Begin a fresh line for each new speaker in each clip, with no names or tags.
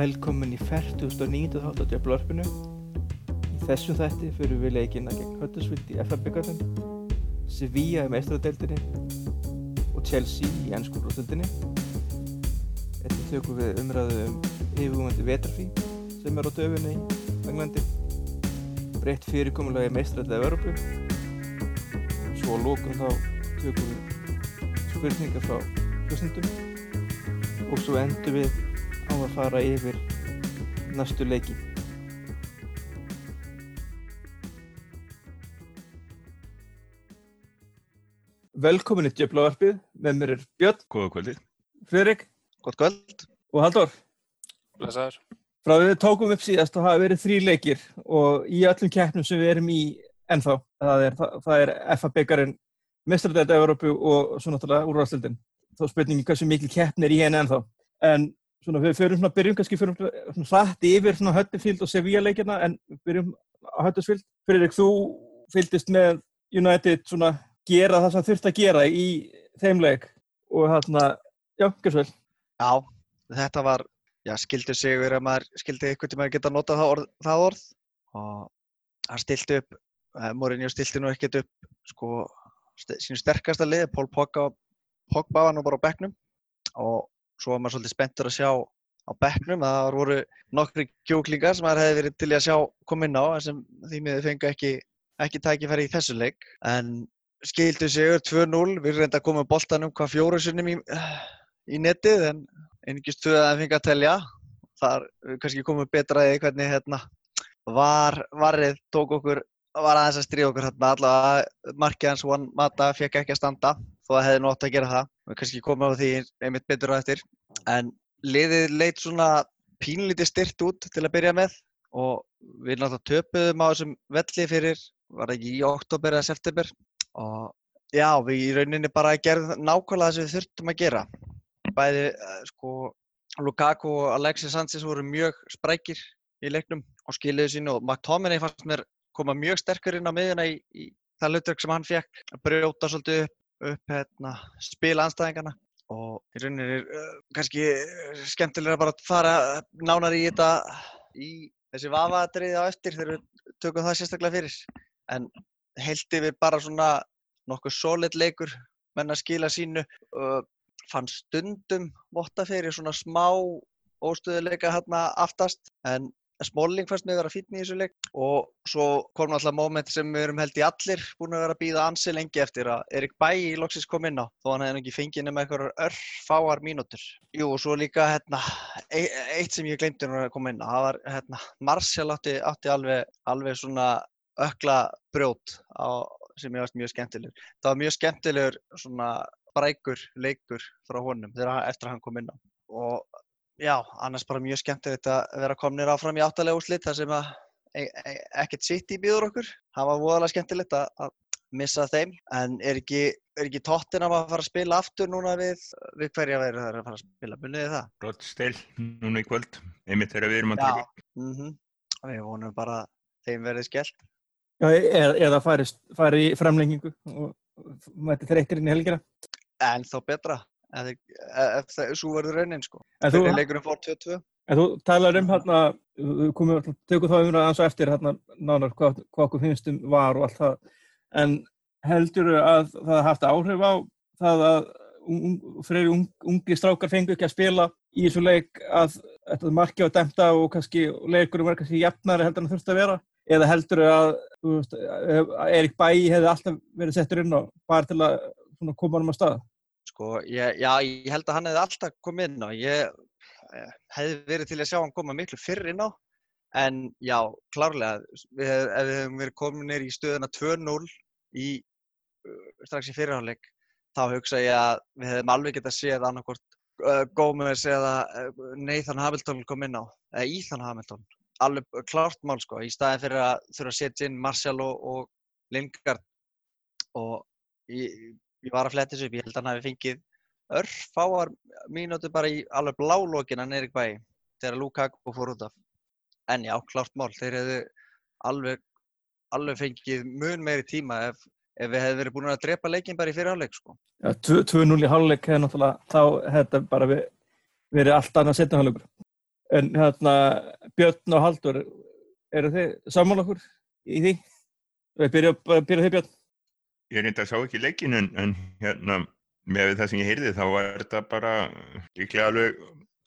Velkomin í 49. þátt á Djöflorfinu. Í þessum þætti fyrir við leikina gegn Huddersfield í FA-byggarnum, Sevilla í meistradeildinni og Chelsea í ennskúrústildinni. Þetta tökum við umræðu um yfirgumandi vetrafí sem er á döfunni í Englandi, breytt fyrirkomulagi meistradeildið Európu. Svo á lókum þá tökum við spurningar frá hljósendum og svo endur við á að fara yfir næstu leiki. Velkomin í Djöflavarpið, með mér er Björn,
Góða kvöldið.
Friðrik
Gott kvöld.
og Halldór.
Blessaður.
Frá því við tókum upp síðast þá hafa verið þrý leikir og í öllum keppnum sem við erum í ennþá, það er, það, það er FA byggarinn, mestradæta Európu og svo náttúrulega úrvalstildin. Þá er spurningi hversu mikil keppn er í henni ennþá. En svona við förum svona, byrjum kannski fyrir svona hratt yfir svona Huddersfield og Sevilla leikina en byrjum á Huddersfield. Friðrik, þú fylgdist með United svona gera það sem þurft að gera í þeim leik og hérna, já, gerð svo vel.
Já, þetta var, já, skildi sigur að maður skildi ykkur til maður geta notað það orð, það orð og hann stilti upp, eh, Mourinho stilti nú ekkert upp sko sínu sterkasta lið, Pól Pogba, Pogba var nú bara á bekknum og svo var maður svolítið spenntur að sjá á bekknum að það voru nokkri kjúklingar sem maður hefði verið til að sjá koma inn á sem því miður fengu ekki, ekki tækifæri í þessu leik. En skildu sigur 2-0, við reynda að koma boltanum hvað fjóru sunnum í, í netið en einingist tvö að fengi að telja. Þar við kannski komum betra í hvernig hérna var, varrið tók okkur var aðeins að stríða okkur hérna allavega markið hans Juan Mata fekk ekki að standa þó að hefði nótt að gera það. Við kannski komum á því einmitt betur á eftir. En liðið leitt svona pínlítið styrt út til að byrja með og við náttúrulega töpuðum á þessum velli fyrir var það ekki í oktober eða september? Og já, við í rauninni bara gerðum nákvæmlega það sem við þurftum að gera. Bæði uh, sko Lukaku og Alexis Sanchez voru mjög sprækir í leiknum og skiluðu sínu og McTominay fannst mér koma mjög sterkur inn á miðjuna í, í það hlutverk sem hann fekk að brjóta svolítið upp, upp hérna, spila anstæðingarna og í rauninni er uh, kannski uh, skemmtilega bara að fara nánar í þetta í þessi vafaðatriði á eftir þegar við tökum það sérstaklega fyrir. En heildi við bara svona nokkuð solid leikur menn að skila sínu uh, fann stundum votta fyrir svona smá óstöðuleika hérna aftast. En Smalling fannst mig að vera fítni í þessu leik og svo kom alltaf móment sem við erum held í allir búin að vera að býða ansi lengi eftir að Erik Bæi loksins kom inn á þó hann hefði ekki fengið nema eitthvað örfáar mínútur. Jú og svo líka hérna, e eitt sem ég glemdi að koma inn á, það var hérna, Marcial átti, átti alveg, alveg svona ökla brjót á, sem ég varst mjög skemmtilegur. Það var mjög skemmtilegur svona brækur leikur frá honum þegar eftir að hann kom inn á og já, annars bara mjög skemmtilegt að vera komnir áfram í áttalega úrslit þar sem að e e ekkert sitt í býður okkur. Það var voðalega skemmtilegt að, að missa þeim en er ekki, er ekki tóttin að fara að spila aftur núna við, við hverja verður það að fara að spila, munið þið það?
Rottsteil núna í kvöld, einmitt þegar við erum að taka.
Já, mm -hmm. við vonum bara þeim verði skellt.
Já, eða, eða fari, fari í framlengingu og mæti þreytir inn í helgina.
En þá betra ef, ef það svo verður raunin sko. Fyrir leikurinn fór 22.
en þú talar um hérna, tökum þá umræða eins og eftir hérna nánar hvað, hvað okkur finnst um var og allt það, en heldur að það haft áhrif á það að un, fyrir un, ungi strákar fengu ekki að spila í þessu leik að þetta marki á dæmta og kannski leikurum var kannski jafnari heldur en það þurfti að vera eða heldur að veist, Erik Bæi hefði alltaf verið settur inn og bara til að svona, koma um að staða?
Sko, ég, já, ég held að hann hefði alltaf komið inn á. Ég eh, hefði verið til að sjá hann koma miklu fyrr inn á. En já, klárlega, við ef við hefum verið kominir í stöðuna 2-0 í uh, strax í fyrirháleik, þá hugsa ég að við hefum alveg getað séð annarkort uh, Gómez eða uh, Nathan Hamilton kom inn á, eða Ethan Hamilton. Alveg klárt mál, sko, í staðin fyrir að þurfa að setja inn Martial og, og Lingard og ég, ég var að fletta þessu upp, ég held að hann hafi fengið örfáar mínúti bara í alveg blálókin að Erik Bæi þegar Lukaku fór út af. En já, klárt mál, þeir hefðu alveg, alveg fengið mun meiri tíma ef, ef við hefðu verið búin að drepa leikin bara í fyrirháleik sko.
Já, 2-0 í háluleik hefði náttúrulega þá hefði bara verið, verið allt annað setjahálaugur. En hérna, Björn og Haldur, eru þið saman okkur í því? Við byrjum byrja þig Björn.
Ég reynda að sá ekki leikin en, en hérna með það sem ég heyrði þá var þetta bara líklega alveg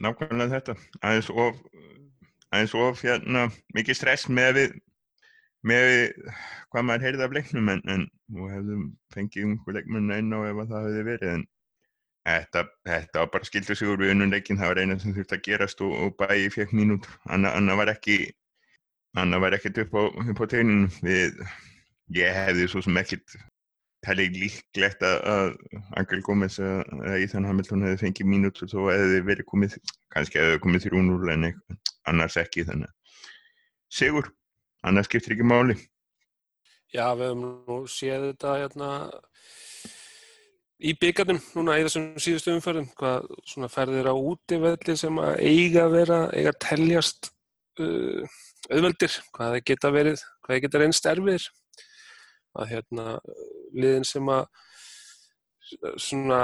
nákvæmlega þetta. Aðeins of, aðeins of hérna, mikið stress með við, með hvað maður heyrði af leiknum en, en nú hefðum fengið einhver leikmenn einn á ef það hefði verið en þetta, þetta bara skildu sig úr við unnum leikin það var eina sem þurfti að gerast og, og bæði fekk mínút. Annað anna var ekki annað var ekkert upp á, á tegnin við ég hefði svo sem ekkert telli líklegt að Angel Gómez eða Ethan Hamilton hefði fengið mínútur þó hefði verið komið, kannski hefði komið þrjún úr en annars ekki þannig. Sigur, annars skiptir ekki máli.
Já, við hefum nú séð þetta hérna í byggjarnum núna í þessum síðustu umferðum, hvað svona ferðir á útivelli sem að eiga að vera, eiga að teljast uh, auðveldir, hvað það geta verið, hvað það geta reynst erfiðir að hérna liðin sem að svona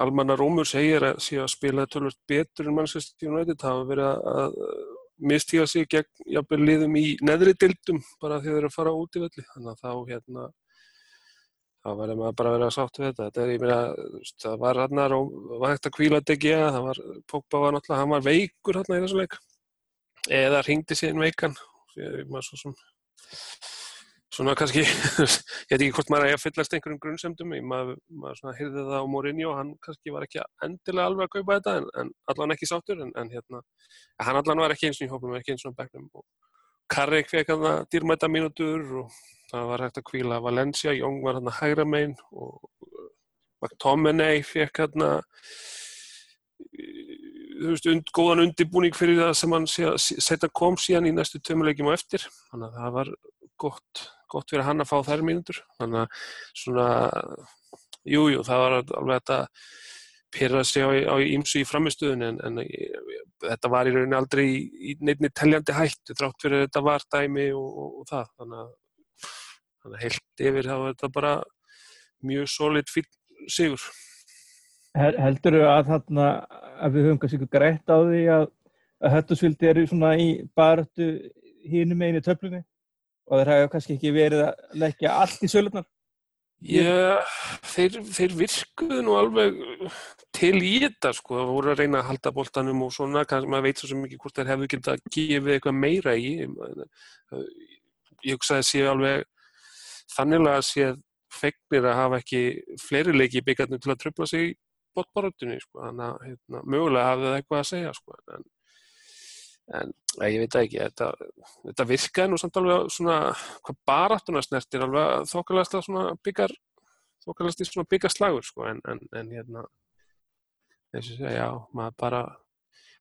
almanna rómur segir að sé að spila tölvöld betur en Manchester United hafa verið að mistíga sig gegn jafnveg liðum í neðri dildum bara því þeir eru að fara út í velli. Þannig að þá hérna þá verður maður bara að vera að sátt við þetta. Þetta er, ég meina, það var hann og var hægt að kvíla DG það var, Pogba var náttúrulega, hann var veikur hann í þessu leik. Eða ringdi síðan veikan að maður svo sem svona kannski, ég veit ekki hvort maður er að fyllast einhverjum grunnsemdum, maður, maður hyrði það á Mourinho, hann kannski var ekki endilega alveg að kaupa þetta en, en allan ekki sáttur en, en hérna, hann allan var ekki eins og í hóflum, ekki eins og á begnum og Karrik fekk hann að dýrmæta mínútur og það var hægt að kvíla Valencia, Jóng var hann að hægra megin og McTominay fekk hann að þú veist, und, góðan undibúning fyrir það sem hann setja kom síðan í næstu tömulegjum og eftir. Þannig að það var gott, gott fyrir hann að fá þær mínútur. Þannig að svona jújú, jú, það var alveg þetta pyrra sig á ímsu í framistöðun en, en þetta var í rauninni aldrei í, í nefni teljandi hættu þrátt fyrir þetta var dæmi og, og, og það. Þannig að, þannig að heilt yfir það var þetta bara mjög solid fyrir sigur.
Heldur þau að þarna að við höfum kannski greitt á því að, að Höttusvildi eru svona í barötu hínum einu töflunni og þeir hafa kannski ekki verið að leggja allt í sölunar?
Já, þeir, þeir virkuðu nú alveg til í þetta sko, það voru að reyna að halda bóltanum og svona, kannski maður veit svo mikið hvort þeir hefðu ekki að gefa eitthvað meira í. Ég hugsaði að sé alveg þannig að sé fegnir að hafa ekki fleiri leiki í byggjarnum til að tröfla sig í bóttbaróttunni sko, þannig að hérna, mögulega hafði það eitthvað að segja sko, en en ég veit ekki, þetta, þetta virkaði nú samt alveg svona hvað baráttuna snertir alveg þokkalast að svona byggar þokkalast í svona byggarslagur sko en, en, en hérna þess að já, maður bara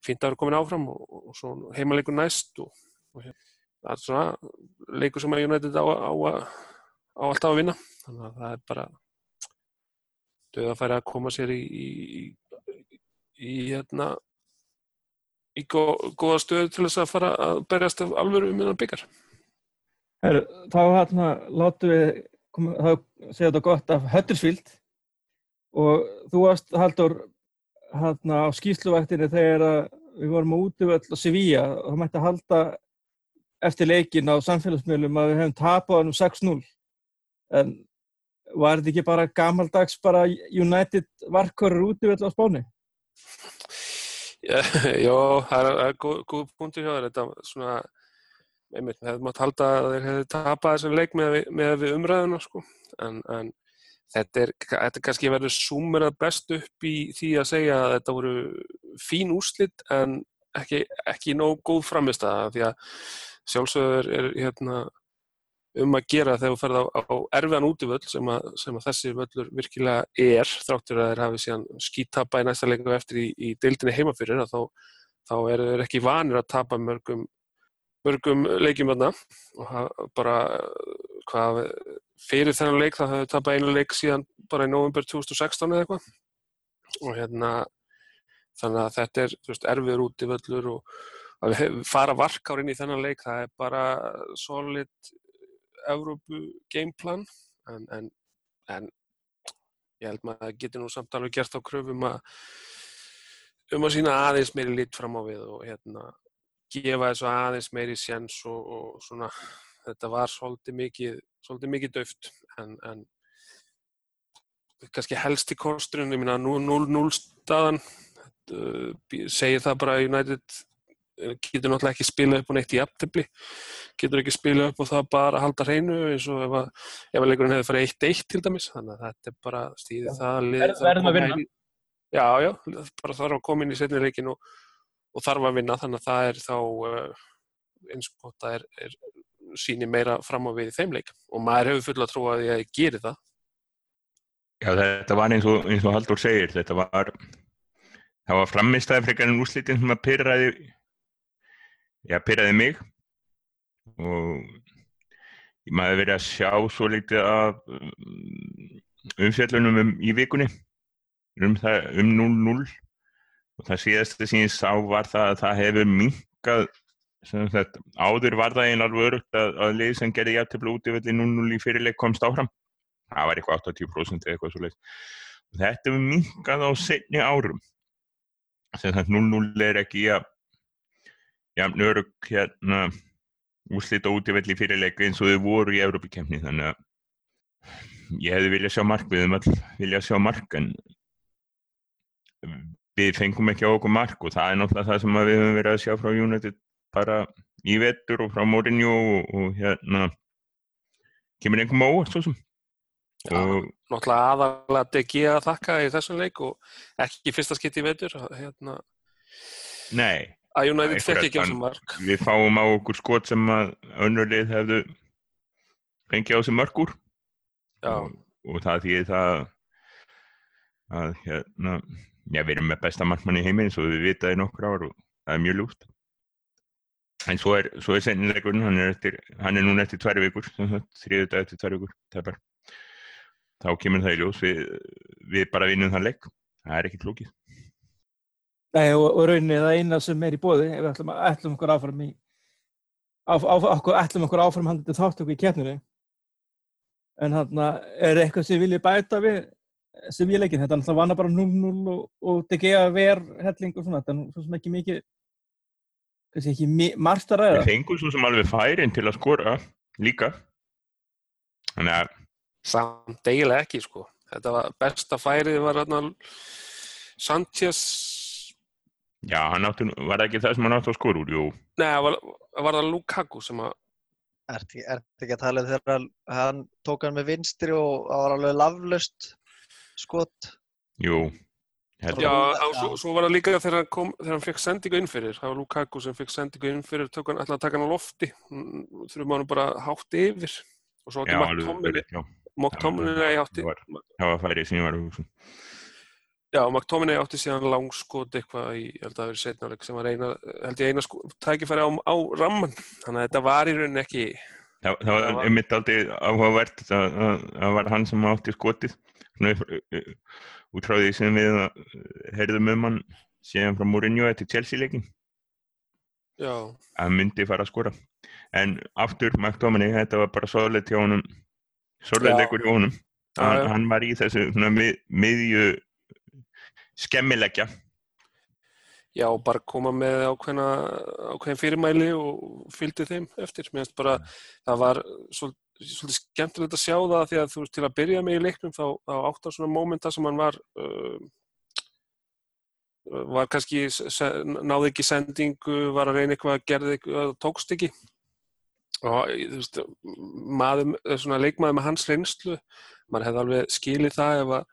fínt að vera komin áfram og, og svo heimaleikur næst og, og hérna, það er svona leikur sem að United á, á, á alltaf að vinna. Þannig að það er bara döð að færa að koma sér í í, í, í hérna í góða stöðu til þess að fara að berjast af alvöru um innan byggar.
Her, þá hérna látu við þá segja þetta gott af Huddersfield og þú varst Haldur hérna á skýsluvæktinu þegar við vorum út yfir all Sevilla og það mætti halda eftir leikin á samfélagsmiðlum að við hefum tapað um 6-0 en var þetta ekki bara gammaldags bara United varkorur út yfir all á spáni?
Já, það er, er góð, góð punkti hjá þér. Þetta svona, einmitt, við hefðum átt að halda að þeir hefði tapað þessum leik með, með við umræðuna, sko. En, en þetta er, þetta er kannski verið súmerað best upp í því að segja að þetta voru fín úrslitt en ekki, ekki nóg góð framist að því að sjálfsögur er, hérna, um að gera þegar þú ferð á, á erfiðan útivöll sem, sem að þessi völlur virkilega er þráttur að þeir hafi síðan skítapa í næsta leikum eftir í, í deildinni heimafyrir þá, þá er þeir ekki vanir að tapa mörgum, mörgum leikjum öðna og bara hvað fyrir þennan leik þá hafðu tapað einu leik síðan bara í november 2016 eða eitthvað. Og hérna þannig að þetta er veist, erfiður útivöllur og að fara varkárinn í þennan leik það er bara solid Evrópu gameplan en, en, en ég held maður að getur nú samt alveg gert á kröfum að um að sína aðeins meiri lit fram á við og hérna gefa þessu aðeins meiri sjens og, og svona þetta var svolítið mikið mikið döft en, en kannski helsti kosturinn, ég minna 0-0 staðan uh, segir það bara United getur náttúrulega ekki spila upp og neitt í aftabli getur ekki spila upp og það bara halda hreinu eins og ef að, ef að leikurinn hefði farið 1-1 til dæmis. Þannig að þetta er bara stíðið ja. það
Ver, verðum að vinna.
já, já, bara þarf að koma inn í setni leikin og, og þarf að vinna. Þannig að það er þá uh, eins og gott að er, er síni meira fram á við í þeim leik. Og maður hefur fulla trú að ég gerir það.
Já, þetta var eins og, eins og Haldur segir, þetta var það var framistæði frekar en úslitin sem að pyrraði já, pyrraði mig. Og maður verið að sjá svo litið af um, umfjöldunum um, í vikunni um, um 0-0 og það síðastu sem ég sá var það að það hefur minkað Sagt, áður var það einn alveg örugt að, að lið sem gerði jæftabla út í velli 0-0 í fyrirleik komst áfram. Það var eitthvað 80% eða eitthvað svo leiðs og þetta er minkað á setni árum. Þannig að 0-0 er ekki að jafn örug hérna úslita út í velli fyrirleik eins og þau voru í Európa-kemni þannig að ég hefði viljað sjá mark við höfum all viljað sjá mark en við fengum ekki á okkur mark og það er náttúrulega það sem við höfum verið að sjá frá United bara í vettur og frá Mourinho og, og hérna kemur einhverjum óvart svo sem.
Já, náttúrulega aðalega DG að þakka í þessum leik og ekki fyrsta skitt í vettur hérna,
Nei
að United fekk ekki á þessum mark.
Við fáum á okkur skot sem að önnurlið hefðu fengið á þessum markur og, og það því það að hérna já, við erum með besta markmann í heiminn svo við vitaði nokkur ár og það er mjög lúft En svo er, er sennilegurinn, hann hann er núna eftir tværi vikur, þriðu dag eftir tværi vikur, tæpar. Þá kemur það í ljós, við, við bara vinnum þann legg, það er ekki klókið.
Nei og, og rauninni það eina sem er í bóði, ef við ætlum, ætlum okkur áfram í, á, á, okkur, ætlum okkur áfram hann til þáttöku í kjarninu. En hann er eitthvað sem viljið bæta við sem ég leikinn, þetta var bara 0-0 og, og DG að ver helling og svona, þetta er svo sem ekki mikið kannski ekki margt að ræða.
Það fengur svo sem alveg færin til að skora líka. Þannig að...
Samt eiginlega ekki sko. Þetta var besta færið var hérna Sanchez...
Já, hann átti, var það ekki það sem hann átti að skora úr, jú.
Nei, var, var það Lukaku sem að...
Er þetta ekki að tala um þegar hann tók hann með vinstri og það var alveg laflust skot?
Jú.
Já, á, svo, svo var það líka þegar hann, kom, þegar hann fekk sendingu innfyrir, það var Lukaku sem fekk sendingu innfyrir, tók hann alltaf að taka hann á lofti, þurfum hann bara hátt yfir. Og svo átti Mark Tomlin átti.
Það var færið sem ég var að hugsa
Já, Tomlin átti síðan langskot eitthvað í, held að það verið setnáleik sem var eina, held ég eina sko, tækifæri á, á ramman, þannig að þetta var í rauninni ekki
Það, það var einmitt aldrei áhugavert, það, það var hann sem átti skotið. Út frá því sem við heyrðum um hann séðan frá Mourinho eftir Chelsea-leikin að myndi fara að skora. En aftur McTominay, þetta var bara svolít hjá honum. Svolít leikur hjá honum. Hann, hann var í þessu mið, miðju skemmilegja
Já, bara koma með ákveðna, ákveðin fyrirmæli og fylgdi þeim eftir. Mér finnst bara, það var svolítið svolítið skemmtilegt að sjá það því að þú veist til að byrja með í leiknum þá, þá átt á svona mómenta sem hann var uh, var kannski náði ekki sendingu, var að reyna eitthvað að gerði eitthvað, tókst ekki og þú veist maður, svona leikmaður með hans reynslu maður hefði alveg skilið það ef að,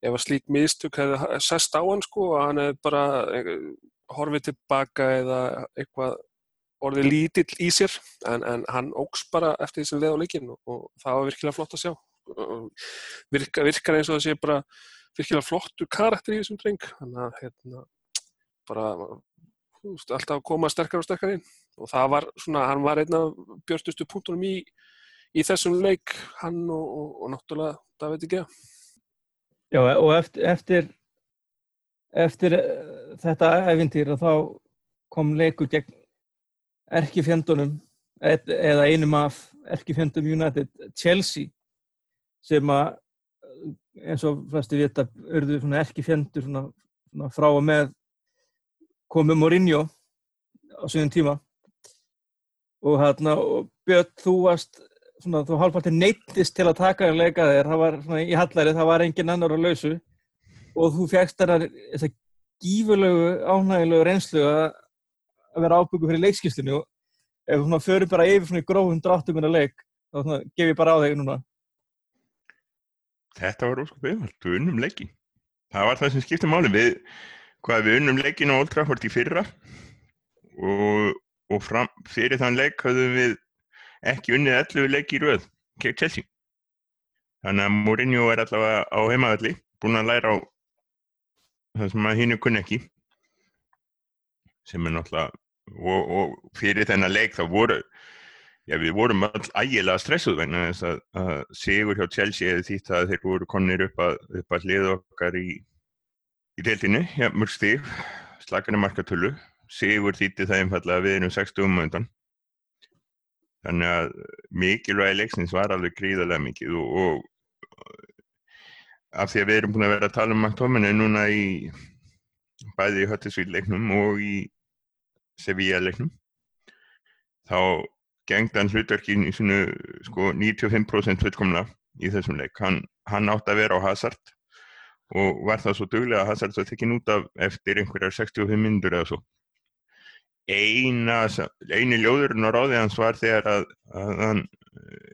ef að slík mistök hefði sest á hann sko og hann hefði bara eh, horfið tilbaka eða eitthvað orðið lítill í sér. En, en hann ógs bara eftir því sem leið á leikin og, og það var virkilega flott að sjá. Virka, virkar eins og það sé bara virkilega flottur karakter í þessum dreng. Þannig að hérna, bara veist, alltaf að koma sterkar og sterkar inn. Og það var svona, hann var einn af björnustu punktunum í, í þessum leik hann og, og, og náttúrulega ekki að
Já og eftir eftir, eftir eh, þetta eventýr þá kom leikur gegn erkifjöndunum eða einum af erkifjöndum United, Chelsea sem að eins og flesti vita urðu erkifjöndur frá og með komið Mourinho á síðan tíma. Og hérna og Björn þú varst svona þú hálfpartir neittist til að taka en leika þér það var svona í hallari það var engin annar á lausu og þú fegst þennan þessa gífurlegu ánægilegu reynslu að að vera ábyggu fyrir leikskistinu og ef þú förum bara yfir svona í grófum dráttum en að leik þá svona gef ég bara á þig núna
Þetta var óskup auðvald, við unnum leiki. Það var það sem skipti máli. Við, hvað, við unnum leikin á Old Trafford í fyrra og, og fram, fyrir þann leik höfðum við ekki unnið 11 leiki í röð gegn Chelsea. Þannig að Mourinho er allavega á heimaðalli, búin að læra á það sem að hínu kunni ekki. Sem er náttúrulega, og, og fyrir þennan leik þá voru, Já, við vorum all ægilega stressuð vegna þess að, að sigur hjá Chelsea eða þýtt að þeir voru konir upp að, að hlið okkar í, í deildinu, ja, mörg stíf, slakarni markatölu, sigur þýtti það einfallega við erum 60 um undan. Þannig að mikilvægi leiksins var alveg gríðarlega mikið og, og af því að við erum búin að vera að tala um McTominay núna í bæði í Huddersfield leiknum og í Sevilla leiknum, þá gengd hann hlutverkin í svona sko 95% fullkomna í þessum leik. Hann, hann átti að vera á Hazard og var það svo duglega að Hazard svo tekinn út af eftir einhverjar 65 minnur eða svo. Eina, eini ljóðurinn á ráði hans var þegar að, að hann uh,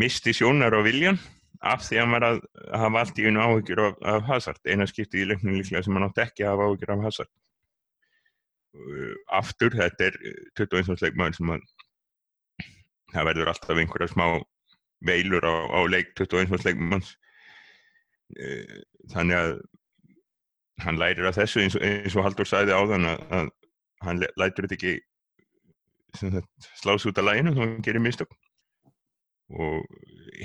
misti sjónar á viljan af því að hann var að hafa allt í einu áhyggjur af, af Hazard. Eina skipti í leiknum líklega sem hann átti ekki að hafa áhyggjur af Hazard. Uh, aftur, þetta er 21. leikmaður sem að það verður alltaf einhverja smá veilur á, á leik 21. leikmanns þannig að hann lærir að þessu eins og, eins og Haldur sæði á þann að, að hann lætur þetta ekki sláðs út af læginu þá hann gerir mistök. Og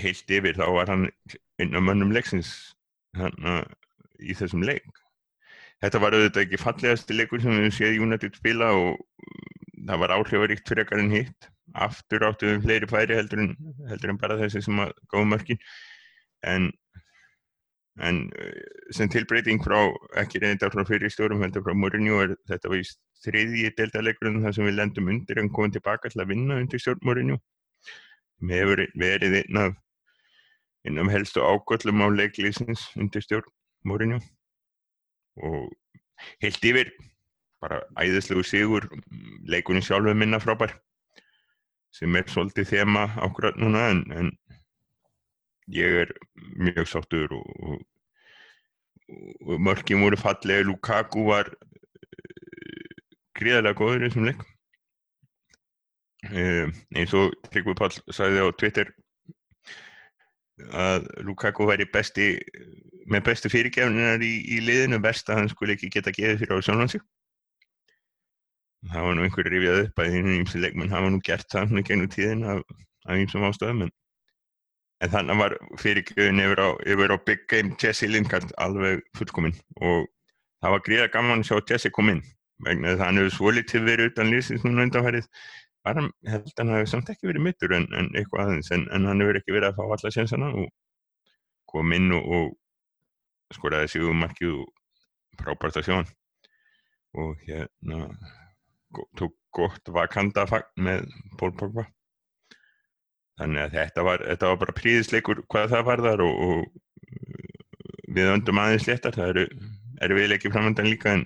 heilt yfir þá var hann einn af mönnum leiksins hann, í þessum leik. Þetta var auðvitað ekki fallegasti leikur sem við séum United spila og það var áhrifaríkt fyrir ekkar en hitt. Aftur áttu við fleiri færi heldur en, heldur en bara þessi sem að góða mörkin. En, en sem tilbreyting frá ekki reynda frá fyrir stjórum heldur frá Mourinho er þetta í þriðji deltalegurinn þar sem við lendum undir en komum tilbaka til að vinna undir stjórn Mourinho. Sem hefur verið einn af einn af helstu ágöllum á leiklýsins undir stjórn Mourinho. Og heilt yfir bara æðislegu sigur leikunni sjálfu minna frábær sem er svolítið þema ákveðat núna en, en ég er mjög sáttur og, og, og mörgjum voru fallegi Lukaku var uh, gríðarlega góður í þessum leik. Uh, eins og Tryggvi Pall sagði á Twitter að Lukaku væri besti með bestu fyrirgefninar í, í liðinu best að hann skulle ekki geta gefið fyrir á sjálfansi það var nú einhverju rifjað upp að einu ímsi leikmenn hafa nú gert það svona gennum tíðin af, af ímsum ástöðum en, en þannig var fyrirgjöðin yfir yfir á Big Game Jesse Lingard alveg fullkominn og það var gríða gaman að sjá Jesse kom inn. Vegna þess að hann hefur svolítið verið utan lísins núna undanfærið bara held að hann hefur samt ekki verið mittur en, en eitthvað aðeins en, en hann hefur ekki verið að fá alla sénsana og kom inn og, og skoraði síðan markið og frábært að sjá hann. Og hérna tók gott vakandafagn með Pól Pogba þannig að þetta var, þetta var bara príðisleikur hvað það var þar og, og við öndum aðeins léttar. Það eru, eru við ekki framöndan líka en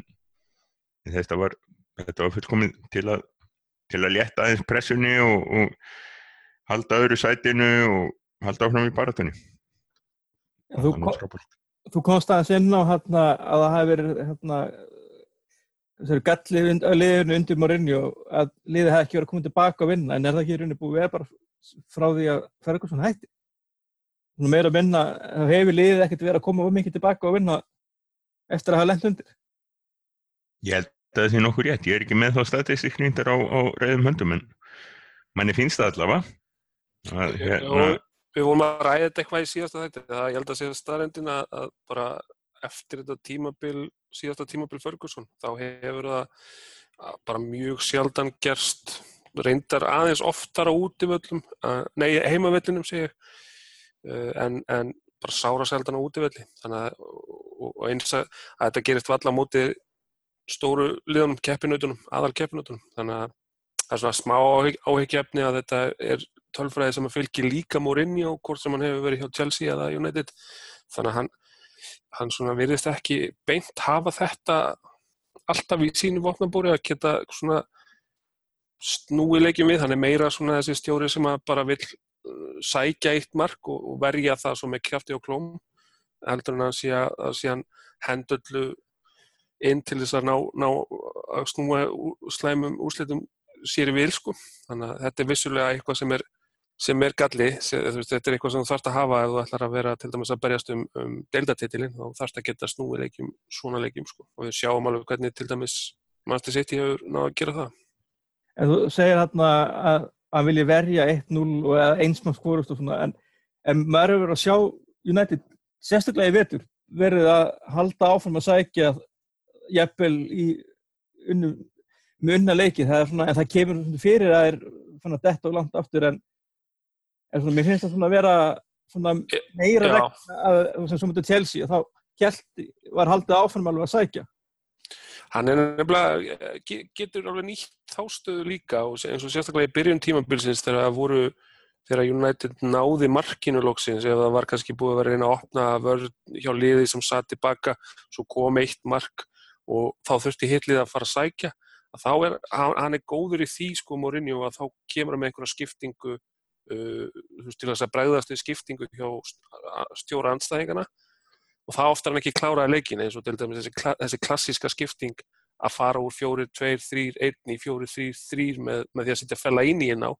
þetta var, þetta var fullkomið til að, til að létta aðeins pressunni og, og halda öðru sætinu og halda áfram í baratunni
Þú, kom, þú komst aðeins inn á hérna, að það hefði verið hérna, þessari gallið liðinu undir Mourinho að liðið hefði ekki verið að koma tilbaka að vinna en er það ekki í rauninni búið eða bara frá því að Ferguson hætti. Nú meira að minna hefur liðið ekkert verið að koma um mikið tilbaka að vinna eftir að hafa lengt undir.
Ég held að það sé nokkur rétt. Ég er ekki með þá statistiknýndar á, á reyðum höndum en manni finnst það allavega.
Að, hérna... Við vorum að ræða þetta eitthvað í síðasta þetta það ég held að sé staðrendin að, að bara eftir þetta tímabil síðasta tímabil Ferguson þá hefur það bara mjög sjaldan gerst reyndar aðeins oftar á útivöllum nei heimavöllinum segir en, en bara sára sjaldan á útivelli þannig að og eins að, að þetta gerist valla á móti stóru liðunum, keppinautunum, aðal keppinautunum. Þannig að það er svona smá áhyggjefni að þetta er tölfræði sem að fylgja líka Mourinho, hvort sem hann hefur verið hjá Chelsea eða United. Þannig að hann, hann svona virðist ekki beint hafa þetta alltaf í sínu vopnabúri að geta svona snúi leikjum við. Hann er meira svona þessi stjóri sem bara vil uh, sækja eitt mark og, og verja það svo með krafti og klóm heldur en að sé að sé hann hendullu inn til þess að ná, ná að snúa slæmum úslitum sér í vil sko. Þannig að þetta er vissulega eitthvað sem er, sem er galli, þetta er eitthvað sem þú þarfst að hafa ef þú ætlar að vera til dæmis að berjast um, um deildatitilinn, þá þarfst að geta snúið leikjum, svona leikjum sko. Og við sjáum alveg hvernig til dæmis Manchester City hefur náðu að gera það.
En þú segir hérna að hann vilji verja 1-0 og einsmann skorust og svona, en, en maður hefur verið að sjá United sérstaklega í vetur verið að halda áfram að sækja jæppel í unnu, með unna leiki það svona, en það kemur fyrir að það er dett og langt aftur en, en svona, mér finnst það að vera svona, meira regn sem svo mútið Chelsea þá gælt var haldið áfram alveg að sækja
Hann er nefnilega, getur alveg nýtt þástöðu líka og eins og sérstaklega í byrjun tímabilsins þegar það voru þegar United náði markinu lóksins ef það var kannski búið að vera einn að opna vörð hjá liði sem satt tilbaka svo kom eitt mark og þá þurfti hitlið að fara að sækja að þá er, hann er góður í því sko Mourinho að þá kemur hann með einhverja skiptingu uh, til þess að bregðast við skiptingu hjá stjóra anstæðingana og það oftar hann ekki kláraði leikin eins og til dæmis þessi, þessi klassíska skipting að fara úr 4-2-3-1 í 4-3-3 með, með því að sitja að fella inn í einn á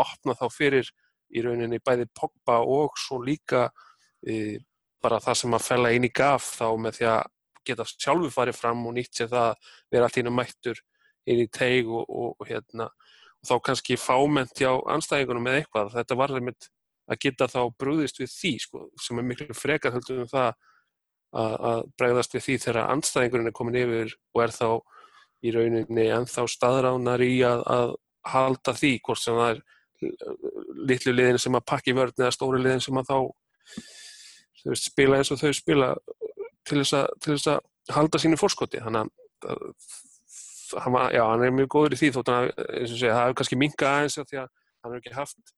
opna þá fyrir í rauninni bæði Pogba og svo líka e, bara það sem að fella inn í gaf þá með því að geta sjálfu farið fram og nýtt sér það að vera allt ínum mættur inn í teig og, og, og hérna og þá kannski fáment hjá anstæðingunum með eitthvað. Þetta var þeimitt að geta þá brúðist við því sko, sem er miklu frekar höldum um það að, að bregðast við því þegar anstæðingurinn er komin yfir og er þá í rauninni ennþá staðránar í að, að halda því hvort sem það er litlu liðin sem að pakki vörn eða stóru liðin sem að þá veist, spila eins og þau spila til þess að, til þess að halda sínu fórskoti þannig að hann, já, hann er mjög góður í því þótt að segja, það hefur kannski minga aðeins því að hann hefur ekki haft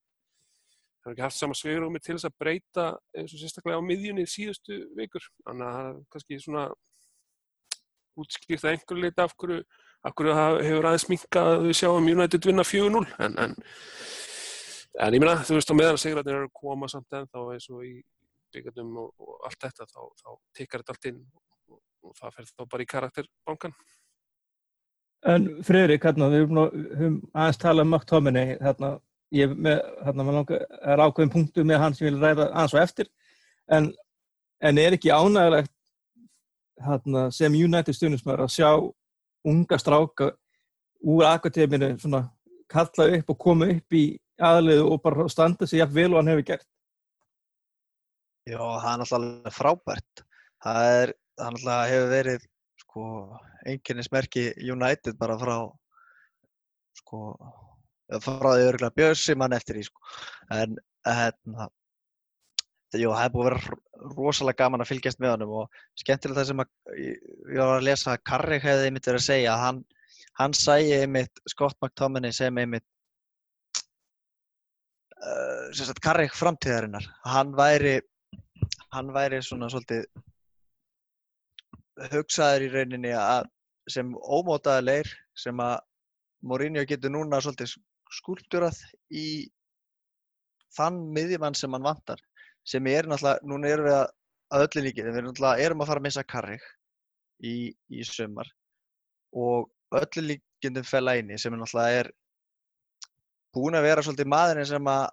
hann hefur ekki haft sama sveigurúmi til þess að breyta eins og sérstaklega á miðjunni síðustu vikur þannig að það er kannski svona útskýrt að einhver leita af hverju, af hverju hefur aðeins minga að við sjáum United vinna 4-0 en, en en ég meina, þú veist, á meðan sigræðin eru að koma samt en þá eins og í byggandum og, og allt þetta, þá, þá tekkar þetta allt inn og, og það fer þá bara í karakterbankan.
En Friðrik, hérna, við höfum aðeins talað um Mark Tominey, hérna, ég með, hérna, langar, er ákveðin punktu með hann sem ég vil ræða aðeins og eftir, en, en er ekki ánægilegt hérna, sem United stjórnismar að sjá unga stráka úr akvatíminu svona kalla upp og koma upp í aðlið og bara standa sig jafn vel og hann hefur gert?
Já, það er náttúrulega frábært. Það er, það náttúrulega hefur verið sko, einnkjörnismerki United bara frá sko frá því örgulega bjössi mann eftir í sko. En hérna Jú, það hefði búið að vera rosalega gaman að fylgjast með honum og skemmtilega það sem að, ég var að lesa að Karri hefði einmitt verið að segja að hann, hann sæi einmitt Scott McTominay sem einmitt uh, sem sagt Karrik framtíðarinnar. Hann væri hann væri svona svolítið hugsaður í rauninni að sem ómótaðilegir sem að Mourinho getur núna svolítið skúlturað í þann miðjumann sem hann vantar sem er náttúrulega, núna erum við að, að öllu líkið, við náttúrulega erum að fara að missa Karrik í, í sömar og öllu líkindum fell æni sem er náttúrulega er búin að vera svolítið maðurinn sem að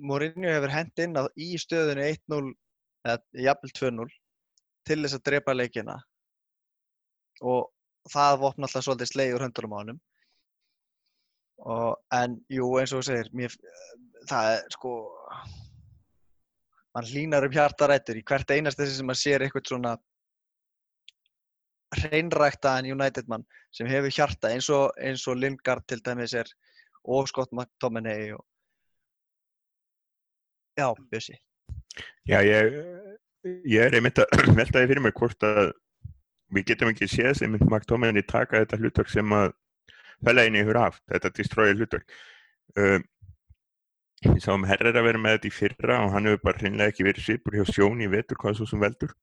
Mourinho hefur hend inn í stöðunni 1-0 eða jafnvel 2-0 til þess að drepa leikina. Og það vopna alltaf svolítið slegjur höndurum á hannum en jú eins og þú segir mér, það er sko mann hlínar um hjartarættur í hvert einast þessi sem að sér eitthvað svona hreinræktaðan United mann sem hefur hjarta eins og, eins og Lingard til dæmis er og Scott McTominay og... Já, Bjössi.
Já, ég, ég er einmitt að veltaði fyrir mig hvort að við getum ekki séð sem McTominay taka þetta hlutverk sem að fælaðinni hefur haft, þetta distróið hlutverk. Um, ég sá um herrar að vera með þetta í fyrra og hann hefur bara hreinlega ekki verið svipur hjá sjón í vetur hvað svo sem veldur.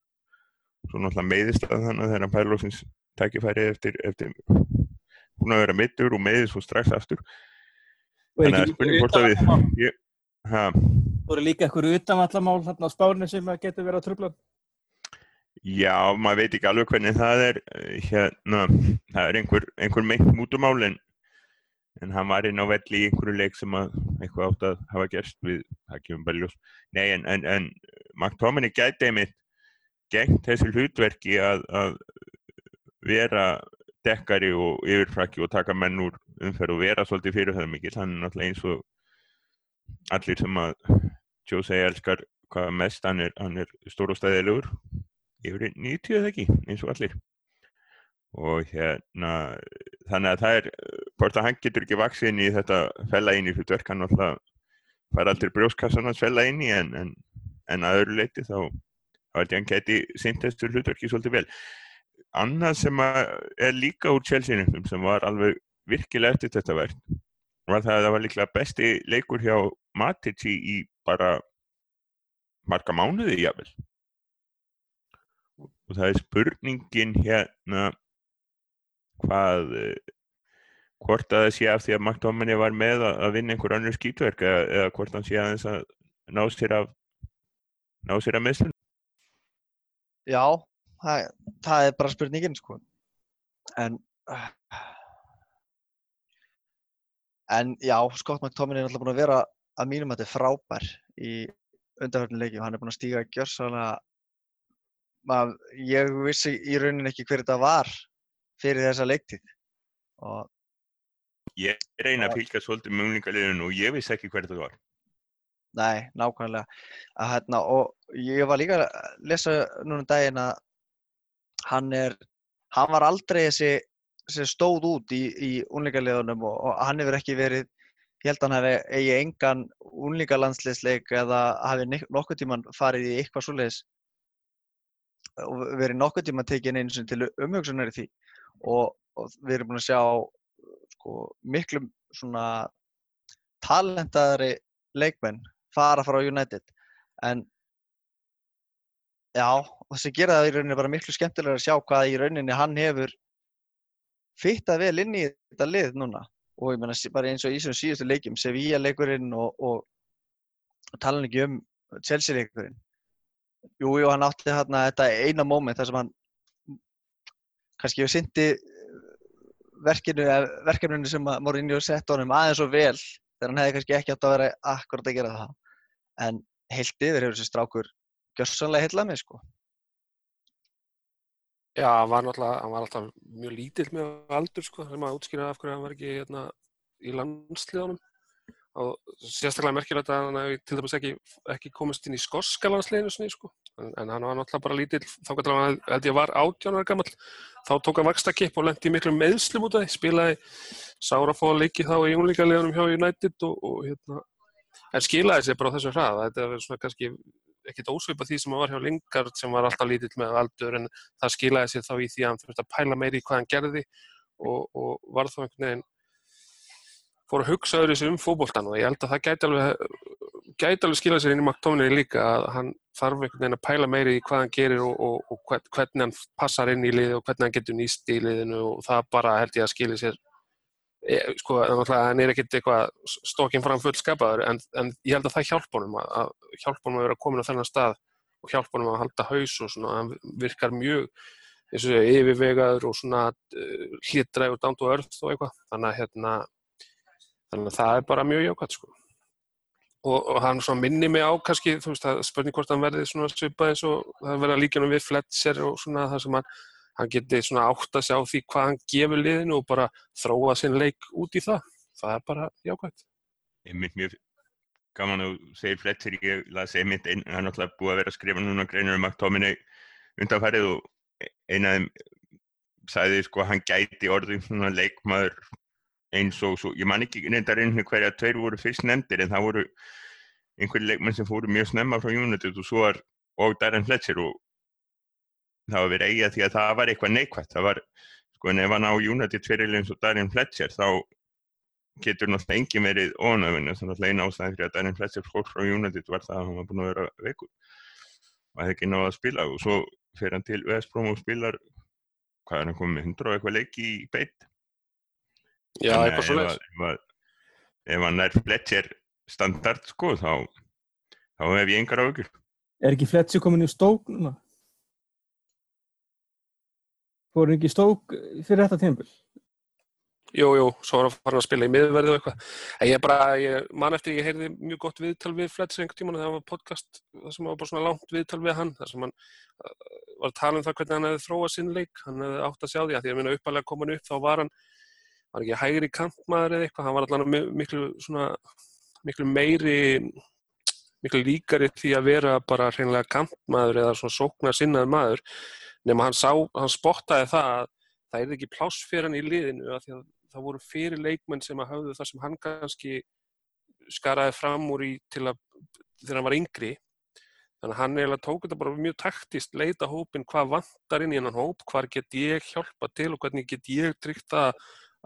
Svo náttúrulega meiðist að þannig þegar hann fær lóksins tækifæri eftir, eftir búin að vera mittur og meiðist svo strax aftur. Þannig að spurning hvort að við ég, ha,
Þú eru líka eitthvað utanvallamál þarna á spánu sem getur verið að tröfla.
Já, maður veit ekki alveg hvernig það er eh, hérna, það er einhver, einhver meint mútumál en, hann var inn á velli í einhverju leik sem að eitthvað átt að hafa gerst við, það kemur bara ljós. Nei, en, en, en McTominay gæti einmitt gengt þessu hlutverki að, að vera dekkari og yfirfrakki og taka menn úr umferð og vera svolítið fyrir það mikið, hann er náttúrulega eins og allir sem að Jose elskar hvað mest, hann er, er stór og stæðilegur yfir 90 eða ekki, eins og allir. Og hérna þannig að það er, hvort að hann getur ekki vaksið inn í þetta fella inn í hlutverk hann alltaf fara aldrei brjóskassan að fella inn í en, en, en að öðru leiti þá þá held ég að hann geti sýnt þessu hlutverki svolítið vel. Annað sem er líka úr Chelsea-nefnum sem var alveg virkilega eftir þetta verð var það að það var líklega besti leikur hjá Matic í, bara marga mánuði jável og það er spurningin hérna hvað hvort að það sé af því að McTominay var með að, að vinna einhver annur skýtverk eða, eða hvort hann sé aðeins að ná sér af ná sér af meðslun
Já, það, það er bara spurningin sko. En en já, Scott McTominay er alltaf búin að vera að mínum að þetta er frábær í undanhörnuleiki og hann er búin að stíga gjörsalega Mað, ég vissi í rauninni ekki hver þetta var fyrir þessa leiktið og
Ég reyna að fylgja svolítið með umlingaliðinu og ég vissi ekki hver þetta var.
Nei, nákvæmlega. Að, hérna, og ég var líka að lesa núna um daginn að hann er hann var aldrei þessi, þessi stóð út í, í unlingaliðunum og, og hann hefur ekki verið ég held að hann hefði eigi engan unlingalandsleisleik eða hafi nokkuð tíman farið í eitthvað svoleiðis og verið nokkuð tíma tekið einu til umhugsunar í því og, og við erum búin að sjá sko, miklu svona talentaðari leikmenn fara frá United. En já, sem gera það í rauninni bara miklu skemmtilega að sjá hvað í rauninni hann hefur fittað vel inn í þetta lið núna. Og ég menna bara eins og í þessum síðustu leikjum Sevilla leikurinn og, og, og tala ekki um Chelsea leikurinn Jú, jú, hann átti hérna þetta eina móment þar sem hann kannski hefur syndi verkinu, verkefninu sem Mourinho sett honum aðeins og vel þegar hann hefði kannski ekki átt að vera akkurat að gera það. En heilt yfir hefur þessi strákur gjörsanlega heillað mig, sko.
Já, hann var náttúrulega, hann var alltaf mjög lítill með aldur, sko, þegar maður útskýraði af hverju hann var ekki hérna í landsliðunum og sérstaklega merkilegt að hann hefði til dæmis ekki, ekki komist inn í skorska landsliðinu sinni, sko, en, en hann var náttúrulega bara lítill, þá gæti hann að ég var átjónar gammal, þá tók hann vakstakipp og lendi miklu meðslum út af því, spilaði sárafóða leiki þá í unlíkaliðunum hjá United og, og hérna, en skilaði sér bara á þessu hrað, þetta er svona kannski ekkert ósvipa því sem hann var hjá Lingard sem var alltaf lítill með aldur en það skilaði sér þá í því að hann þurfti að pæla meiri hvað hann gerði og, og var þá einhvern veginn fór að hugsa öðru sér um fókbóltan og ég held að það gæti alveg, gæti alveg skilað sér inn í McTominay líka að hann þarf einhvern veginn að pæla meiri í hvað hann gerir og, og, og hvernig hann passar inn í liði og hvernig hann getur nýst í liðinu og það bara held ég að skilja sér. E, sko, hann er ekkert eitthvað stókinn fram fullskapaður en, en ég held að það hjálp honum að, að hjálp honum að vera komin á þennan stað og hjálp honum að halda haus og svona, hann virkar mjög eins og yfirvegaður og svona uh, hlýttrægur down to earth og eitthvað. Þannig að hérna þannig að það er bara mjög jákvæmt sko. og, og hann minni mig á kannski, þú veist, það spurning hvort hann verði svona svipað eins og það verða líka við Fletcher og svona það sem hann hann geti svona átt að sjá því hvað hann gefur liðinu og bara þróa sinn leik út í það, það er bara jákvæmt
Ég mynd mjög gaman að segja Fletcher, ég lasi einmitt einn, hann er alltaf búið að vera að skrifa núna greinur um McTominay undanfærið og eina af þeim sagði sko að hann gæti orðið svona leikmaður eins og svo, ég man ekki reyndar einhvern hverja tveir voru fyrst nefndir en það voru einhverju leikmenn sem fóru mjög snemma frá United og svo er og Darren Fletcher og það var verið eiga því að það var eitthvað neikvægt. Það var, sko, en ef hann á United fyrirlega eins og Darren Fletcher, þá getur náttúrulega engin verið ónöfinu. Þannig að eina ástæðan fyrir að Darren Fletcher fór frá United var það að hann var búin að vera veikur. Og það ekki náða að spila. Og svo fer hann til West Brom og spilar, hvað er hann komið, 100 og eitthvað leiki í beitt.
Já,
Þannig
eitthvað
að
svo
að- ef hann er Fletcher standard, sko, þá, þá hef ég engar áhugur.
Er ekki Fletcher komin í stók núna? Fóru ekki í stók fyrir þetta tímabil?
Jú, jú, svo var hann farin að spila í miðverði og eitthvað. En ég bara, ég man eftir, ég heyrði mjög gott viðtal við Fletcher einhvern tímann, það var podcast, það sem var bara svona langt viðtal við hann, þar sem hann uh, var að tala um það hvernig hann hefði þróað sinn leik, hann hefði átt að sjá því að því að minna uppalega kom hann upp, þá var hann, var ekki hægri kantmaður eða eitthvað, hann var allan mi- miklu svona, miklu meiri, miklu líkari því að vera bara hreinlega kantmaður eða svona sóknar sinnaður maður, nema hann sá, hann spottaði það að það er ekki hann í liðinu því að það voru fyrir leikmenn sem að höfðu það sem hann kannski skaraði fram úr í til að þegar hann var yngri. Þannig að hann eiginlega tók þetta bara mjög taktist leita hópin hvað vantar inn í hennan hóp hvar get ég hjálpa til og hvernig get ég tryggt að,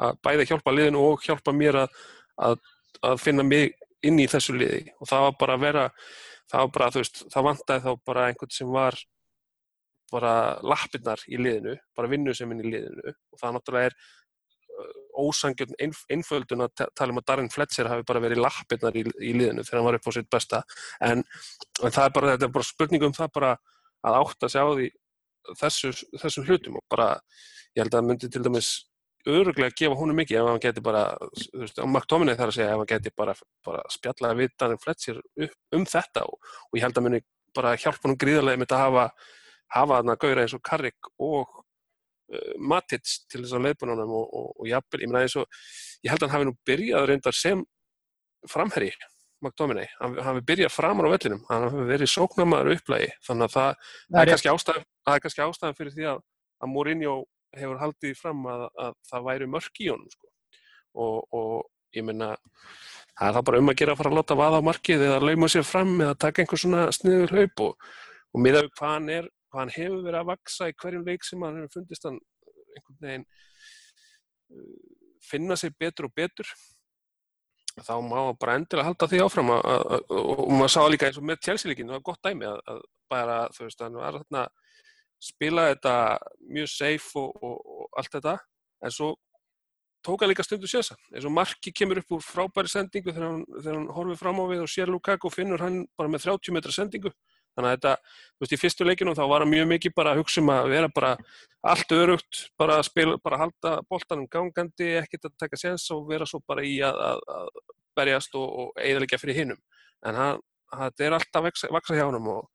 að bæði hjálpa liðinu og hjálpa mér að, að, að finna mig inn í þessu liði. Og það var bara að vera það var bara, þú veist, það vantaði þá bara einhvern sem var bara lappirnar í liðinu, bara vinnuseminn í liðinu. Og það náttúrulega er ósangjörn einf einföldun að ta- tala um að Darren Fletcher hafi bara verið lappirnar í, í liðinu þegar hann var upp á sitt besta. En, en það er bara, þetta er bara spurning um það bara að átta sig á því þessu, þessum hlutum og bara ég held að myndi til dæmis öruglega gefa honum mikið ef hann geti bara, þú veist, á McTominay þar að segja ef hann geti bara, bara spjallaði við Darren Fletcher um þetta og, og ég held að muni bara hjálpa honum gríðarlega með að hafa hafa þarna gauðra eins og Carrick og uh, Matic til þess að leiðbunanum og, og, og jafnvel, ég meina eins og ég held að hann hafi nú byrjað reyndar sem framherri McDominay, hann hann hafi byrjað framar á vellinum, hann hafi verið sóknarmaður upplægi, þannig að það, það er kannski ástæðan fyrir því að, að Mourinho hefur haldið fram að, að það væri mörk í honum sko. og, og ég meina það er það bara um að gera að fara að láta vaða á markið eða lauma sér fram eða taka einhver svona sniður hlaup og, og miða við hvað hann er hvað hann hefur verið að vaksa í hverjum leik sem hann hefur fundist hann einhvern veginn uh, finna sig betur og betur þá má bara endilega halda því áfram að, og maður sá líka eins og með tjálsileikin, það var gott dæmi að bara, þú veist, hann var þarna spila þetta mjög safe og, og, og allt þetta en svo tók hann líka stundu sjösa eins og Marki kemur upp úr frábæri sendingu þegar hann, þegar hann horfið fram á við og sér Lukaku og finnur hann bara með 30 metra sendingu. Þannig að þetta, þú veist, í fyrstu leikinu þá var hann mjög mikið bara að hugsa um að vera bara allt örugt, bara að spila, bara að halda boltanum gangandi, ekkert að taka séns og vera svo bara í að, að, að berjast og, og eiginlega fyrir hinnum en þetta er alltaf vaksa, vaksa hjá hann og,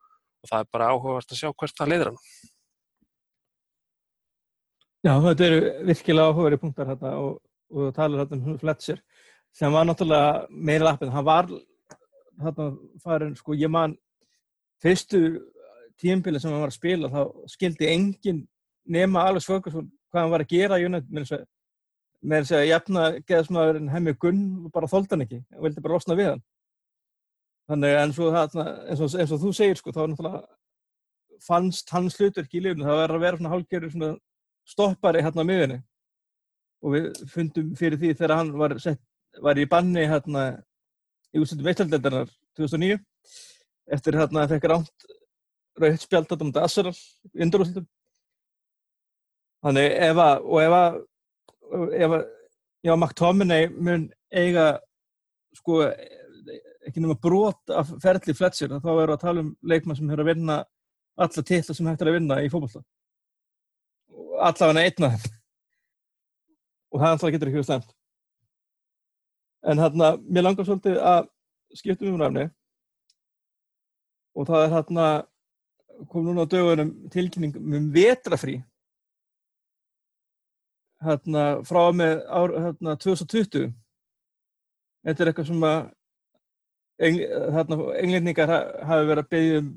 og það er bara áhugavert að sjá hvert það leiður hann
Já, þetta eru virkilega áhugari punktar hérna og, og talar hérna um Fletcher sem var náttúrulega meira lappin. Hann var hérna farin, sko, ég man fyrstu tímpili sem hann var að spila þá skildi engin nema Alex Ferguson hvað hann var að gera í United með þess að jafna geðsmaðurinn hemmi Gunn og bara þóldi hann ekki og vildi bara losna við hann. Þannig en svo það, eins og, eins og þú segir sko, þá náttúrulega fannst hans hlutverk í lifinu, það verður að vera svona hálfgerður svona stoppari hérna á miðunni og við fundum fyrir því þegar hann var, sett, var í banni hérna í útsendum veistaldendarnar 2009 eftir hérna að fekk ránt rauðt spjald á þetta Asseral í undurúslutum þannig ef að og ef að ef að já, McTominay mun eiga sko ekki nema brot af ferli Fletcher þá erum við að tala um leikmann sem hefur að vinna alla titla sem hægt er að vinna í fókbalta allavega einn af þeim. Og það alltaf getur ekki verið slemt en hérna mér langar svolítið að skiptum um ræfni og það er hérna kom núna á dögunum tilkynning um vetrafrí hérna frá með ár, hérna 2020 þetta er eitthvað sem að engl, englendingar hafi verið að byggja um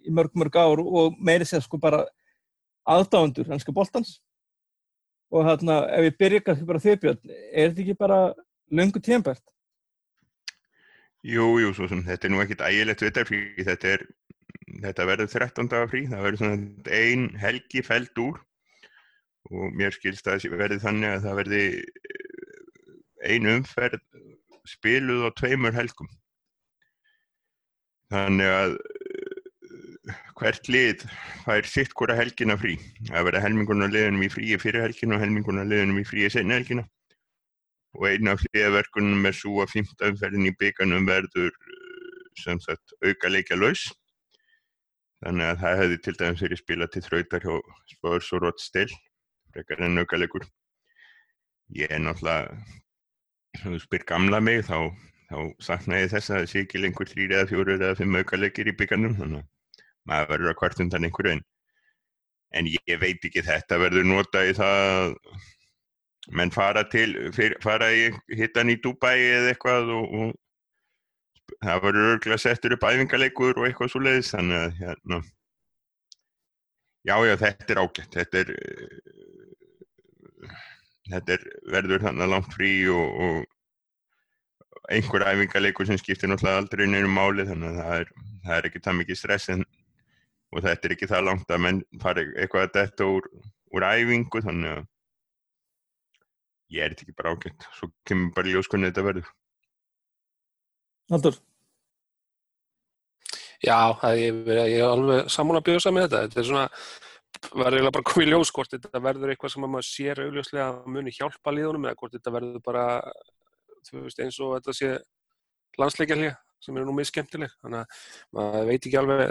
í mörg mörg ár og meiri sér sko bara aðdáðundur hanska boltans og hérna ef ég byrja kannski bara þau Björn, er þetta ekki bara löngu tímbært?
Jú, jú, svo sem þetta er nú ekkit ægilegt við þetta, er þetta verður 13 daga frí, það verður svona ein helgi feld úr og mér skilst að það verði þannig að það verði ein umferð spiluð á tveimur helgum. Þannig að hvert lið fær sitt hvora helgina frí. Það verða helmingunar liðunum í fríi fyrir helgina og helmingunar liðunum í fríi senna helgina. Og eina af hliðaverkunum er svo að fymtaumferðin í bygganum verður uh, sem sagt auka leikja laus. Þannig að það hefði til dæmis verið spilað til þrautar hjá Spurs og Rott Still, frekar en auka leikur. Ég er náttúrulega þú spyr gamla mig þá, þá sakna ég þess að það sé ekki lengur þrýr eða fjóru eða fimm aukarleikir í byggjarnum þannig að maður verður að hvart undan einhverju en ég veit ekki þetta verður nota í það menn fara til fyr, fara í hittan í Dubai eða eitthvað og, og það verður örgulega settur upp æfingarleikur og eitthvað svo leiðis þannig að hérna. Já já þetta er ágætt þetta er þetta er, verður þannig langt frí og, og einhver æfingarleikur sem skiptir náttúrulega aldrei nefnum máli þannig að það er, það er ekki það mikið stress en, og þetta er ekki það langt að menn fari eitthvað að detta úr, úr æfingu þannig að ég er þetta ekki bara ágætt. Svo kemur bara ljós hvernig þetta verður.
Haldur
Já, ég, ég er alveg sammála að bjósa með þetta. Þetta er svona var eiginlega bara komið í ljós hvort þetta verður eitthvað sem maður sér augljóslega að muni hjálpa líðunum eða hvort þetta verður bara veist, eins og þetta sé landsleikjarlega sem er nú mjög skemmtileg þannig að maður veit ekki alveg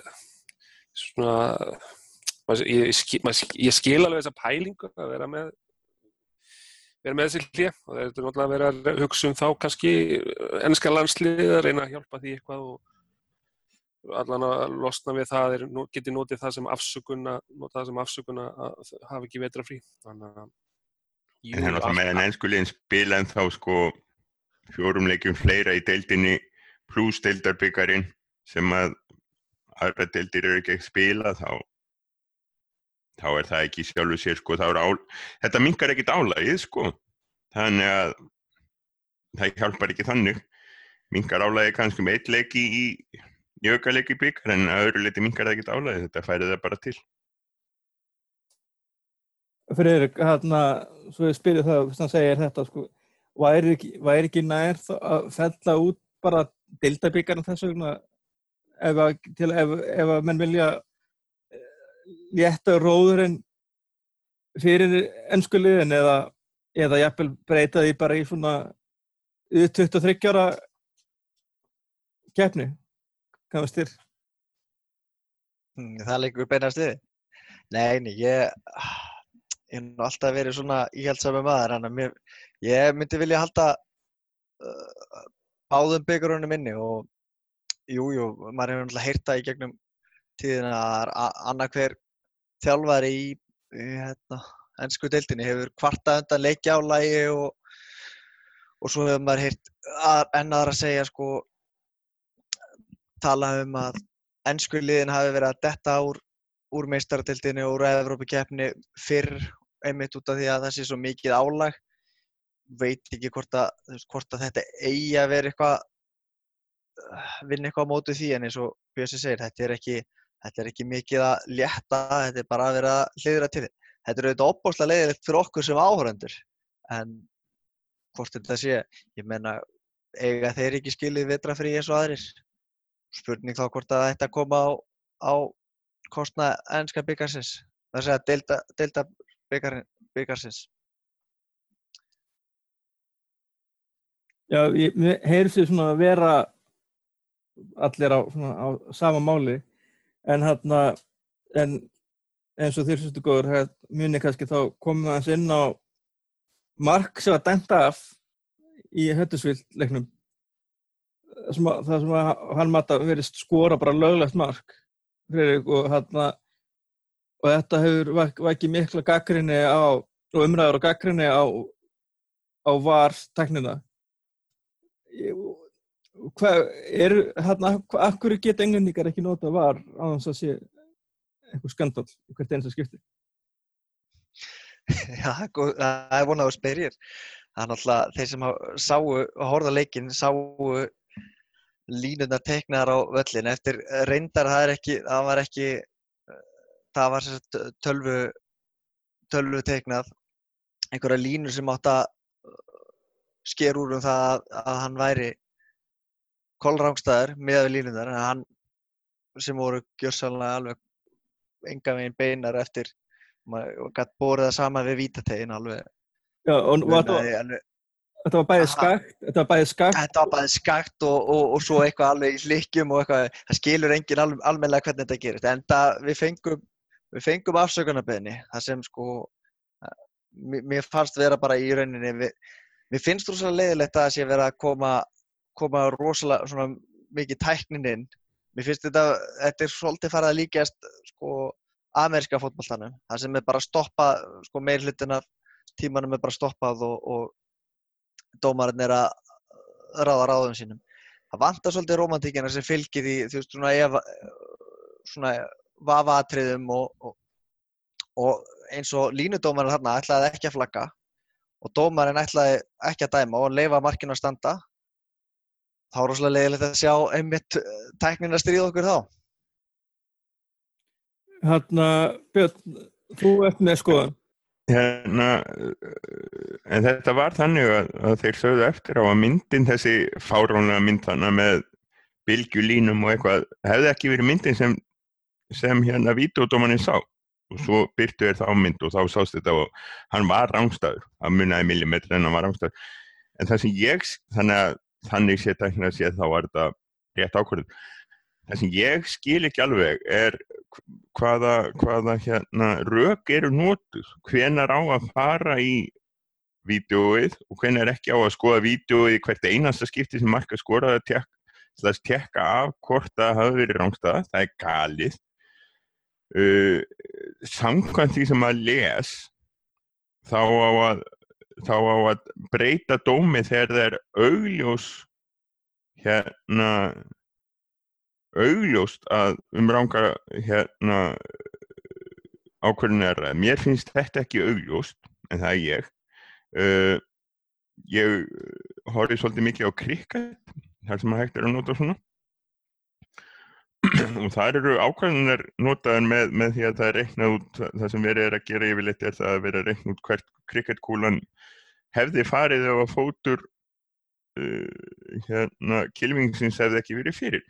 svona ég, ég, ég skil alveg þessa pælingu að vera með vera með þessi hlið og það er náttúrulega að vera að hugsa um þá kannski ennska landslið að reyna að hjálpa því eitthvað og allan að losna við það er, geti notið það sem afsökunna notið það sem afsökunna að hafa ekki vetra frí. Þannig að
jú, En þannig að meðan ennskulegin spila en þá sko fjórum leikjum fleira í deildinni pluss deildarbyggarinn sem að aðra deildir eru ekki að spila þá þá er það ekki sjálfu sér sko ál, þetta mingar ekkit álægið sko. Þannig að það hjálpar ekki þannig. Mingar álægið kannski með eitt leiki í í aukarleiki byggar en að öðru leiti mingar það ekki álæði þetta færið það bara til.
Friðrik, hérna svo ég spyrir það, þannig að segja þetta sko, væri ekki, væri ekki nær að fella út bara dildabyggarna þess vegna ef að, til, ef, ef að menn vilja eh, létta róðurinn fyrir ennskuliðin eða eða jafnvel breyta því bara í svona 23 ára keppni varst þér?
Hmm, það leikur beinast við. Nei, nei, ég hef nú alltaf verið svona íhjálpsami maður, en mér, ég myndi vilja halda uh, báðum byggurunum inni og jújú, jú, maður hefur náttúrulega heyrt það í gegnum tíðin að annarkver þjálfari í, í hérna, ennsku deildinni hefur kvarta undan leikjálægi og, og svo hefur maður heyrt ennaðar að segja sko tala um að ennsku liðin hafi verið að detta úr, úr meistaradildinu og úr Evrópikeppni fyrr einmitt út af því að það sé svo mikið álag. Veit ekki hvort að, hvort að þetta eigi að vera eitthvað vinna eitthvað á mótu því en eins og Björnsi segir, þetta er ekki þetta er ekki mikið að létta þetta er bara að vera hliðra til. Þetta þetta er auðvitað opbóslega leiðilegt fyrir okkur sem áhörendur en hvort þetta sé ég menna, eiga þeir ekki skilið vetrafrí eins og aðrir? Spurning þá hvort að að koma á, á kostna ennska byggarsins það sé að delta, delta byggar, byggarsins
Já, ég heyrði sér svona að vera allir á, svona, á sama máli. En hérna en eins og þér sérstu góður muni kannski þá komum við aðeins inn á mark sem var dæmt af í höttusvilt leiknum það sem að hann matta verið skora bara löglegt mark Friðrik, og, hana, og þetta hefur vækið mikla gaggrinni á og umræður og gaggrinni á, á var-teknina hvað er hérna, akkur geta englendingar ekki nota var á þess að sé eitthvað skandal hvert eins að skipti?
Já, það er vonað að spyrjir. Það er náttúrulega þeir sem sáu og horða leikin sáu línundar teiknaðar á völlin eftir reyndar það er ekki, það var ekki það var tölvu tölvu teiknað. Einhverja línur sem átt að sker úr um það að, að hann væri kolrángstæður með við línundar en hann sem voru gjörsanlega alveg enga veginn beinar eftir maður gæti borið það sama við vítategin alveg
Já, og var þetta, var bæðið skakt, þetta var bæðið skakt?
þetta var bara skakt og, og, og svo eitthvað alveg í hlikkjum og eitthvað, það skilur enginn al, almennilega hvernig þetta gerist, en það við fengum, við fengum afsökunarbeðni, það sem sko, mér fannst vera bara í rauninni, við, mér finnst rosalega leiðilegt að það sé vera að koma, koma rosalega svona mikið tæknin inn, mér finnst þetta, þetta er svolítið farið að líkjast sko ameríska fótballtanum, það sem er bara stoppað, sko meir hlutin af tímanum er bara stoppað og, og dómarinn er að ráða ráðum sínum. Það vantar svolítið romantíkina sem fylgir því, þú veist, svona, ef, svona vafatriðum og, og, og eins og línudómarinn þarna ætlaði ekki að flagga og dómarinn ætlaði ekki að dæma og leifa markinu að standa. Þá er rosalega leiðilegt að sjá einmitt eh, tæknin að stríða okkur þá.
Hanna, Björn, þú ert með skoðan
Hérna, uh, en þetta var þannig að, að þeir sögðu eftir á að myndin þessi fáránlega mynd þannig með bylgjulínum og eitthvað hefði ekki verið myndin sem, sem hérna vídeodómanin sá. Og svo byrtu þeir þá mynd og þá sást þetta og hann var rángstæður, hann munnaði millimetri en hann var rángstæður en það sem ég, þannig að þannig sé tæknilega sé þá var þetta rétt ákvörðun. Það sem ég skil ekki alveg er hvaða, hvaða hérna rök eru notuð, hvenar á að fara í vídeóið og hvenar ekki á að skoða vídeóið í hvert einasta skipti sem marka skoraði að tek, að tekka af hvort það hafi verið rángstæða, það er galið. Uh, samkvæmt því sem að les þá á að þá á að breyta dómi þegar það er augljós hérna augljóst að um ranga hérna ákvörðin er að mér finnst þetta ekki augljóst en það er ég. Uh, ég horfið svolítið mikið á krikket þar sem að hægt er að nota svona og það eru ákvæðunar notaðar með, með því að það er reiknað út það sem verið er að gera yfirleitt er það að vera að reikna út hvert krikketkúlan hefði farið ef að fótur uh, hérna kilvingsins hefði ekki verið fyrir.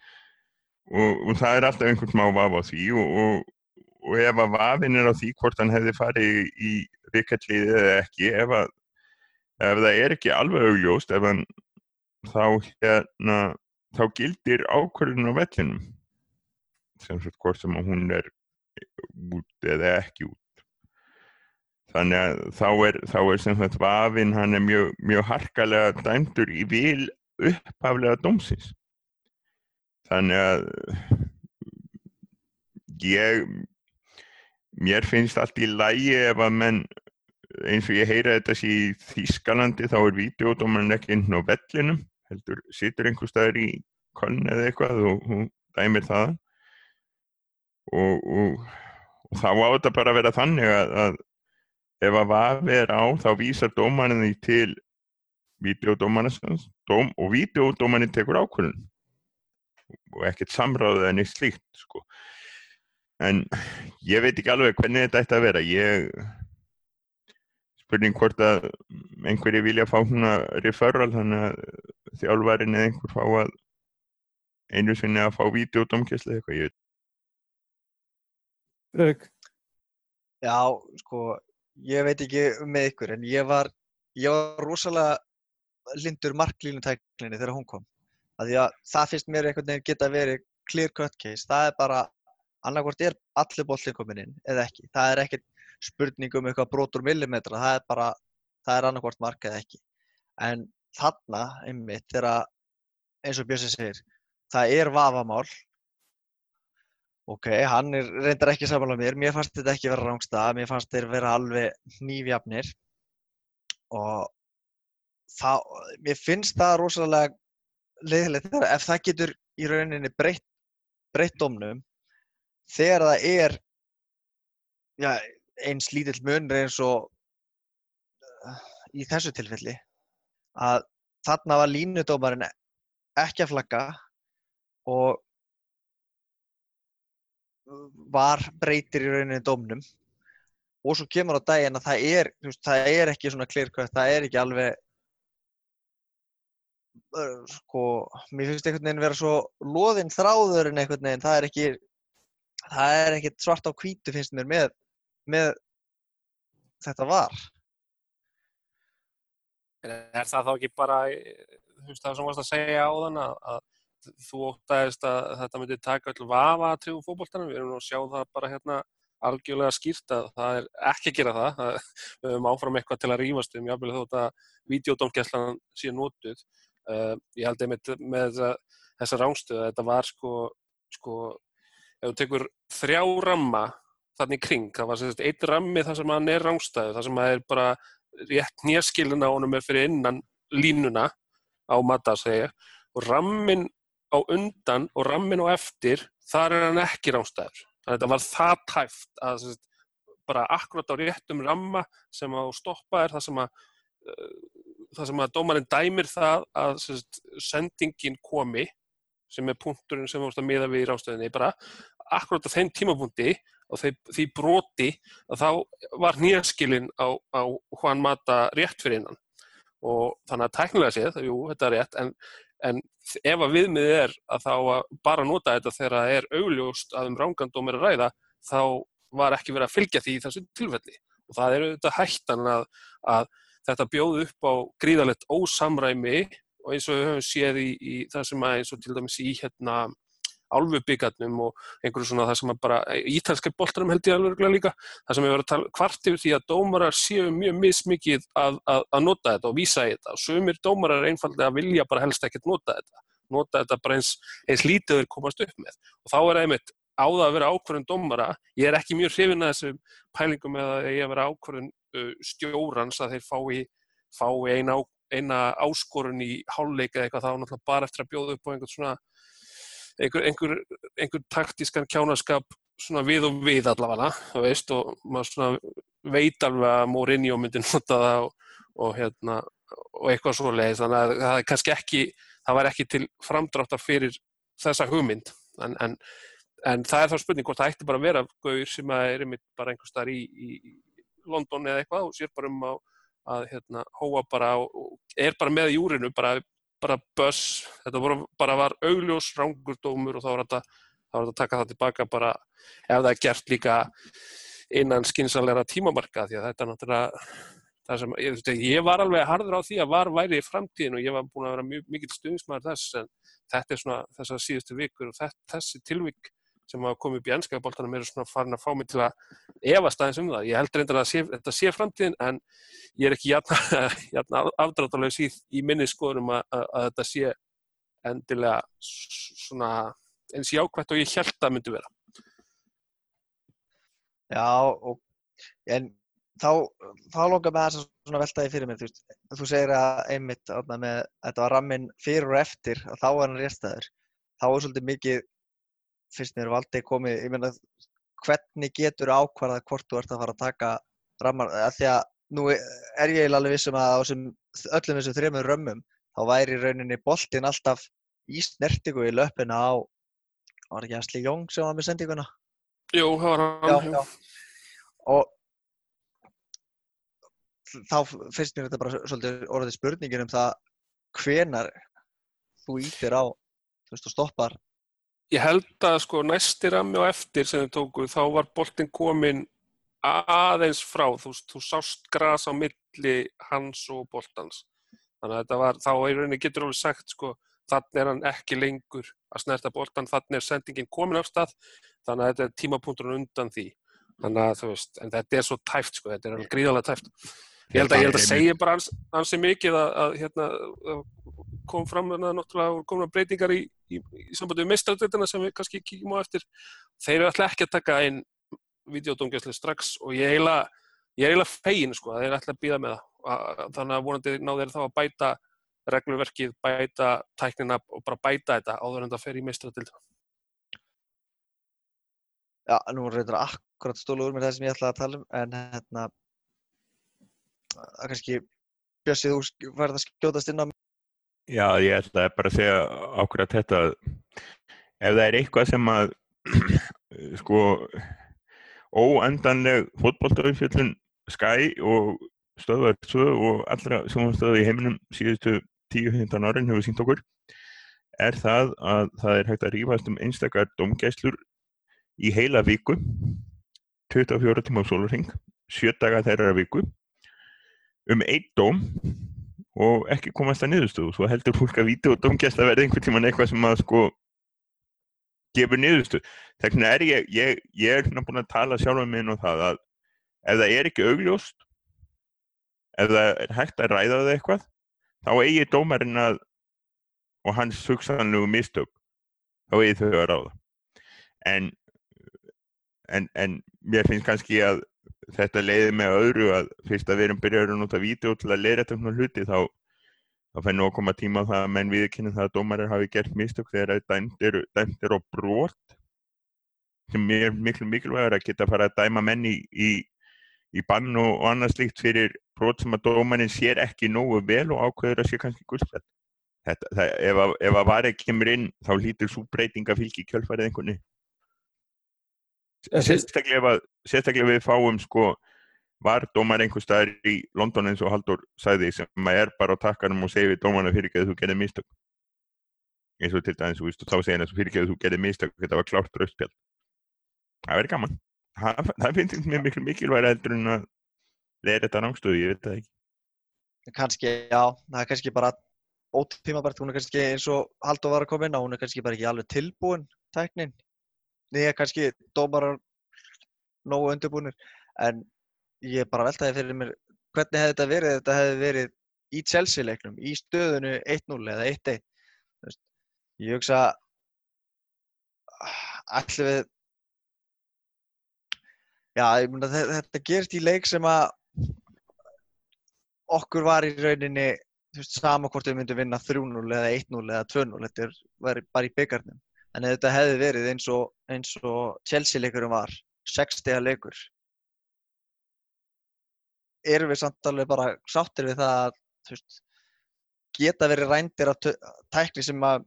Og, og það er alltaf einhvern smá vaf á því og, og, og ef að vafin er á því hvort hann hefði farið í rikketlið eða ekki ef, að, ef það er ekki alveg augljóst ef hann þá hérna þá gildir ákvörðun á vellinum sem sagt hvort sem að hún er út eða ekki út. Þannig að þá er, þá er sem sagt vafin hann er mjög, mjög harkalega dæmdur í vil upphaflega dómsins. Þannig að ég mér finnst allt í lægi ef að menn eins og ég heyra þetta sé í Þískalandi þá er videodómarinn ekki inn á vellinum heldur situr einhver staðar í konn eða eitthvað og hún dæmir það og, og, og þá á þetta bara að vera þannig að, að ef að vafi er á þá vísar dómarinn því til videodómarinn dóm, og videodómarinn tekur ákvörðun og ekkert samráðið en eitt slíkt sko. en ég veit ekki alveg hvernig þetta ætti að vera ég spurning hvort að einhverju vilja fá húnna referral þannig að þjálfarin eða einhver fá að einu sinni að fá videodómkessli eitthvað ég
Frögg,
Já, sko, ég veit ekki um með ykkur, en ég var, ég var rosalega lindur marklínutæklinni þegar hún kom. Því að það finnst mér einhvern veginn geta verið clear cut case. Það er bara, annarkvort er allir bollin komin inn eða ekki. Það er ekkert spurning um eitthvað brotur millimetra, það er bara, það er annarkvort mark eða ekki. En þarna, einmitt, þegar, eins og Björnsi segir, það er vafamál Ok, hann er reyndar ekki samanlega mér. Mér fannst þetta ekki vera rángstað. Mér fannst þeir vera alveg nýfjafnir. Og það, mér finnst það rosalega leiðilegt þegar ef það getur í rauninni breytt, breytt domnum þegar það er já, eins lítill munur eins og uh, í þessu tilfelli að þarna var línudómarinn ekki að flagga og var breytir í rauninni dómnum. Og svo kemur á daginn að það er, veist, það er ekki svona klirkvægt, það er ekki alveg sko, mér finnst einhvern veginn vera svo loðinn þráður en einhvern veginn, það er ekki það er ekki svart á hvítu finnst mér með, með þetta var.
Er það þá ekki bara, þú veist það sem varst að segja á þann að þú óttaðist að þetta myndi taka öll vafa að trefum fókbóltanum, við erum nú að sjá það bara hérna algjörlega skýrt að það er ekki að gera það, við höfum áfram eitthvað til að rýfast um, jáfnvel þótt að videodómgæslan sé nótuð. Uh, ég held einmitt með þessa rángstöðu að þetta var sko, sko, ef þú tekur þrjá ramma þannig kring, það var sérst eitt rammi þar sem hann er rángstöðu, þar sem það er bara rétt nýjaskilin á honum er fyrir innan línuna á matasegja og rammin á undan og rammin á eftir, þar er hann ekki rángstöður Þannig að þetta var það tæft að sagt, bara akkurat á réttum ramma sem að stoppa er það sem að, uh, það sem að dómarinn dæmir það að sagt, sendingin komi sem er punkturinn sem ást að miða við í rástöðinni bara akkurat á þeim tímapunkti og því, því broti að þá var nýjaskilinn á, á hvaðan mata rétt fyrir innan. Og þannig að tæknilega séð, jú, þetta er rétt en en ef að viðmið er að þá að bara nota þetta þegar það er augljóst að um rángandóm er að ræða þá var ekki verið að fylgja því í þessu tilfelli. Og það er auðvitað hættan að, að þetta bjóð upp á gríðalegt ósamræmi og eins og við höfum séð í, í það sem að eins og til dæmis í hérna álfubíkarnum og einhverju svona það sem að bara ítalska boltarum held ég alveg líka það sem við verðum að tala hvart yfir því að dómarar séu mjög mismikið að, að, að nota þetta og vísa þetta. Og sömur dómarar er einfallega að vilja bara helst ekkert nota þetta nota þetta bara eins, eins lítið þeir komast upp með. Og þá er einmitt á það að vera ákvörðun dómara ég er ekki mjög hrifin að þessum pælingum með að ég að vera ákvörðun uh, stjórans að þeir fái, fái eina, eina áskorun í háluleika eitthvað þá náttúrulega bara eftir að bjóða upp á einhvern svona einhver, einhver, einhver taktískan kjánaskap svona við og við allavega, veist, og maður svona veit alveg að Mourinho myndi nota það og, og hérna og eitthvað svo leiðis, þannig að það er kannski ekki, það var ekki til framdráttar fyrir þessa hugmynd, en, en, en það er þá spurning hvort það ætti bara að vera gauður sem er einmitt bara einhver starf í, í London eða eitthvað og sér bara um að, að hérna, hóa bara og er bara með júrinu, bara bara börs, þetta voru, bara var augljós rángurdómur og þá var þetta þá var þetta að taka það tilbaka bara ef það er gert líka innan skinsanleira tímamarka því að þetta er náttúrulega það sem, ég, ég var alveg harður á því að var væri í framtíðin og ég var búin að vera mjög mikil stuðnismæður þess en þetta er svona þessar síðustu vikur og þess, þessi tilvík sem hafa komið upp í ennskapoltanum eru svona farin að fá mig til að efast aðeins um það. Ég held reyndar að sé, þetta sé framtíðin en ég er ekki jætna afdráttalauðs í, í minni skoðunum að, að, að þetta sé endilega svona eins jákvæmt og ég held að myndi vera.
Já, og, en þá, þá longar með þess að svona veltaði fyrir mér, þú veist, þú segir að einmitt með, þetta var rammin fyrir og eftir og þá er hann réstæður. Þá er svolítið mikið fyrst mér valdi komið, ég meina hvernig getur ákvarðað hvort þú ert að fara að taka rammar, að því að nú er ég alveg vissum að á sem, öllum þessum þrejum römmum þá væri rauninni boltin alltaf í snertingu í löppina á var ekki Asli Jóng sem var með sendinguna?
Jú, það var hann já, já.
og þá finnst mér þetta bara svolítið orðið spurningin um það hvenar þú ítir á þú veist og stoppar
ég held að sko næsti rammi og eftir sem þið tóku þá var boltin komin aðeins frá, þú, þú sást gras á milli hans og boltans. Þannig að þetta var, þá í rauninni getur alveg sagt sko, þannig er hann ekki lengur að snerta boltan, þannig er sendingin komin á stað, þannig að þetta er tímapunkturinn undan því, þannig að þú veist en þetta er svo tæft sko, þetta er alveg gríðarlega tæft ég held að, ég held að segja bara hans, hansi mikið að, að hérna kom fram þarna náttúrulega komna breytingar í, í, í sambandi við mistradöldina sem við kannski kíkjum á eftir. Þeir eru alltaf ekki að taka einn videodómgæsli strax og ég er eiginlega fegin sko að þeir eru alltaf að býða með það. Þannig að vonandi ná þeir þá að bæta reglverkið, bæta tæknina og bara bæta þetta áður en það fer í mistradöldina
Já, nú það akkurat stólu úr með það sem ég ætlaði að tala um en hérna að kannski Bjössi, þú færði að skjótast inn á
Já, ég ætlaði bara að segja ákveð að þetta ef það er eitthvað sem að sko óendanleg fótballtöðumfjöldun Sky og stöðvar 2 og allra sjónastöðu í heiminum síðustu 10-15 árin hefur sínt okkur er það að það er hægt að rífast um einstakar domgæslur í heila viku 24 tíma á sólurring 7 daga þeirra viku um einn dóm og ekki komast að niðurstöðu. Svo heldur fólk að víta og domgæsla verði einhvern tíman eitthvað sem að sko gefur niðurstöðu. Þannig er ég, ég, ég er náttúrulega að tala sjálf um minn og það að ef það er ekki augljóst ef það er hægt að ræða það eitthvað þá eigi dómarinn að og hans hugsanlegu mistök þá eigi þau að ráða. En, en en mér finnst kannski að þetta leiði með öðru að fyrst að við erum byrjaður að nota vídeo til að leira þetta hluti þá þá fær nú að koma tíma á það að menn viðkynna það að dómarar hafi gert mistök þegar dæmt eru er á brot sem er miklu mikilvægur að geta að fara að dæma menn í, í, í bann og, annað slíkt fyrir brot sem að dómarinn sér ekki nógu vel og ákveður að sé kannski gullfætt það, ef, að, vareg kemur inn þá hlýtur svo breyting að fylgja í kjölfarið einhverni sérstaklega, sérstaklega við fáum sko var dómar einhver staðar í London eins og Haldur sæði sem er bara á takkanum og segir við dómarna fyrir ekki að þú gerði mistök. Eins og til dæmis og þá segir hann að fyrir ekki að þú gerði mistök þetta var klárt rauðspjál það verður gaman. Það, það finnst mér miklu mikilvæg heldur en að leira þetta rángstöðu, ég veit það ekki.
Kannski, já, það er kannski bara ótímabært, hún er kannski eins og Haldur var að koma inn á, hún er kannski bara ekki alveg tilbúin tæknin, niður kannski dómarar nógu undirbúinir, en ég bara veltaði fyrir mér hvernig hefði þetta verið þetta hefði verið í Chelsea leiknum, í stöðunu 1-0 eða 1-1 ég hugsa allir við já, ég myndi að þetta gerist í leik sem að okkur var í rauninni þú veist, sama hvort við myndum vinna 3-0 eða 1-0 eða 2-0 þetta er, bara í byggarnum en þetta hefði verið eins og, eins og Chelsea leikurum var 6 stega leikur erum við samt alveg bara sáttir við það að veist, geta verið rændir að tækni sem að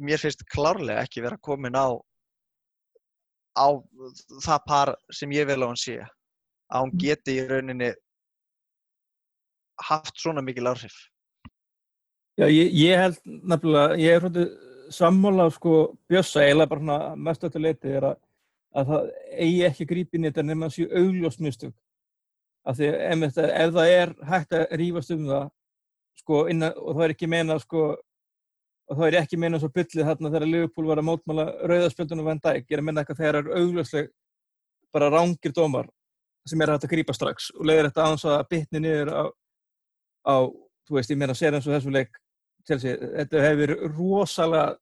mér finnst klárlega ekki vera komin á á það par sem ég vil á hann sé. Að hún geti í rauninni haft svona mikil áhrif.
Já, ég, ég held nefnilega, ég er svona sammála sko bjössa eiginlega bara svona mest öllu leiti er að, að það eigi ekki grípin í þetta nefn að séu augljósmistug af því ef, ef það er hægt að rýfast um það sko innan, og það er ekki meina sko og það er ekki meina svo byllið þarna þegar Liverpool var að mótmála rauðarspjöldunum Van Dijk, ég er að menna eitthvað þegar það er augljósleg bara rángir dómar sem er hægt að grípa strax og leiðir þetta aðeins að bytni niður á, á þú veist, ég meina sér eins og þessum leik Chelsea, þetta hefur rosalega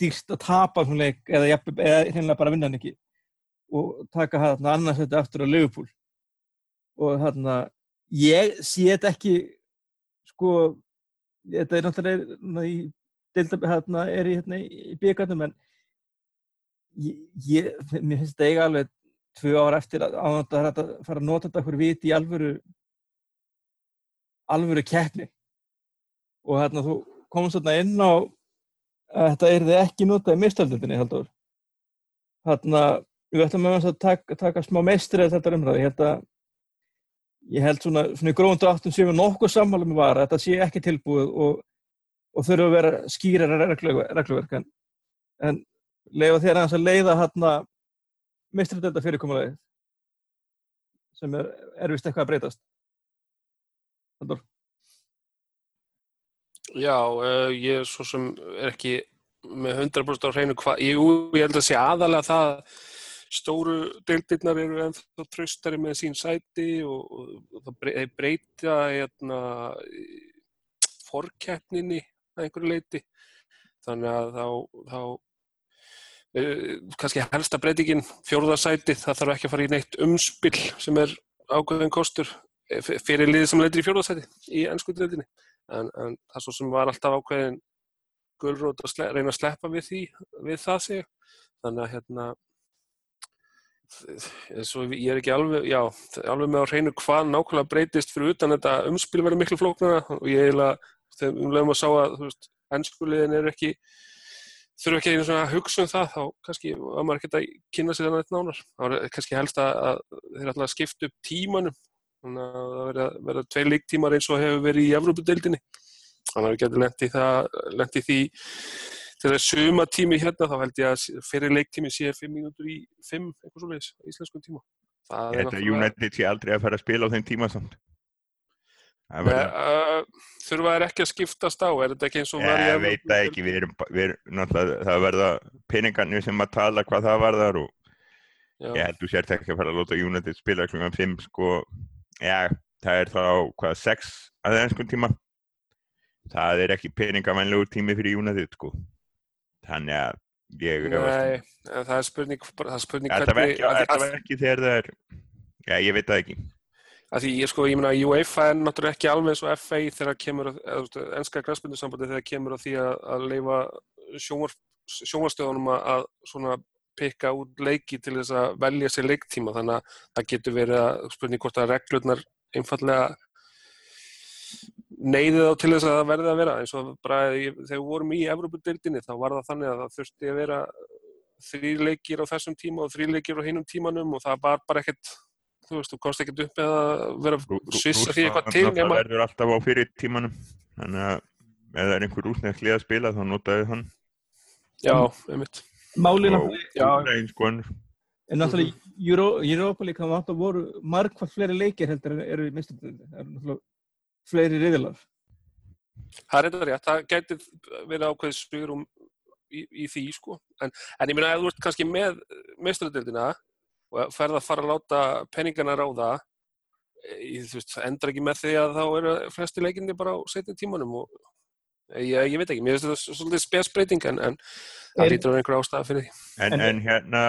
dýrst að tapa svona leik eða, eða hérna bara vinna hann ekki og taka hann annars þetta aftur á Liverpool. Og hérna ég sé þetta ekki sko þetta er náttúrulega í delta hérna er í, hérna, í byggandum en ég, ég, mér finnst þetta eiga alveg tvö ára eftir að, að, fara að nota þetta fyrir viti í alvöru alvöru keppni. Og hérna þú komst þarna inn á að þetta er þið ekki notað í mistöldundinni heldur hérna við ætlum að taka, taka smá meistri eða þetta umræði hérna ég held svona, svona í gróðundu áttum sem við nokkuð sammálum var að þetta sé ekki tilbúið og, og þurfa að vera skýrar regluverk. En, leiða þér aðeins að leiða hérna meistridelda fyrirkomulegi sem er, er vist eitthvað að breytast Haldur
Já, uh, ég er svo sem er ekki með 100% á hreinu hvað, ég, ég held að sé aðalega það stóru deildirnar eru ennþá tröstari með sín sæti og, og það breyta hérna, fórkeppninni að einhverju leiti þannig að þá, þá uh, kannski helsta breytingin fjórðarsæti, það þarf ekki að fara í neitt umspill sem er ákveðin kostur fyrir liðið sem leitir í fjórðarsæti í ennskuðleildinni en, en það svo sem var alltaf ákveðin gulrót að sle, reyna að sleppa við því við það sig þannig að hérna ég er ekki alveg, já, alveg með á hreinu hvað nákvæmlega breytist fyrir utan þetta umspil verið miklu flóknara og ég eiginlega, þegar um lögum að sá að, ennskuliðin er ekki þurfa ekki einu svona að hugsa um það þá kannski var maður ekkert að kynna sér þannig nánar. Það var kannski helst að, að þeir ætla að skipta upp tímanum þannig að það verða, verða tvei leiktímar eins og hefur verið í Evrópudeildinni þannig að við getum lendið því til er suma tími hérna þá held ég að fyrir leiktími sé 5 mínútur í 5 eitthvað svo leiðis í íslenskum tíma
Það er náttúrulega United sé aldrei að fara að spila á þeim tíma samt
uh, þurfa þær ekki að skiptast á er þetta ekki eins og
í Ég veit það ekki, við erum, við erum það verða peningarnir sem að tala hvað það var þar og Já. ég held þú sért ekki að fara að láta United spila kl. 5 sko, já, það er þá hvað 6 að ennskum tíma? Það er ekki peningamænlegur tími fyrir United sko. Þannig að ég
Nei, það er spurning það er spurning
hvernig Það verður ekki þegar það er já, ég veit það ekki.
Því ég sko, ég meina, UEFA er náttúrulega ekki alveg eins og FA þegar kemur, ennska græsbundursambandi þegar kemur á því að, að leifa sjónvarstöðunum að svona pikka út leiki til þess að velja sér leiktíma þannig að það getur verið að spurning hvort að reglurnar einfallega neyðið á til þess að það verði að vera. Eins og bara þegar við vorum í Evrópudildinni þá var það þannig að það þurfti að vera þrý leikir á þessum tíma og þrý leikir á hinnum tímanum og það var bara ekkert þú veist, þú komst ekkert upp eða vera svissa því eitthvað til
það verður alltaf á fyrir tímanum. Þannig að ef það er einhver úsnefnklið að spila þá notaðu hann.
Já, einmitt
málið
náttúrulega
en náttúrulega Europa líka það voru margfald fleiri leikir heldur en eru í náttúrulega fleiri riðilar
það er þetta rétt, það getur verið ákveðið spyrum í, í því sko. En, en ég minna að þú ert kannski með mistöndundina og ferð að fara að láta peningana ráða ég, veist, endra ekki með því að þá eru flesti leikinni bara á setjum tímanum og ég, ég veit ekki, mér finnst þetta svolítið spesbreyting en, en það lítur á einhverja ástæða fyrir því.
En, en hérna,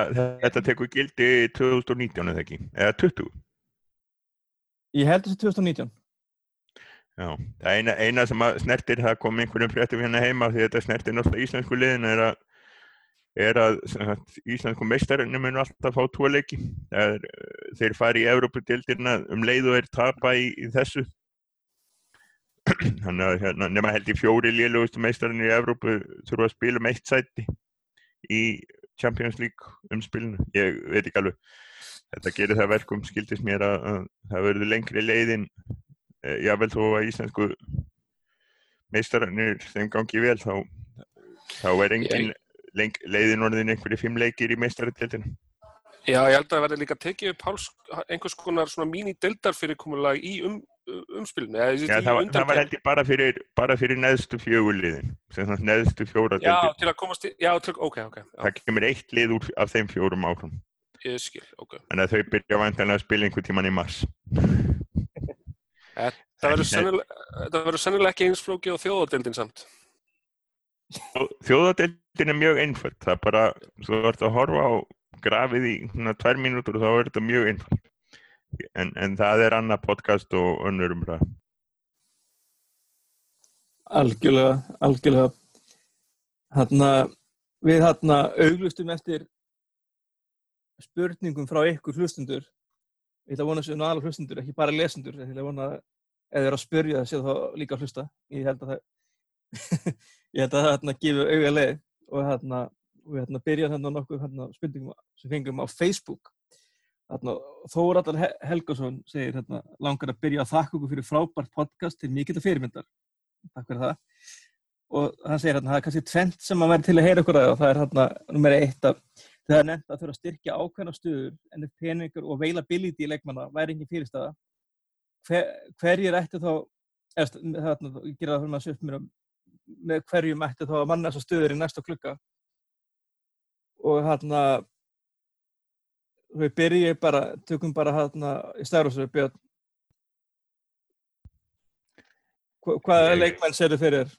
þetta tekur gildi 2019 eða ekki, eða 20?
Ég held þessi 2019
Já, það eina, eina sem snertir, það kom einhverjum fréttum hérna heima því þetta snertir náttúrulega íslensku liðin er að er að Íslandsku meistarinn mun alltaf fá tvo leiki. Er, þeir fari í Európa-dildirna um leið og er tapa í, í þessu þannig að hérna, nema held í fjóri liðlugustu meistarinn í Európa þurfa að spila um eitt sæti í Champions League umspilinu ég veit ekki alveg þetta gerir það verkum skildist mér að, að það verður lengri leiðin e, jável þó að Íslandsku meistarinn þeim gangi vel þá, þá er engin ég leiðin orðin einhverju fimm leikir í meistaröldinu.
Já, ég held að það verði líka tekið upp einhvers konar mínideldarfyrirkomulag í um, umspilinu.
Já, það var, það var held ég bara fyrir, bara fyrir neðstu fjöguliðin, neðstu fjóra
Já, til að komast í, já, til, ok, ok. Já.
Það kemur eitt lið úr af þeim fjórum
ok.
Þannig að þau byrja vantanlega að spila einhver tíman í mars.
Það verður sennilega ekki einsflóki á þjóðadeldin samt.
Þjóðadeildin er mjög einföld, það er bara, þú ert að horfa á grafið í svona tvær mínútur og þá er þetta mjög einföld. En, en það er annað podcast og önnur umræð.
Algjörlega, algjörlega. Hanna, við hérna auglustum eftir spurningum frá ykkur hlustundur. Ég ætla að vona að séu náðalega hlustundur, ekki bara lesendur. Ég ætla að vona að ef þið eru að spyrja það séu þá líka að hlusta. Ég held að það ég held að það hérna gefur auga leið og hérna við hérna byrjaðum hérna nokkuð hérna spurningum sem fengum á Facebook Þóratar Helgason segir hérna langar að byrja að þakka okkur fyrir frábært podcast til mikill að fyrirmyndar. Takk fyrir það. Og hann segir hérna það er kannski tvent sem að vera til að heyra okkur að það er hérna nummer eitt að það er nefnt að þurfa að styrkja ákveðna stuður en ef peningur og availability í leikmanna væri ekki fyrirstaða hver, hverjir ætti þá þarna, ég gera það fyrir maður að með hverju mætti þá að manna þessar stöður í næsta klukka. Og hérna við byrjum bara tökum bara hérna í stærðarsöfu björn. Hva, hvaða ég, leikmenn þið fyrir?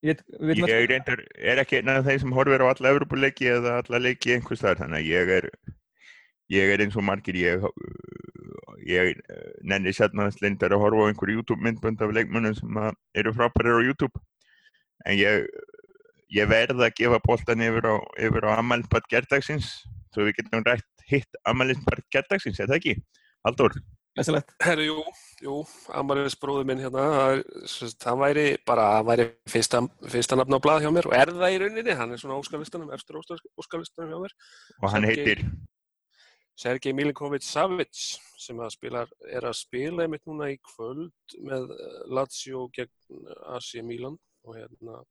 Ég, ég reyndar, er ekki einn af þeir sem horfir á alla Evropuleiki eða alla leiki einhvers þar þannig að ég er ég er eins og margir ég ég nenni sérnast lindar að horfa á einhver YouTube myndbönd af leikmennum sem eru frábærir á YouTube. En ég, ég verði að gefa bóltan yfir á, á ammaliðspart gerðdagsins svo við getum rætt hitt ammaliðspart gerðdagsins, er það ekki? Haldur?
Herru, jú, Jú, Amaris bróður minn hérna, það er- væri bara, hann væri fyrsta, fyrsta nafn á blað hjá mér og er það í rauninni, hann er svona óskalistanum, eftir óskalistanum hjá mér.
og hann
Sergei-
heitir
Sergei Milinkovic Savic sem að spila, er að spila einmitt núna í kvöld með eh, Lazio gegn AC Milan og hérna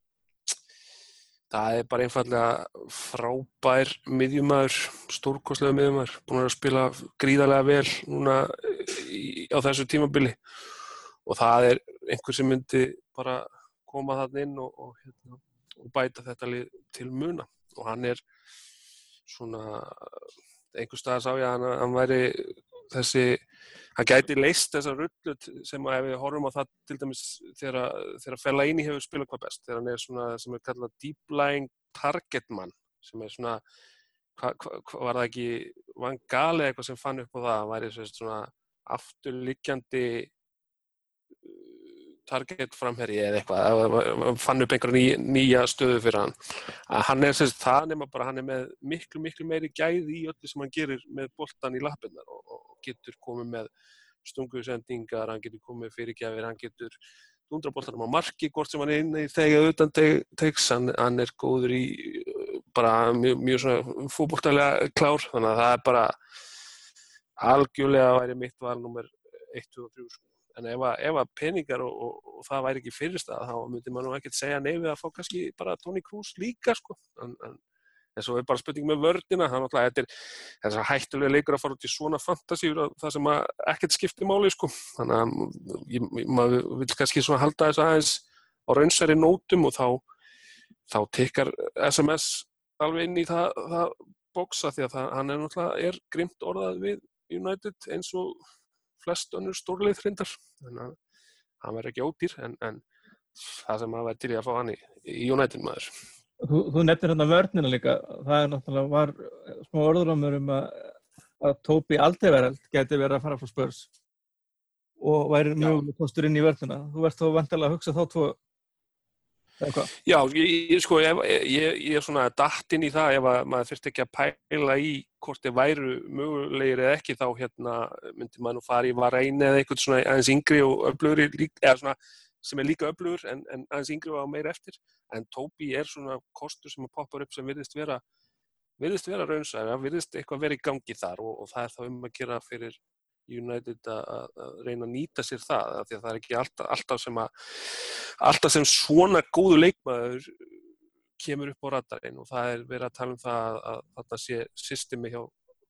það er bara einfallega frábær miðjumæður, stórkostlega miðjumæður, búin að spila gríðarlega vel núna í, á þessu tímabili. Og það er einhver sem myndi bara koma þarna inn og, og, hérna, og bæta þetta til muna. Og hann er svona einhver stað sá ég að hann, hann væri þessi, hann gæti leist þessa rullut sem að ef við horfum á það til dæmis þegar, þegar Fellaini hefur spilað hvað best, þegar hann er svona sem er kallað deep lying target man sem er svona hva, hva, var það ekki Van Gaali eitthvað sem fann upp á það, hann væri svona afturliggjandi target framherji eða eitthvað, fann upp einhverja ný, nýja stöðu fyrir hann. Að hann er sem sagt það nema bara hann er með miklu miklu meiri gæði í öllu sem hann gerir með boltan í lappinnar og getur komið með stungusendingar, hann getur komið fyrirgjafir, hann getur dundra boltanum á marki, hvort sem hann er inni þegar utan teiks, hann, hann er góður í uh, bara mjög, mjög svona fókbóltalega klár, þannig að það er bara algjörlega væri mitt val nummer 1, 2 og 3 sko. en ef að, ef að peningar og, og, og það væri ekki fyrirstað þá myndi maður nú ekkert segja nefið að fá kannski bara Toni Kroos líka sko en, en, en svo er bara spurning með vördina þannig að þetta er að hættulega leikur að fara út í svona fantasíur það sem ekkert skiptir máli sko. Þannig að ég, maður vil kannski halda þess aðeins á raunsæri nótum og þá þá tekkar SMS alveg inn í það, það bóksa því að það, hann er náttúrulega er grimt orðað við United eins og flest önnur stórleið hrindar þannig að hann verður ekki ódýr en, en það sem að verður til í að fá hann í, í United maður
Þú, þú nefnir hérna vörnina líka, það er náttúrulega var smá orðurámur um að, að Tóbi Aldevereld geti verið að fara frá spörs og væri mjög kostur inn í vörnina. Þú verðst þá vantilega að hugsa þá tvo eða hvað?
Já, ég, ég sko, ég, ég, ég er svona datt inn í það ef að maður þurfti ekki að pæla í hvort þið væru mögulegir eða ekki þá hérna myndi maður nú fara í varein eða eitthvað svona aðeins yngri og öflugri eða svona sem er líka öflugur en, en aðeins yngri og meira eftir. En Tóbi er svona kostur sem poppar upp sem virðist vera virðist vera raunsæði, virðist eitthvað vera í gangi þar og, og það er þá um að gera fyrir United að, reyna að nýta sér það, því að það er ekki alltaf, alltaf sem að alltaf sem svona góðu leikmaður kemur upp á radarinn og það er verið að tala um það að þetta sé systemi hjá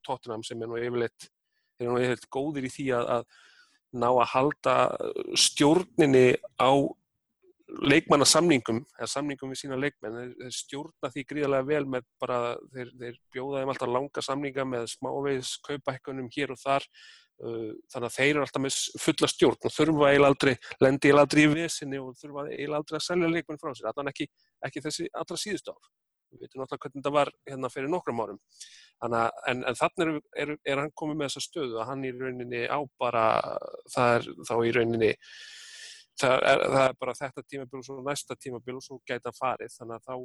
Tottenham sem er nú yfirleitt er nú yfirleitt góðir í því að, að ná að halda stjórninni á leikmannasamningum eða samningum við sína leikmenn. Þeir, stjórna því gríðarlega vel með bara þeir, þeir bjóða þeim alltaf langa samninga með smávegis kaupækkunum hér og þar uh, þannig að þeir eru alltaf með fulla stjórn og þurfa eiginlega aldrei lendi eiginlega aldrei í vesinni og þurfa eiginlega aldrei að selja leikmenn frá sér þannig ekki, ekki þessi allra síðust ár við veitum náttúrulega hvernig þetta var hérna fyrir nokkrum árum. Þannig, en, en þannig er, er, er hann komið með þessa stöðu að hann í rauninni á bara það er þá í rauninni það er, það er bara þetta tímabil og svo næsta tímabil og svo gæti hann farið. Þannig að þá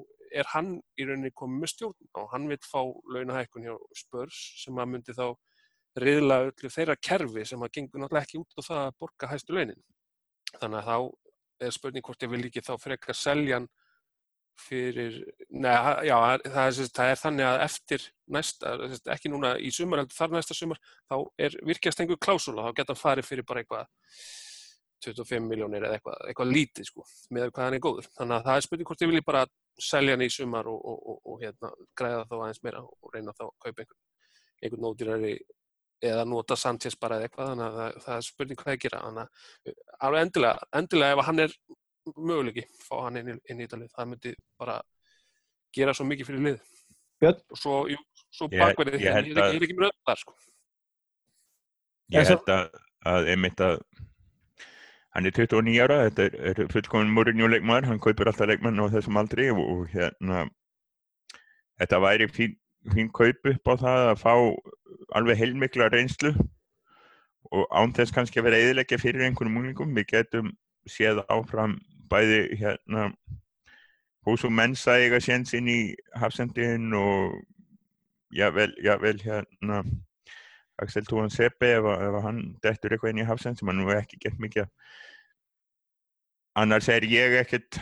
er hann í rauninni komið með stjórn og hann vil fá launahækkun hjá spörs sem að myndi þá riðla öllu þeirra kerfi sem að gengur náttúrulega ekki út á það að borga hæstu launin. Þannig að þá er spurning hvort ég vil ekki þá frekar selja hann fyrir, neða, já, það er, það er þannig að eftir næsta, ekki núna í sumar, heldur þar næsta sumar, þá er virkjast einhver klásula, þá geta hann farið fyrir bara eitthvað 25 miljónir eða eitthvað, eitthvað lítið sko, með hvað hann er góður. Þannig að það er spurning hvort ég vilji bara selja hann í sumar og, og, og, og hérna, græða þá aðeins meira og reyna þá að kaupa einhvern, einhvern nótirari eða nota Sanchez bara eða eitthvað, þannig að það, það er spurning hvað ég gera. Þannig að alveg endilega, endilega ef hann er möguleiki fá hann inn í, inn í Ítalið. Það myndi bara gera svo mikið fyrir lið.
Björn?
Og svo, jú, svo bakverðið,
ég
ég, ég, er ekki með öll þar, sko.
Ég held að, að einmitt að hann er 29 ára, þetta er, er fullkomin Mourinho leikmaður, hann kaupir alltaf leikmann á þessum aldri og, og hérna þetta væri fín, fín kaup upp á það að fá alveg heilmikla reynslu og án þess kannski að vera eðilegja fyrir einhvernum unglingum, við getum séð áfram bæði hérna hús og mensa eiga séns inn í hafsendin og jável, jável hérna Axel Tóan Seppi ef, ef hann dettur eitthvað inn í hafsend sem hann nú ekki gett mikið annars er ég ekkert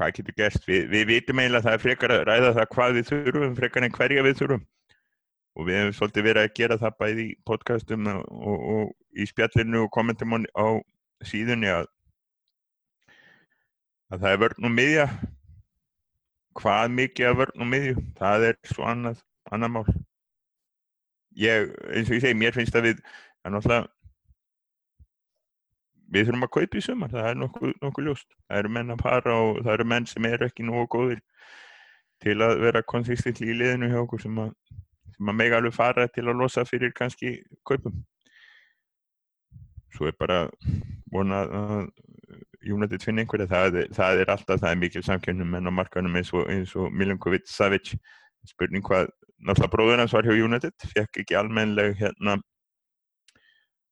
hvað getur gerst? Við, við vitum eiginlega að það er frekar að ræða það hvað við þurfum frekar en hverja við þurfum. Og við hefum svolítið verið að gera það bæði í podcastum og, og, og í spjallinu og kommentum á síðunni að, að það er vörn og miðja. Hvað mikið af vörn og miðju? Það er svo annað, annað mál. Ég, eins og ég segi, mér finnst að við er við þurfum að kaupa í sumar, það er nokkuð, nokkuð ljóst. Það eru menn að para og það eru menn sem eru ekki nógu góðir til að vera konsistentli í liðinu hjá okkur sem að, sem að mega alveg fara til að losa fyrir kannski kaupum. Svo er bara vonað að United finna einhverja, það, það er alltaf það er mikil samkjönnum menn á markanum eins og, og Milinkovic Savic. Spurning hvað, náttúrulega bróður hans var hjá United, fekk ekki almennleg hérna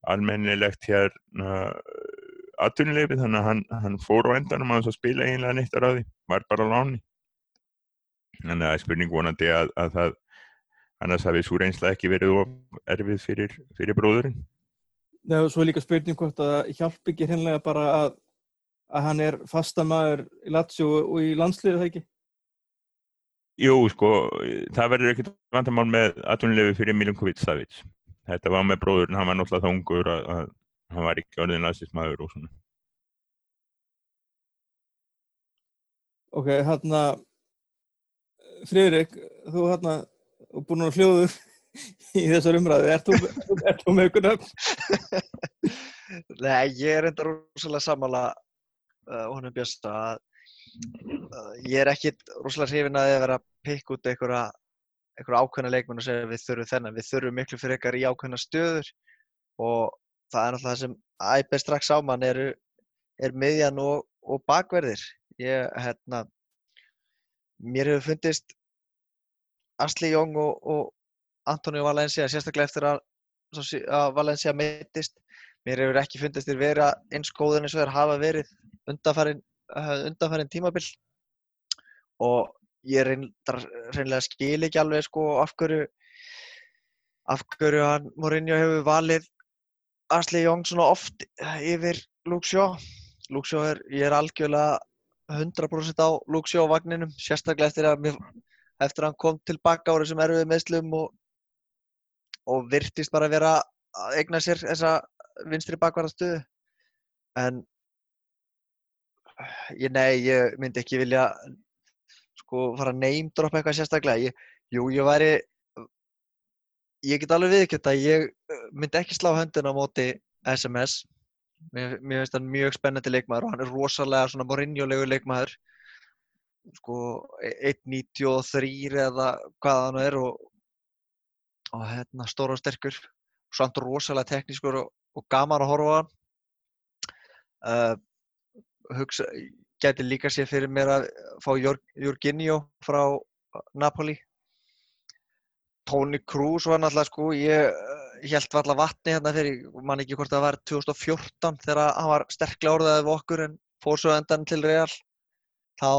almennilegt hérna atvinnuleifi þannig að hann, hann fór á endanum að spila eiginlega neitt á ráði, var bara á láni. Þannig að spurning vonandi að, að það annars hafi svo reynsla ekki verið erfið fyrir, fyrir bróðurinn.
Já, svo er líka spurning hvort að hjálp ekki hreinlega bara að, að hann er fastamæður í Lazio og í landsliðu það ekki.
Jú, sko, það verður ekkert vandamál með atvinnuleifi fyrir Milinkovic Savic. Þetta var með bróðurinn, hann var náttúrulega þá ungur að, að hann var ekki orðin aðsýstmaður og svona.
Ok, hérna, Friðrik, þú hérna, þú búin að hljóðu í þessar umræðu, ert þú, ert þú með ykkur nöfn?
Nei, ég er enda rosalega sammála uh, honum Björsta að uh, ég er ekki rosalega hrifin að þið vera að pikka út einhverja, einhverja ákveðna leikmenn og segja við þurfum þennan, við þurfum miklu fyrir ykkar í ákveðna stöður og það er náttúrulega það sem æpið strax á mann eru, er miðjan og, og bakverðir. Ég, hérna, mér hefur fundist Asli Jóng og, og Antonio Valencia, sérstaklega eftir að, að Valencia meittist, mér hefur ekki fundist þér vera eins góður eins og þér hafa verið undanfarin, uh, undanfarin tímabil. Og ég reyndar, reynlega skil ekki alveg sko af hverju af hverju hann Mourinho hefur valið Asli Jóng svona oft yfir Luke Shaw. Er, ég er algjörlega 100% á Shaw vagninum sérstaklega eftir að mér, eftir að hann kom tilbaka á þessum erfið meðslum og, og virtist bara vera að eigna sér þessa vinstri bakvarða stöðu. En ég, nei, ég myndi ekki vilja sko fara að neymdroppa eitthvað sérstaklega. Ég, jú, ég væri ég get alveg viðkjönt að ég uh, myndi ekki slá höndin á móti SMS mér, mér finnst hann mjög spennandi leikmaður og hann er rosalega svona morinjólegu leikmaður. Sko e- 1.93 eða hvað hann er og, og hérna stór og sterkur. Samt rosalega teknískur og, og gaman að horfa uh, hugsa, gæti líka sér fyrir mér að fá Jor- Jorginho frá Napoli. Toni Kroos var náttúrulega sko ég held valla vatni hérna fyrir man ekki hvort það var 2014 þegar hann var sterklega orðaðið við okkur en fór svo endan til Real. Þá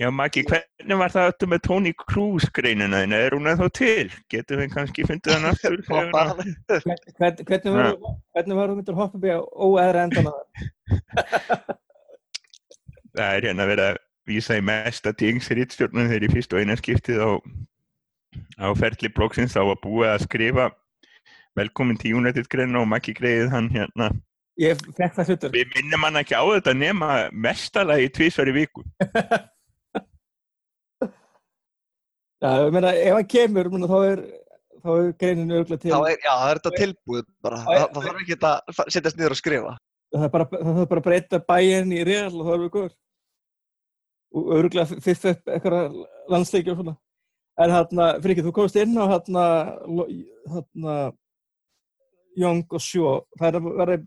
Já, Maggi, hvernig var það aftur með Tony Cruz greinina þína? Er hún ennþá til? Getum við kannski fundið hann aftur?
hvernig var hvernig var þú myndir hoppa upp í óæðra endan að
Það er hérna verið að vísa í mesta tingsriðstjórnum þegar í fyrst og eina skiptið á, á ferli bloggsins þá var búið að skrifa velkomin til United greina og Maggi greiðið hann hérna.
ég fekk það hlutur
Við minnum hann ekki á þetta nema mestalagi tvísvar í viku.
Já, ég meina, ef hann kemur, meina, þá er er greinin örgulega til.
Er, já, það er þetta tilbúið bara. Það, það þarf ekki að setjast niður og skrifa.
Það er bara, það er bara að breyta bæinn í real og þá erum við góður og örgulega fyrst upp eitthvað landsleiki og svona. En hérna, fyrir ekki, þú komst inn á hérna hérna Young og Sjó það er vera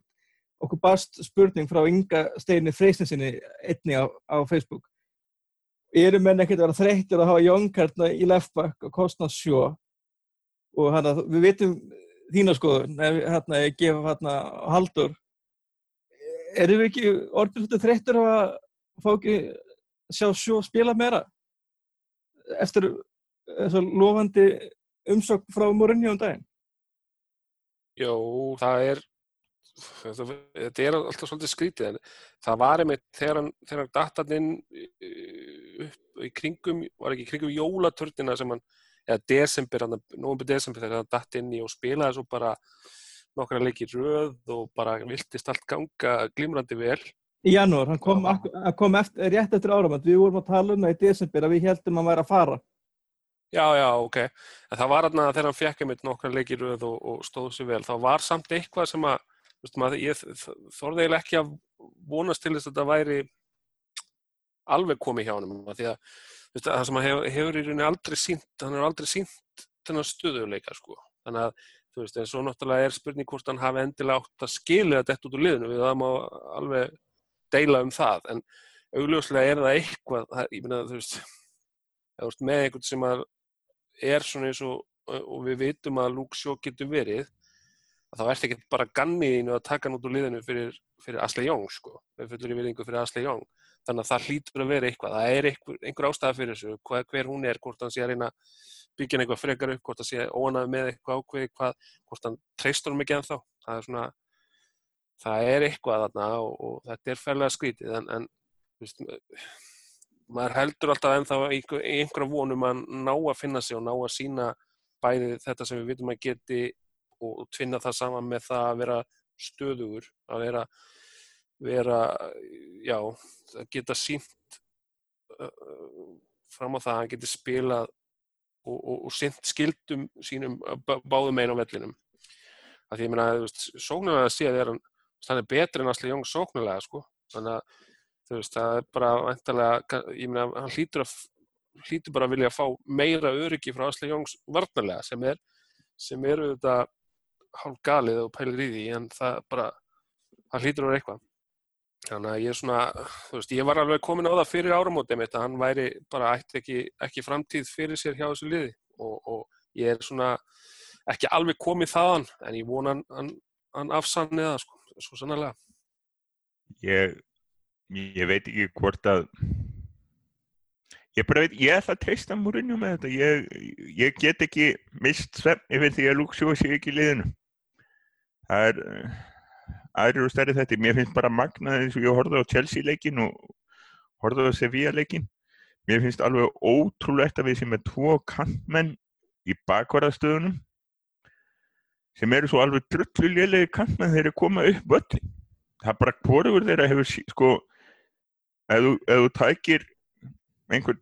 okkur bast spurning frá Inga Steini Freysninsinni einni á, á Facebook eru menn ekkert að vera þreyttir að hafa hérna í leftback og kostna Sjó og hérna, við vitum þína skoðun, hérna, ég gef hérna Haldur erum við ekki orðin svolítið þreyttur á að fá ekki sjá sjó spila meira? Eftir þess að lofandi umsókn frá Mourinho um daginn.
Jó, það er þetta, er alltaf svolítið skrítið en það var einmitt þegar hann, þegar hann upp í kringum, var ekki í kringum jólatörnina sem hann, eða desember nógumbi desember þegar hann datt inn í og spilaði svo bara nokkra leikir röð og bara viltist allt ganga glimrandi vel
Í janúar, hann kom, kom eftir, rétt eftir áramönd, við vorum að tala um það í desember að við heldum að hann væri að fara.
Já, já, ok. En það var þarna þegar hann fekk einmitt nokkra leikir röð og, og stóð sér vel, þá var samt eitthvað sem að, þú veist maður, ég þorði eiginlega ekki að vonast til þess að þetta væri alveg komið hjá af því að, veist, það sem hann hefur, í rauninni aldrei sínt, hann hefur aldrei sínt þennan stöðuleika, sko. Þannig að, þú veist, en svo náttúrulega er spurning hvort hann hafi endilega átt að skilja þetta út úr liðinu, við það má alveg deila um það, en augljóslega er það eitthvað, það, ég meina, þú veist, þú ert með einhvern sem er svona eins og, og við vitum að Shaw getur verið að þá ert ekki bara ganniðinu að taka hann út úr liðinu fyrir, fyrir Asle Young sko, við fullur í viðingu fyrir Asle Young þannig að það hlýtur að vera eitthvað. Það er einhver, einhver ástæða fyrir þessu, hvað, hver hún er hvort hann sé að reyna byggja eitthvað frekar upp hvort hann sé óanað með eitthvað ákveði hvað, hvort hann treystur hann ekki ennþá. Það er svona það er eitthvað þarna og, og þetta er færlega skrítið en, en veist, maður heldur alltaf ennþá í einhver- einhverja vonum að ná að finna sig og ná að sína bæði þetta sem við vitum að geti og, og tvinna það saman með það að vera stöðugur, að vera vera, já að geta sínt uh, fram á það að hann geti spilað og, og, og sint skildum sínum bá- báðum einn á vellinum. Að því ég meina, þú veist, sóknulega að sé að hann, hann er betri en Asli Jóng sóknulega, sko. Þannig að þú veist, það er bara væntalega, ég meina, hann hlýtur að hlýtur bara að vilja fá meira öryggi frá Asli Jóns varnarlega sem er sem eru þetta hálf galið og pælir í því en það bara, það hlýtur að vera eitthvað þannig að ég er svona þú veist, ég var alveg komin á það fyrir áramótið mitt að hann væri bara ætti ekki, ekki framtíð fyrir sér hjá þessu liði. Og, og ég er svona ekki alveg komið þaðan en ég vona hann, hann, hann afsanni það sko, svo sannlega
ég, ég veit ekki hvort að ég bara veit, ég ætla að treysta múrinu með þetta. Ég, ég get ekki mist svefn yfir því að Luxjó sé ekki liðinu. Það er aðrir og stærri þetta mér finnst bara magnað eins og ég horfði á Chelsea leikin og horfði á Sevilla leikin mér finnst alveg ótrúlegt að við sem er tvo kantmenn í bakvarðastöðunum sem eru svo alveg drullu lélegi kantmenn þeir koma upp völlin það bara hvorugur þeirra hefur sko ef þú, ef þú tækir einhvern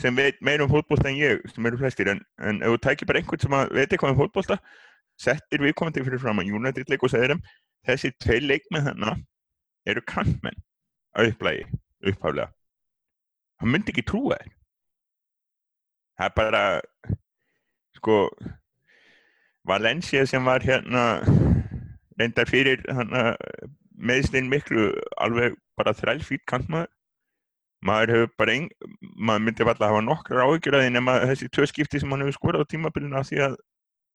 sem veit meira um fótbolta en ég sem eru flestir en, en ef þú tækir bara einhvern sem veit eitthvað um fótbolta settir viðkomandi fyrir fram að United leik og segir þeim þessi tvei leikmenn þannig eru kantmenn að upplægi upphaflega. Hann myndi ekki trúa þér það er bara sko Valencia sem var hérna reyndar fyrir hana, meðslinn miklu alveg bara þrælfýtt kantmaður. Maður hefur bara ein, maður myndi alltaf hafa nokkrar áhyggjur að því nema þessi tvö skipti sem hann hefur skorað á tímabilinu af því að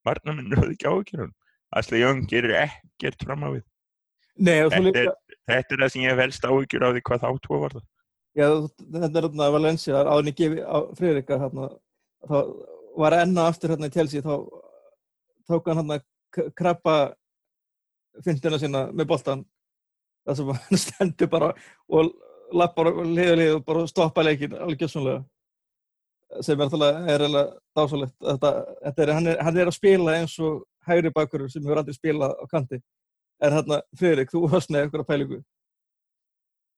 varnaminn höfðu ekki áhyggjur hann Asli Jón gerir ekkert fram á við
Nei,
þetta
líka,
er, þetta er það sem ég hef helst áhyggjur af því hvað þá tvo var það.
Já, þetta er þarna Valencia, áður en ég gefi á hérna, þá var enn og aftur hérna í Chelsea, þá tók hann hérna k- krabba fyndina sína með boltan það sem hann stendur bara og lappar og liður liður og bara stoppa leikin alveg gjössunlega sem er er alveg dásalegt þetta, þetta er, hann, er, hann er að spila eins og hægri bakur sem hefur aldrei spilað á kanti. En hérna, Friðrik, þú varst með eitthvað pælingu.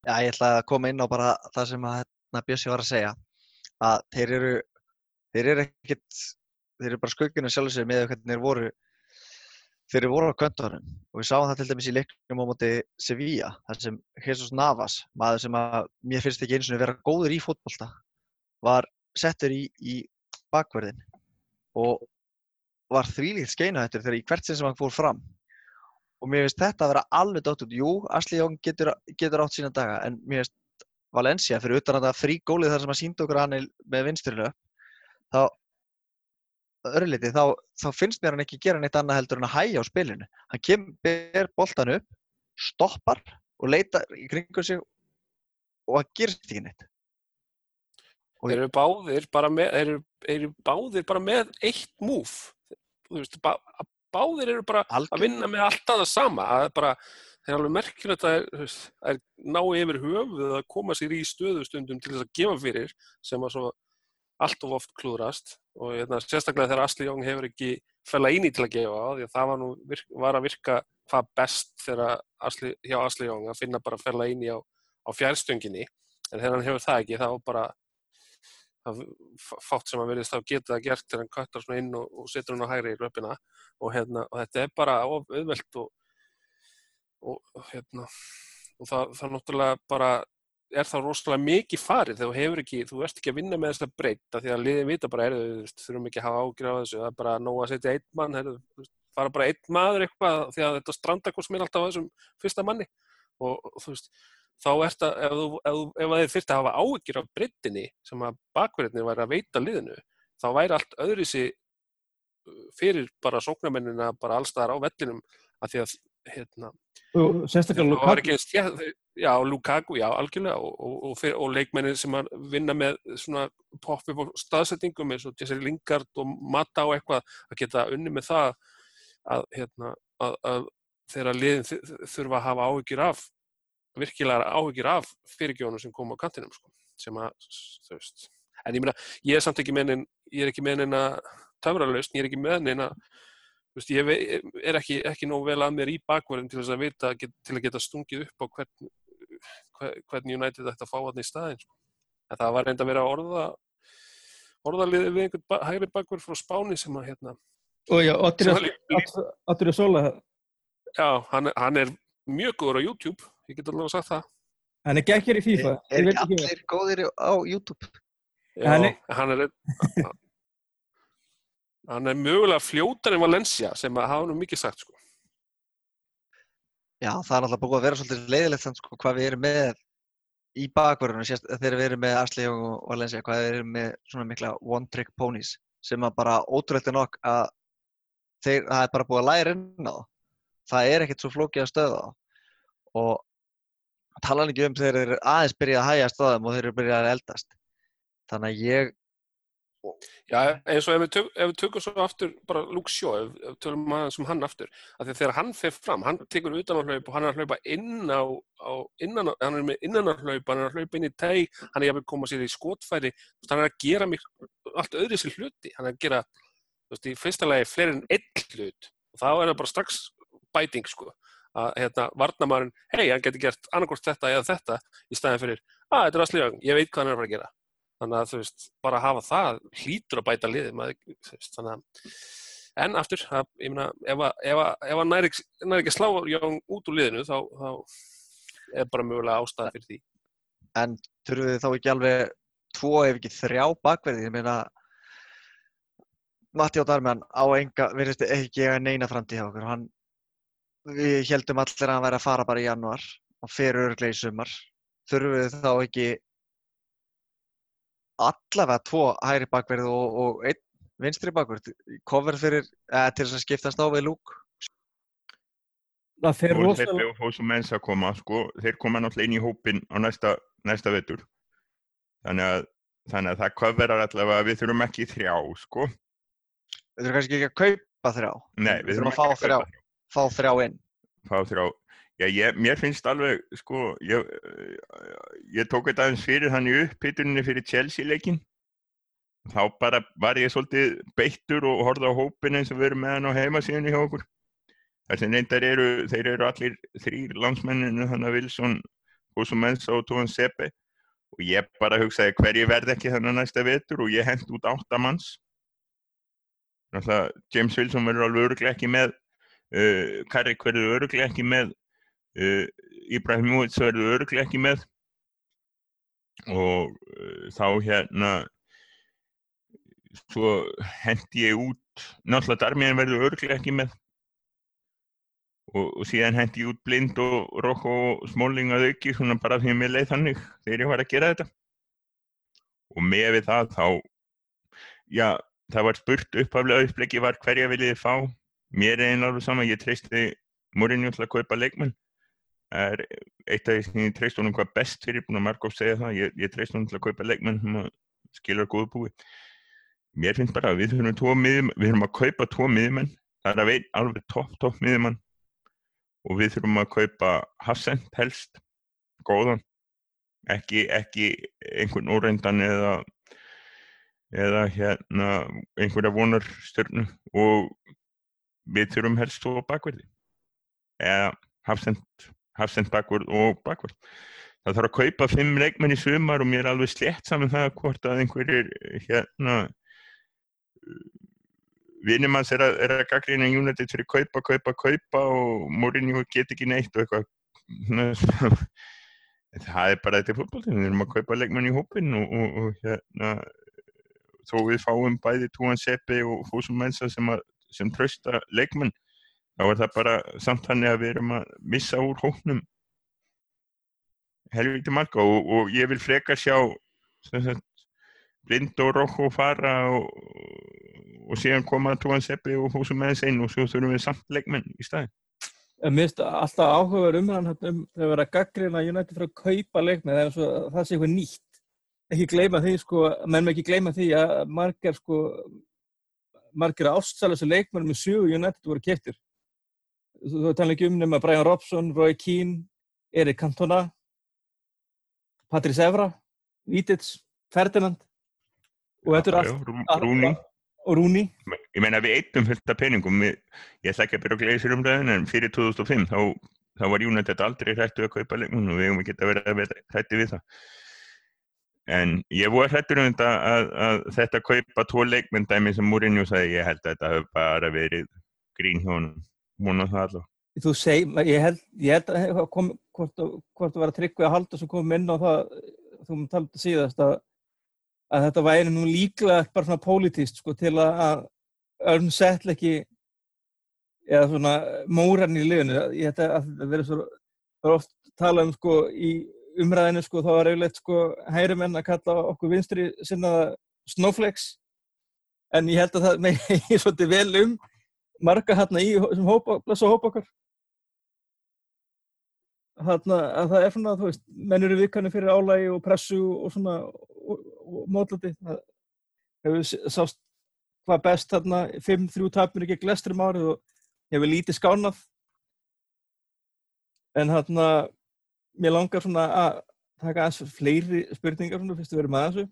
Já, ég ætla að koma inn á bara það sem að hérna, Bjössi var að segja. Að þeir eru þeir eru ekkit þeir eru bara skugginu sjálfur sér með hvernig þeir voru þeir eru voru á köntunum og við sáum það til dæmis í leiknum á móti Sevilla þar sem Jesus Navas maður sem að mér finnst ekki eins og vera góður í fótbolta var settur í, í bakverðin og var þvílíkt skeinahættur þegar í hvert sinn sem hann fór fram. Og mér finnst þetta að vera alveg dótt út jú, Asli Jón getur, getur átt sína daga en mér finnst Valencia fyrir utan að það frí gólið þar sem að sínda okkur hann með vinsturilega þá örliti, þá, þá finnst mér hann ekki gera neitt annað heldur en að hæja á spilinu. Hann kem, ber boltan upp stoppar og leitar í kringum sig og það gerist ekki neitt. Og-
Þeir eru báðir bara með, eru, eru báðir bara með eitt múf. Veist, bá, báðir eru bara að
Algjörlega.
vinna með alltaf það sama það er bara, það er alveg merkilegt að að ná yfir höfuð að koma sér í stöðu stundum til þess að gefa fyrir sem að svo allt of oft klúðrast og hérna, sérstaklega þegar Asli Jóng hefur ekki fæla íni til að gefa á því að það var, nú, virk, var að virka hvað best þegar Asli, hjá Asli Jóng að finna bara fæla íni á, á fjærstönginni en þegar hann hefur það ekki þá bara það fátt sem að verðist þá geta það gert þegar hann köttar svona inn og, og setur hann á hægri í löpina og, hérna, og þetta er bara auðvelt og, og, hérna það, það náttúrulega bara er það rosalega mikið farið þegar þú hefur ekki, þú ert ekki að vinna með þess að breyta því að liðin vita bara, heyrðu, þú þurfum ekki að hafa ágjur á þessu, það er bara nóg að setja einn mann, veist, fara bara einn maður eitthvað því að þetta strandakurs mér alltaf á þessum fyrsta manni og þú veist, þá ert að, ef, ef, ef þið þyrfti að hafa ágjur af breytinni sem að bakverðinni væri að veita liðinu, þá væri allt öðrisi fyrir bara sóknarmennina bara allstaðar á vellinum að því að hérna,
og sérstaklega Lukaku.
þétt, já, Lukaku, já, algjörlega og, og, og, fyr, og leikmennir sem að vinna með svona popp upp á staðsetningum eins og Jesse Lingard og Mata og eitthvað að geta unni með það að, hérna, að, að þegar liðin þurfa að hafa áhyggjur af virkilega áhyggjur af fyrirgjónum sem koma á kantinum sko, sem að, þú veist en ég meina, ég er samt ekki með neinn ég er ekki með neina töfralausn, ég er ekki með neina þú veist, ég er ekki, ekki nóg vel að mér í bakverðin til þess að vita, til að geta stungið upp á hvern, hver- hvernig United ætti að fá hann í staðinn sko. en það var reynda að vera að orða orðaliði við einhvern ba hægri bakverð frá Spáni sem að hérna
og já,
að,
Ottri Sola
já, hann, hann er mjög góður á YouTube, ég get alveg sagt það
hann er geggjar í FIFA
Er
Ég
ekki allir góðir á YouTube?
Já,
Hann
hann
er-
er hann er mögulega fljótar en Valencia sem að hafa nú mikið sagt sko.
Já, það er alltaf búið að vera svolítið leiðilegt þannig sko hvað við erum með í bakverðunum þegar við erum með Asli og Valencia, hvað við erum með svona mikla one trick ponies sem að bara ótrúlega nokk að þeir, það er bara búið að læra inn á það. Það er ekkert svo flókið að stöða það og tala ekki um þegar þeir aðeins byrjað að hæja stöðum og þeir eru byrjað að eldast. Þannig að ég,
Já, eins og ef við, tök, ef við tökum svo aftur bara Luke Shaw, ef, við tölum aðeins um hann aftur, að þegar hann fer fram, hann tekur utan á hlaup og hann er að hlaupa inn á, á innan, á- hann er með innan á hlaup, hann er að hlaupa inn í teg, hann er að koma sér í skotfæri, hann er að gera mik, allt öðru sér hluti, hann er að gera, þú veist, í fyrsta lagi fleiri en einn hlut og þá er það bara strax bæting, sko, að hérna, varnamærin, hei, hann getur gert annarkort þetta eða þetta í staðin fyrir, að þetta er að slíðan, ég veit hvað hann er að fara að gera. Þannig að þú veist, bara hafa það hlýtur að bæta liðið maður, veist, að en aftur, að, ég meina, ef að, ef að, ef að næri, ekki að slá Jón út úr liðinu, þá, þá er bara mögulega ástæða fyrir því.
En þurfum við þá ekki alveg tvo ef ekki þrjá bakverði, ég meina Matti og Darman á enga, virðist ekki eiga neina framtíð hjá okkur. Hann, við heldum allir að hann væri að fara bara í janúar og fer örglega í sumar. Þurfum við þá ekki allavega tvo hægri bakverði og, og einn vinstri bakverð, cover fyrir, eða til þess að skiptast á við lúk.
það
Og
rosalega
Pepe og Fós og Mensa koma, sko, þeir koma náttúrulega inn í hópin á næsta, næsta vetur. Þannig að, þannig að það coverar allavega að við þurfum ekki þrjá, sko.
Við þurfum kannski ekki að kaupa þrjá,
Nei,
Við
við
þurfum
þurfum
að fá þrjá. Fá þrjá inn.
Fá þrjá. Já, ég, mér finnst alveg, sko, ég, ég tók þetta aðeins fyrir hann í upphituninni fyrir Chelsea-leikin. Þá bara var ég svolítið beittur og horfði á hópin eins og erum með hann á heimasíðunni hjá okkur. Þessi reyndar eru, þeir eru allir þrýr landsmenninu, þannig að Wilson, Húsum Mensa og Tóðan Sepe. Og ég bara hugsaði hverju verð ekki þannig næsta vetur og ég hent út áttamanns. Náttúrulega James Wilson verður alveg öruglega ekki með, uh, Carrick verður öruglega ekki með, uh, Ibrahimovic verður öruglega ekki með. Og uh, þá hérna svo hendi ég út, náttúrulega Darmiðan verður öruglega ekki með. Og, og síðan hendi ég út blind og Rokko og Smalling að auki svona bara því að mér leið þannig þegar ég var að gera þetta. Og með við það þá já, það var spurt upphaflega uppleggi var hverja viljið þið fá mér er einn alveg sama, ég treysti Mourinho til að kaupa leikmenn. Það er eitt af því sem ég treyst honum hvað best fyrir, búin að Markov segja það ég, ég treyst honum til að kaupa leikmenn sem að skilur góðu búi mér finnst bara að við þurfum að kaupa tvo miðmenn það er að veit alveg topp, topp miðjumann. Og við þurfum að kaupa Hassend helst, góðan. Ekki, ekki einhvern óreyndan eða eða hérna einhverja vonarstjörnu. Og við þurfum helst svo bakverði eða Hassend bakverð og bakverð það þarf að kaupa fimm leikmenn í sumar og mér er alveg slett saman það hvort að einhverjir hérna vinnum hans er að, að gaggrina United fyrir kaupa, kaupa, kaupa og Mourinho get ekki neitt og eitthvað. Það er bara þetta fólkbóltinn, við erum að kaupa leikmenn í hópin og, og, og hérna þó við fáum bæði Túan Seppi og Fúsum Mensa sem, sem trösta leikmenn þá er það bara samt hann að við erum að missa úr hóknum helviti marga og, og ég vil freka sjá sagt, blind og rokk og fara og, og síðan koma Túan Seppi og Fúsum Mensa inn og svo þurfum við samt leikmenn í staðin
Mér finnst alltaf áhugaður umræðan um þegar verið að gaggrina United fyrir að kaupa leikmenn svo það sé eitthvað nýtt. Ekki gleyma því sko, menn með ekki gleyma því að margar sko margar ástsæðlega sem leikmenn með sjöu United voru keftir þú tala ekki um nema Brian Robson, Roy Keane Erik Cantona Patrice Evra Vítits, Ferdinand og þetta er allt
Rúni.
Og Rúni.
Ég meina við eittum fullt af peningum. Ég ætla ekki að byrja að gleysa um það en fyrir 2005 þá, þá var United aldrei hrættu að kaupa leikmenn og við hefum ekki að vera hrætti við það En ég voru hrettur um þetta að, að þetta kaupa tvo leikmyndæmi sem Mourinho sagði, ég held að þetta hefur bara verið grín hjá hann, múna það allavega.
Þú segi, ég held, ég held að kom, hvort, það var að tryggja að halda sem kom inn á það, þú talaði síðast að, að þetta væri nú líklega bara svona pólitíst sko til að, örn setl ekki eða svona móran í liðinu. Ég held að það verið svo, það er oft talað um sko í umræðinu sko þá var auðvitað sko hærumenn að kalla okkur vinstri sinnaða snowflakes. En ég held að það ég svolítið vel um marga hérna í sem hópa, blessa hópa okkar. Hérna að það er svona þú veist, menn eru viðkanni fyrir álægi og pressu og svona og, og mótlati það hefur sást hvað best hérna 5-3 tapir ekki glestrum árið og hefur lítið skánað. En hérna mér langar svona að taka aðeins fleiri spurningar svona fyrst að vera með þessu.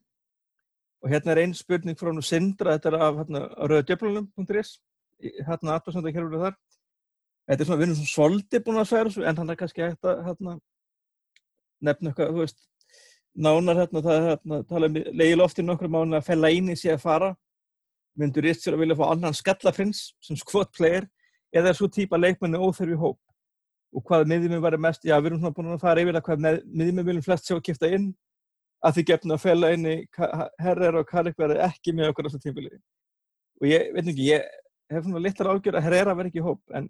Og hérna er einn spurning frá nú Sindra, þetta er af hérna, rauðadjöflunum.is hérna hér verið þar. Þetta er svona, við erum svona svolítið búin að segja þessu en hann er kannski hægt að hérna, nefna eitthvað, þú veist nánar hérna, það er hérna, tala um leiðiloftir nokkur mánu að fella íni sé að fara. Myndur rétt sér að vilja fá annan skallafins sem skvot player eða svo típa leikmenni óþörfi hóp og hvað miðjuminn var mest, já við erum svona búin að fara yfir að hvað miðjuminn viljum flest sjá að kipta inn. Að því gefna að fella inn í herrar og Karik verði ekki með okkur á þessu tímfili og ég veit ekki, ég hef svona litlar ágjör að herrera verði ekki í hóp en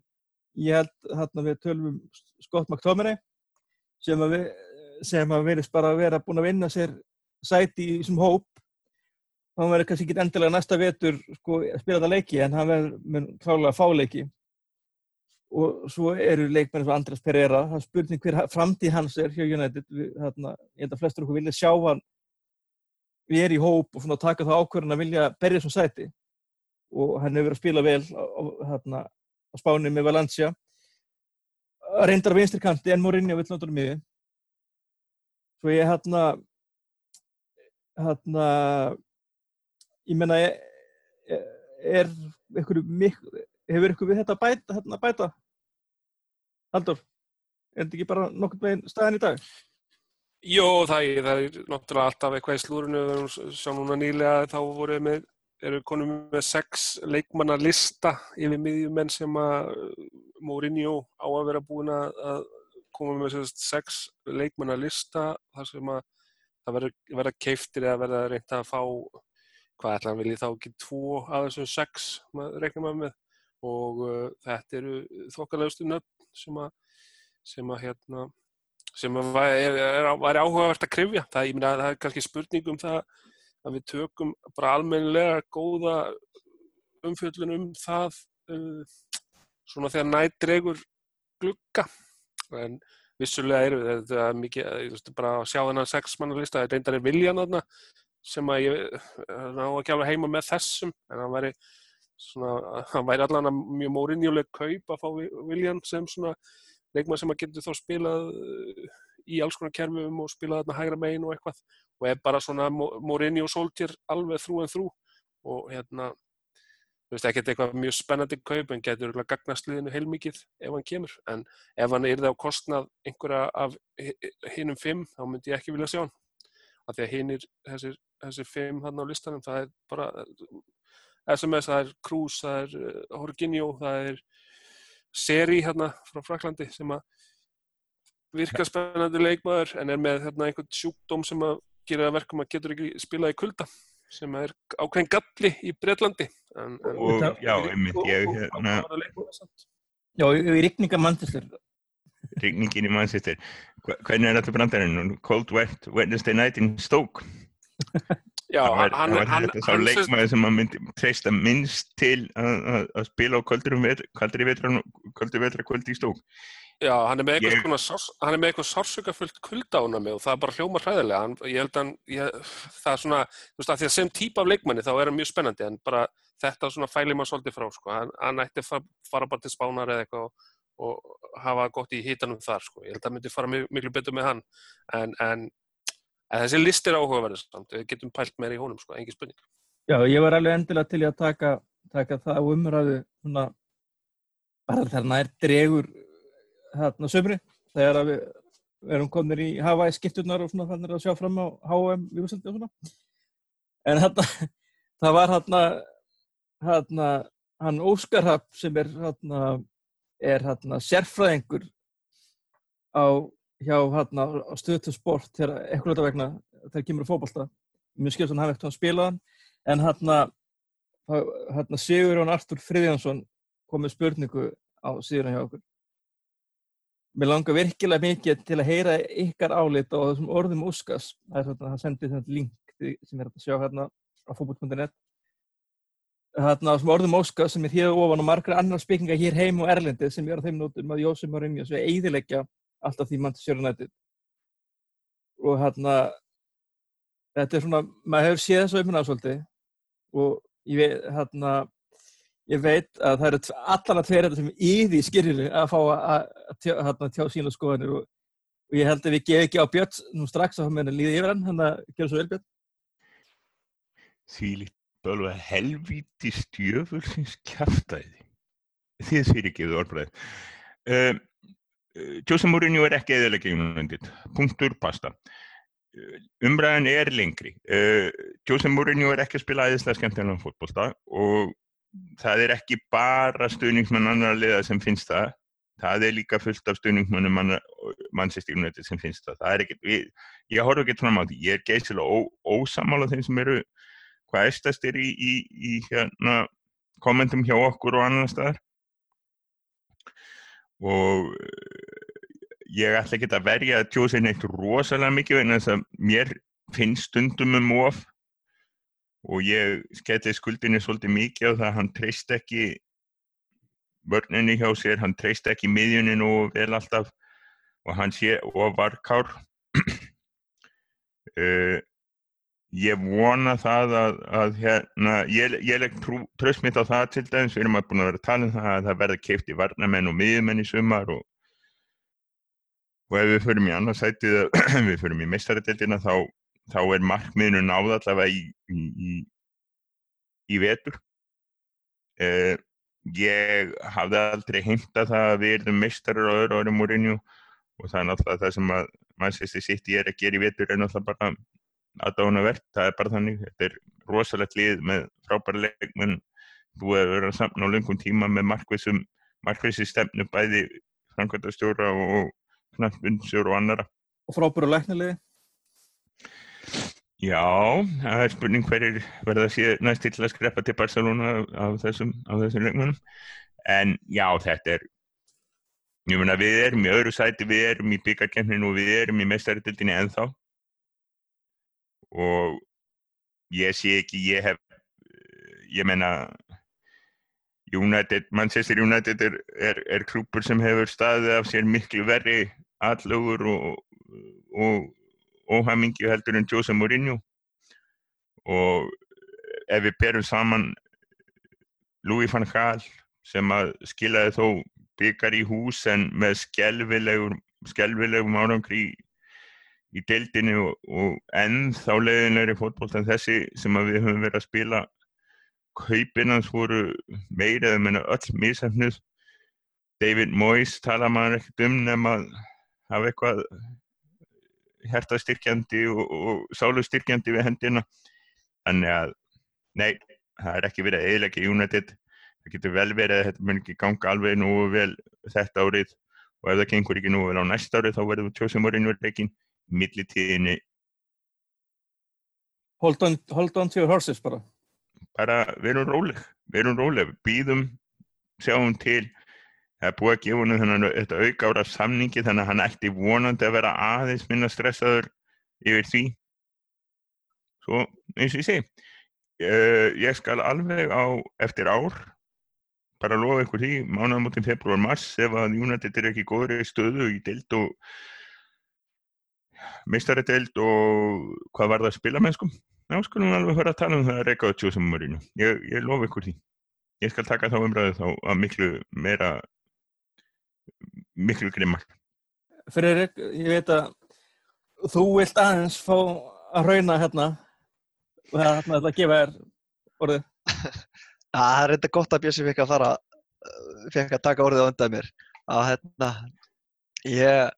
ég held hérna við tölum um Scott McTominay sem að að verðist bara að vera búin að vinna sér sæti í þessum hóp. Hann verður kannski ekki endilega næsta vetur sko, að spila þetta leiki en hann verður klálega fáleiki og svo eru leikmenn og Andrés Pereira það er spurning hver framtíð hans er hjá United. Við, þarna, ég held að flestur okkur vilja sjá hann við erum í hóp og taka það ákvörðan að vilja berja þessum sæti. Og hann hefur verið að spila vel á, þarna, á spáni með Valencia. Reyndar á vinstirkanti en Mourinho vill náttúrulega miði svo ég hérna hérna ég menna er, er ykkur miklu hefur ykkur við þetta bæta, hérna bæta Haldur, er þetta ekki bara nokkur meginn staðin í dag?
Jó, það er, það er náttúrulega alltaf eitthvað í slúrunu, við sjá núna nýlega þá voru með, eru konum með sex leikmanna lista yfir miðjumenn sem að Mourinho á að vera búin að koma með sex leikmanna lista þar sem að það verður verða keiftir eða verða reynda að fá hvað ætla hann viljið þá ekki tvo af þessum sex, maður reiknar maður með og uh, þetta eru þokkalegustu nöfn sem að sem að hérna sem að væri, áhugavert að krifja. Það, að það er kannski spurning um það að við tökum bara almennilega góða umfjöldun um það uh, svona þegar nætt dregur glugga. En vissulega eru þetta mikið, ég veist bara að sjá þennan sexmannalista, þetta reyndar er viljan þarna sem að ég ná ekki alveg heima með þessum en það væri svona, hann væri allan að mjög mórinjuleg kaup að fá Viljan sem svona leikmann sem að getur þá spilað uh, í alls konar kerfum og spilað þarna hægra megin og eitthvað og er bara svona Mourinho Solskjær alveg þrú en þrú og hérna þú veist, ekkert eitthvað mjög spennandi kaup en getur gagnast liðinu heilmikið ef hann kemur, en ef hann það á kostnað einhverja af hinnum fimm, þá myndi ég ekki vilja sjá hann. Af því að hinn er þessir, þessir fimm hann á listanum, það er bara SMS, það er Cruz, það er uh, Jorginho, það er Seri hérna frá Fraklandi sem að virka spennandi leikmaður en er með hérna einhvern sjúkdóm sem að gera verkum að getur ekki spila í kulda sem er ákveðin galli í Breitlandi
en, en, og það, já, einmitt ég hérna
Já, í rikninga mannsistur
Rikningin í mannsistur hvernig er þetta brandarinn? Cold Wet Wednesday Night in Stoke
Já, hann, hann,
þetta sá leikmaður sem maður myndi treysta minnst til að spila á kvöldri vetra kvöld í Stoke
Já, hann er með eitthvað, hann er sársökafullt kulda ána með og það er bara hljóma hræðilega. Hann, ég held að hann, ég, það er svona, þú veist, að því að sem típa af leikmanni þá er hann mjög spennandi en bara þetta svona fælir maður svolítið frá, sko. Hann, hann ætti að fara bara til spánar eða eitthvað og, og hafa gott í hítanum þar, sko. Ég held að það myndi fara mjög, miklu betur með hann. En, en, en þessi list er áhugaverðist, við getum pælt meira í honum, sko, engin spurning.
Já, ég var alveg endilega til að taka, taka það umræðu, svona, bara þegar nær dregur hérna sömri þegar við erum komin í Hawaii skipturnar og svona fannir að sjá fram á HM í Úslandi og svona en hérna það var hérna hérna hann Óskar Rapp sem er hérna er hérna sérfræðingur á hjá hérna stöðu sport þegar eitthvað vegna þegar kemur að fókbalta mjög skilst hann hafa ekkert hann spilaðan en hérna hérna Sigur Jón Artur Friðjansson kom með spurningu á síðan hjá okkur Mér langar virkilega mikið til að heyra ykkar álit á þessum orðum Óskars. Það er svona, það sendir þetta link sem er að sjá hérna á fókbútt.net. Hérna á þessum orðum Óskars sem er hér ofan og margra annar spekinga hér heim og Erlendi sem er á þeim nótum að Jósef eidilegja alltaf því til sjörunætið. Og hérna, þetta er svona, maður hefur séð þessu auðvitað svolítið. Og ég veit, hérna, ég veit að það eru allan að tverja þetta sem yði í skyrjunu að fá að að tjá sína skoðanir. Og, og ég held að við gefum ekki á Björns nú strax að hann líði yfir hann hann að gera svo vel Björn.
Því lítið alveg helvíti stjöfulsins kæftæði þið fyrir ekki við orðbræði uh, Jose Mourinho er ekki eðalega gegnundið, punktur pasta umræðan er lengri. Uh, Jose Mourinho er ekki að spila aðeinslega skemmtilega fólkbólta og það er ekki bara stuðningsmann annar liða sem finnst það. Það er líka fullt af stuðningsmannum mannsistíkunættir sem finnst það, það ekki, ég, ég horf ekki fram á því. Ég er geysilega ósamála þeim sem eru hvað efstast er í, í, í hérna, kommentum hjá okkur og annar staðar og ég ætla ekki að verja að tjósa einn eitt rosalega mikið en þess að mér finnst stundum um of. Og ég skelli skuldinni svolítið mikið á það að hann treyst ekki vörninni hjá sér, hann treyst ekki miðjunin og vel alltaf. Og hann sé og var kár uh, ég vona það að, að hérna, ég, ég legg tröst mitt á það til dæmis, við erum að búin að vera að tala um það að það verða keift í varnamenn og miðjumenn í sumar og, og ef við förum í annarsætið við förum í meistaradeildina þá þá er markmiðinu náð allavega í, í, í vetur. Uh, ég hafði aldrei heimta það að við erum mistarar á öðru árum úrinju og það er náttúrulega það sem að mannsveisti sitt ég er að gera í vetur er náttúrulega bara aðdána verðt, það er bara þannig, þetta er rosalegt lið með frábæra leikmenn, verið að samna á lungum tíma með markvísum, markvísi stefnu bæði framkvæmtastjóra og knappundstjóra og annara.
Og frábæra leiknilegi?
Já, það er spurning hverjir verða næst til að skrepa til Barcelona af þessum, þessum leikmannum. En já, þetta er, ég meina við erum í öðru sæti, við erum í byggarkemninu og við erum í mestaritildinni ennþá. Og ég sé ekki, ég hef, ég meina, United, Manchester United er, er, er klúpur sem hefur staðið af sér miklu verri allögur og, og óhæmingi heldur en Jose Mourinho. Og ef við berum saman Louis van Gaal sem að skilaði þó byggar í hús en með skelvilegum árangri í, í deildinu og, og ennþá leiðinlegri fótból en þessi sem við höfum verið að spila kaupinans voru meira eða meina öll mísefnið David Moyes tala maður ekkert um nefn að hafa eitthvað hertastyrkjandi og, og sálustyrkjandi við hendina. Þannig að, nei, það er ekki verið að eðlækja United. Það getur vel verið að þetta mun ekki ganga alveg nú vel þetta árið og ef það gengur ekki nú vel á næsta árið þá verður tjóðsum orðinu verið ekki millitíðinni.
Hold on, hold on to your horses bara.
Bara verum róleg verum róleg, býðum sjáum til. Það er búið að gefa hennu þennan þetta auka ára samningi þannig að hann ætti vonandi að vera aðeins minna stressaður yfir því. Svo eins og ég segi uh, ég skal alveg á eftir ár. Bara lofa ykkur því mánuðamotinn februar mars ef að United er ekki góður í stöðu í deild og meistaradeild og hvað var það að spila mennskum þá skulum við alveg höra að tala um það að reyka á tjóðsamumurinu ég, ég lofa ykkur því ég skal taka þá umræðu þá að miklu meira miklu grimmar.
Fyrir, ég veit að þú vilt aðeins fá að rauna hérna og það er hérna að gefa þér orðið.
Það er reynda gott að Björnsi fikk að fara, fikk að taka orðið á undan mér. Að hérna, ég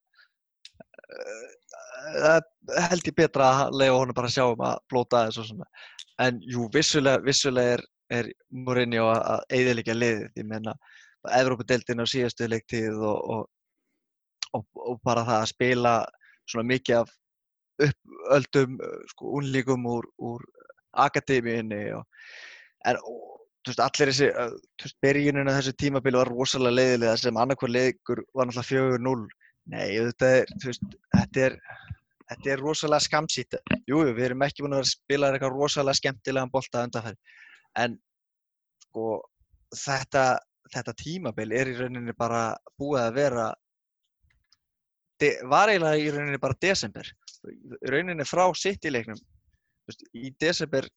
uh, held ég betra að leiða honum bara að sjá um að blóta þessu og svona. En jú, vissulega, vissulega er, er Mourinho að eiðilegja liðið. Ég menna, Evrópadeildin á síðastu leiktíð og, og, og, og bara það að spila svona mikið af uppöldum sko unlíkum úr, úr akademíinni en veist allir þessi þú veist berginuna þessu tímabili var rosalega leiðilega sem annarkvæð leikur var náttúrulega 4-0 nei þetta er þú veist þetta er þetta er rosalega skamsýtt jújú við erum ekki búin að vera að spila eitthvað rosalega skemmtilegan bolta undanfæri en sko þetta þetta tímabil er í rauninni bara búið að vera var eiginlega í rauninni bara desember. Rauninni frá sitt í leiknum í desember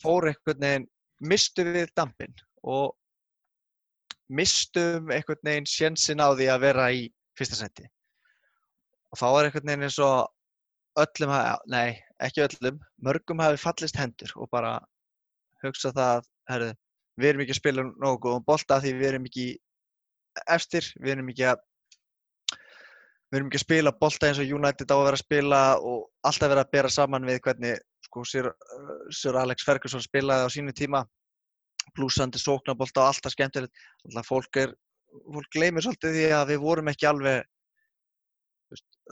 fór einhvern veginn mistu við dampin og mistum einhvern veginn sjensin á því að vera í fyrsta seti og þá er einhvern veginn eins og öllum hafi, nei ekki öllum mörgum hafi fallist hendur og bara hugsa það, herru við erum ekki að spila nógu góðum bolta því við erum ekki eftir, við erum ekki að við erum ekki að spila bolta eins og United á að vera að spila og alltaf vera að bera saman við hvernig sko Sir, Sir Alex Ferguson spilaði á sínu tíma blúsandi sóknabolta og alltaf skemmtilegt. Alltaf fólk er, fólk gleymir svolítið því að við vorum ekki alveg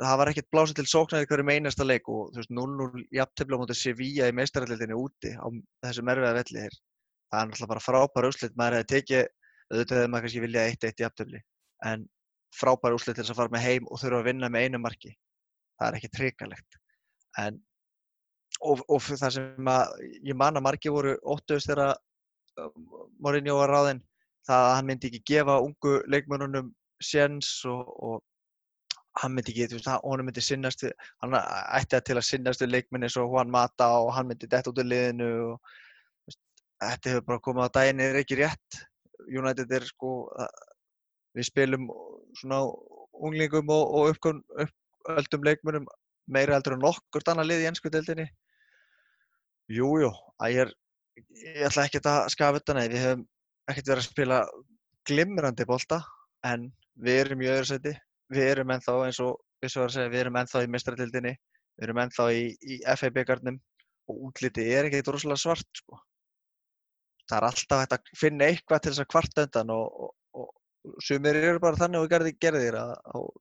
það var ekkert blásið til sóknar í hverjum einasta leik og 0-0 jafntefla móti Sevilla í meistarallitinni úti á þessum erfiða velli það er náttúrulega bara frábæra úslit maður hefði tekið, auðvitað hefði maður kannski viljað eitt eitt í afturli en frábæra úslit til þess að fara með heim og þurfa að vinna með einu marki það er ekki tryggalegt en og, og það sem að ég man að marki voru óttuðust þegar Morinho var ráðinn það að hann myndi ekki gefa ungu leikmönunum séns og, og hann myndi ekki, þú veist, hann myndi sinnast hann ætti að til að sinnast við leikmenni eins og Juan Mata og hann myndi dett út af liðinu og þetta hefur bara komið á daginn er ekki rétt. United er sko við spilum svona unglingum og, og uppöldum leikmönum meira heldur en nokkurt annað lið í ennsku deildinni. Jújú, að ég er ég ætla ekki að skafa þetta nei, við hefum ekkert verið að spila glimrandi bólta en við erum í öðru seti við erum ennþá eins og við svo að segja við erum ennþá í mistratildinni við erum ennþá í, í FA byggarnum og útliti er ekkert rosalega svart sko. Það er alltaf hægt að finna eitthvað til þess að kvarta undan og, og, og sumir eru bara þannig og gerði gerðir að,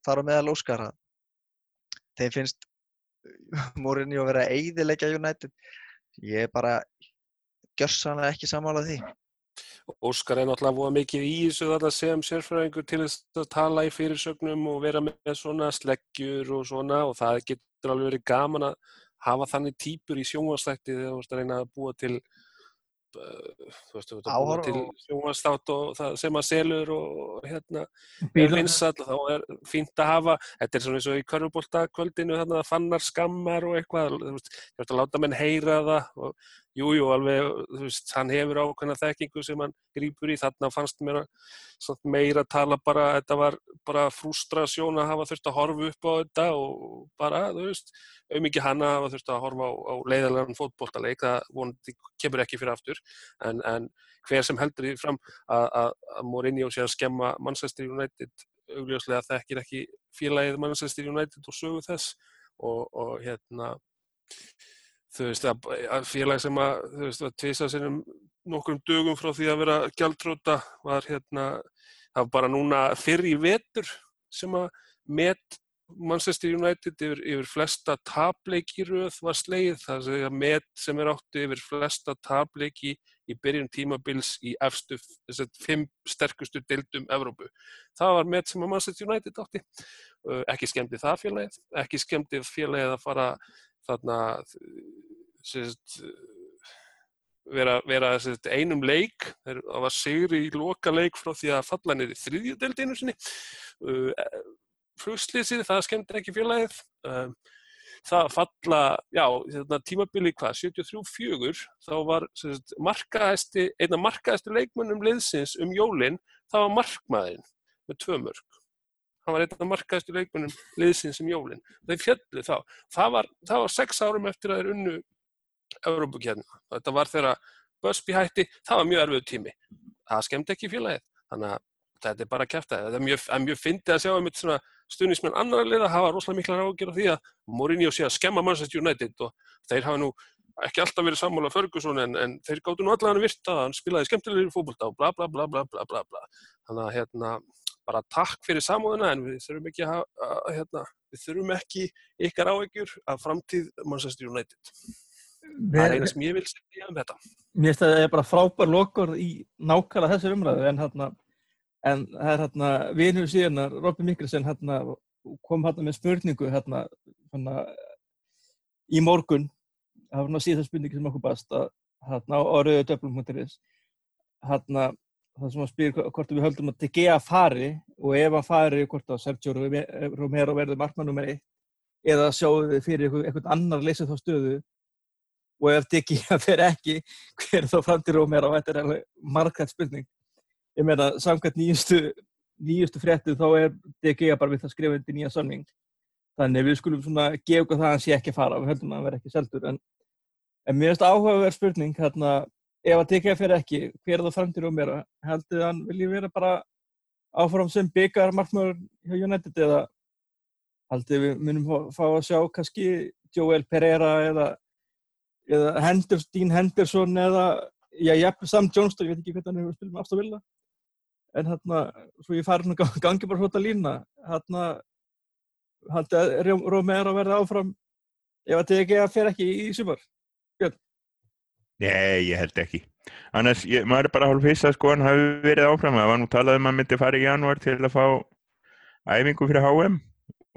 það eru meðal óskar að þeim finnst morinni að vera eidilegja United. Ég er bara gjörsanlega ekki samálað því
Óskar er náttúrulega búið mikið í þessu þetta sem sérfræðingur til að tala í fyrirsögnum og vera með svona sleggjur og svona og það getur alveg verið gaman að hafa þannig týpur í sjónvastætti þegar þú veist að reyna að búa til Eh, þú veist, að búa til sjónastátt og það sem að selur og hérna er vinsall og þá er fínt að hafa, þetta er svona eins og í körfubóltakvöldinu þannig að fannar skammar og eitthvað, þú veist að láta menn heyra það og Jújú, jú, alveg, þú veist, hann hefur ákveðna þekkingu sem hann grýpur í, þarna fannst mér að meira tala bara, þetta var bara frustrasjón að hafa þurft að horfa upp á þetta og bara, þú veist, auðvitað hann að hafa þurft að horfa á, á leiðarlegan fótbolltaleik, það vonandi kemur ekki fyrir aftur, en, en hver sem heldur því fram að Mourinho sé að skemma Manchester United, augljóslega þekkir ekki félagið Manchester United og sögu þess. Og, og hérna, þú veist, að félag sem að, þú veist, að tvisa sinnum nokkrum dögum frá því að vera gjaldróta var hérna, það var bara núna fyrr í vetur sem að met Manchester United yfir, yfir flesta tapleiki rauð var sleið, það að met sem er átti yfir flesta tapleiki í byrjun tímabils í efstu, þess að fimm sterkustu deildum Evrópu. Það var met sem að Manchester United átti, ekki skemmti það félagið, ekki skemmti félagið að fara þarna sérst, vera, vera sérst, einum leik, það var sigri í loka leik frá því að falla niður í þriðjudeldinu sinni. Uh, flugslýsið, það skemmt ekki félagið. Um, það falla, já, hérna, tímabili hvað, 73-4 þá var sérst, markaðasti, einna markaðasti leikmönnum liðsins um jólinn, það var markmaðinn með tvö mörg hann var einn af markaðistu leikmennum liðsins sem jólinn. Þeir fjallu þá. Það var, það var sex árum eftir að þeir unnu Európukjarnina. Þetta var þegar Busby hætti, það var mjög erfið tími. Það skemmt ekki félagið. Þannig að þetta er bara að kæfta. Það er mjög, mjög fyndið að sjá um þetta stuðnismenn annar lið að hafa rosalega mikla ráðgjör á því að Mourinho sé að skemma Manchester United og þeir hafa nú ekki alltaf verið sammála Ferguson en, en þeir gáttu nú allavega virt að hann spilaði skemmtilegir fókbólta og bla bla bla bla bla bla bla. Þannig að hérna bara takk fyrir samúðina en við þurfum ekki að, að hérna, við þurfum ekki ykkar ávegjur af framtíð Manchester United. Það er eina sem ég vil segja um þetta.
Mér finnst að það er bara frábær lokur í nákvæmlega þessu umræðu en, hérna, en það er hérna vinur síðan að Robby Mikkelsen hérna, kom hérna með spurningu hérna, í morgun það var hérna síðan spurningi sem okkur bast að hérna á orðuðu döflum.is hérna það sem að spyrja hvort við höldum að De Gea fari og ef hann fari hvort að Sergio Romero verður markmann nummer 1 eða sjáu þið fyrir einhvern annar leysið þá stöðu. Og ef Diggi fer ekki hver þá framtir Rómér og þetta er alveg margætt spurning. Ég meina samkvæmt nýjustu nýjustu fréttu þá er Diggi bara við það skrifa undir nýja samning. Þannig við skulum svona gefa það að hann sé ekki fara við höldum að hann verð ekki seldur. En, en mér finnst áhugaverð spurning hérna ef að Diggi fer ekki hver er það framtir Rómér heldur hann vilji vera bara áfram sem byggar markmör hjá United eða? Heldur við munum fá að sjá kannski Joel Pereira eða eða Henderson, Dean Henderson eða, já, jafnveg Sam Johnstone, ég veit ekki hvernig hann hefur spilað með Aston Villa. En hérna, svo ég fari gangi bara hótt að lína. Hérna haldi að Romero verði áfram ef að TG fer ekki í sumar? Björn?
Nei, ég held ekki. Annars, ég, maður er bara hálf að sko hann hafi verið áfram, það var nú talað um að hann myndi fara í janúar til að fá æfingu fyrir HM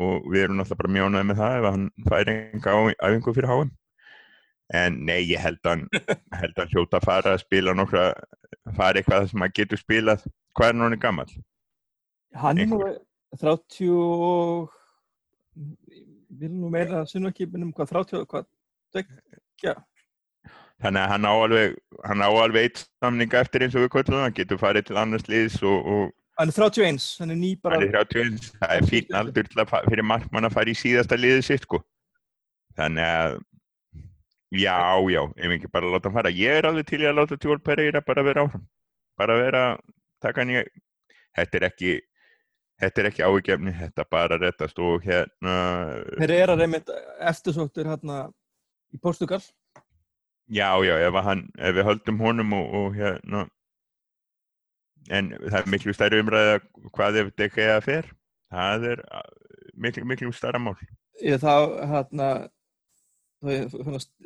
og við erum náttúrulega bara mjónað með það ef hann færi enga æfingu fyrir HM en nei, ég held að held að hljóta að fara að spila nokkra fara eitthvað sem að getur spilað. Hvað er náttúrulega gammal?
Hann er nú 30 vil nú meira að sunna ekki minnum hvað 30 hvað ja.
Þannig að hann á alveg hann á alveg eitt samninga eftir eins og við kvöldum hann getur farið til annars liðs og, og
hann er 31 hann er ný bara
hann er 31, það er fín aldur fyrir markmann að fara í síðasta liðið sitt sko þannig að Já, já, ef ekki bara láta hann fara. Ég er alveg til að láta Tjól Pereira bara vera áfram. Bara vera, taka hann í, þetta er ekki, þetta er ekki ágefni, þetta bara réttast og hérna.
Pereira reynd eftirsóttur hérna í Portugal.
Já, já, ef, hann, ef við höldum honum og, og hérna, en það er miklu stærri umræða hvað ef eða fer. Það er miklu, miklu stærra mál.
Ég þá, hérna,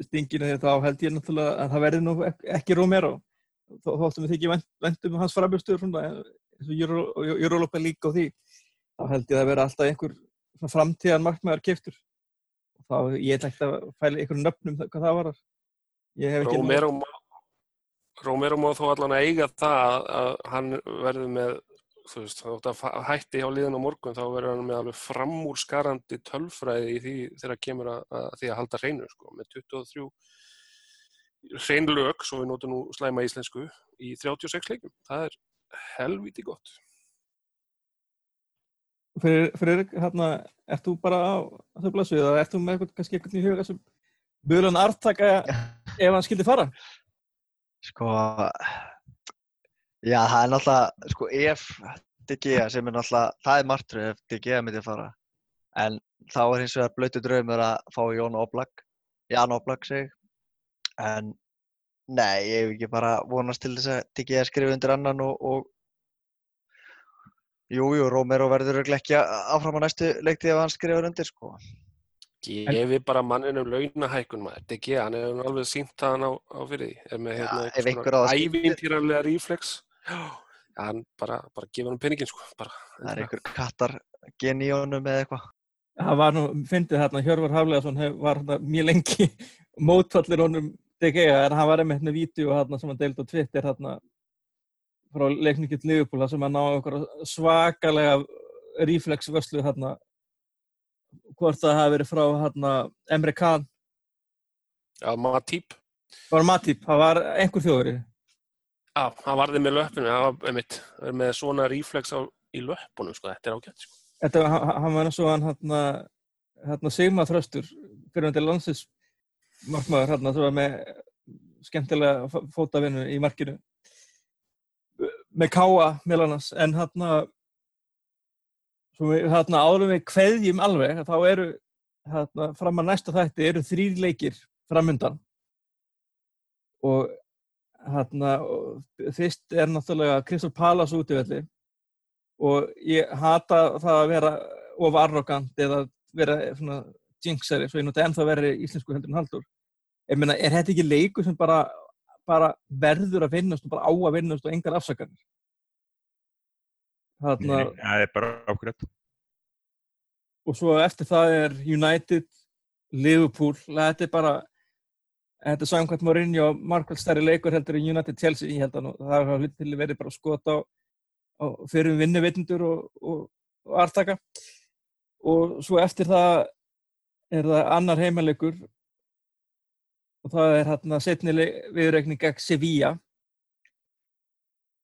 stinginu því þá held ég náttúrulega að það verði nú ekki Romero þá þóttum við þykja vendum hans frambjörnstöður eins og Europa líka á því þá held ég að vera alltaf einhver framtíðan markmaður keftur og þá ég ætla ekki að fæla einhverjum nöfnum hvað það var
Romero má Romero má þó allan að eiga það að hann verður með þú veist, þá hætti hjá liðan á morgun þá verður hann með alveg framúrskarandi tölfræði í því þegar kemur að, að því að halda hreinu sko, með 23 hrein lög, svo við notum nú slæma íslensku, í 36 leikum. Það er helviti gott.
Fyrir, fyrir hérna, ert þú bara á þau blassu eða ert þú með eitthvað, kannski eitthvað í huga sem Böðlan artaka ef hann skildi fara?
Sko, já, það er náttúrulega, sko, ef DG sem er náttúrulega, það er margtröð ef DG myndi fara. En þá er hins vegar blöytu draumur að fá Jón Oblak, Jan Oblak seg. En nei, ég hef ekki bara vonast til þess að DG skrifa undir annan og, og Jú, jú, Rómero verður ekki áfram á næstu leiktið ef hann skrifar undir, sko.
Gefi bara manninu launahækun maður. DG, hann hefur alveg sínt það hann á, á fyrir því. Er með hérna
ef á það skildi-
ævintýranlega reflex. Já, hann bara, bara gefa hann peningin, sko. Bara,
Það er einhver kattar gen í honum eða eitthvað.
Það var nú, fyndið þarna, Hjörvar Hafleðarsson hef- var hérna mjög lengi mótfallir honum DG en hann var einmitt með vídeo hérna sem hann deild á Twitter hérna frá leikningitt Liverpool þar sem hann okkur svakalega reflexvörslu hérna hvort það hafi verið frá hérna Emre Can,
já, Matip.
var Matip, það var einhver þjóður
Já, hann varði með löppinu, það var einmitt, með svona reflex á, í löppunum, sko. Þetta er ágætt, sko.
Þetta, hann, var eins og hann hérna, hérna Sigmar Þröstur fyrir til landsins markmaður hérna sem var með skemmtilega fó- fótavinnu í markinu með káa meðal annars en hérna hérna árum við kveðjum alveg þá eru hérna fram að næsta þætti eru þrýr leikir framundan og hérna og fyrst er náttúrulega Crystal Palace útivelli og ég hata það að vera of arrogant eða vera svona jinxari, svo ég nota ennþá verri íslensku heldur en haldur. Ég meina, er þetta ekki leikur sem bara, bara verður að vinnast og bara á að vinnast og engar afsakanir? Þarna,
Nei, Það er bara ákveðt.
og svo eftir það er United, Liverpool, þetta er bara, þetta er samkvæmt Mourinho, markvælt stærri leikur heldur en United Chelsea, ég held að það hafa hlut til verið bara skot á, á fyrir vinnuvitundur og, og, og artaka. Og svo eftir það er það annar heimalegur og það er hérna setni viðreikning gegn Sevilla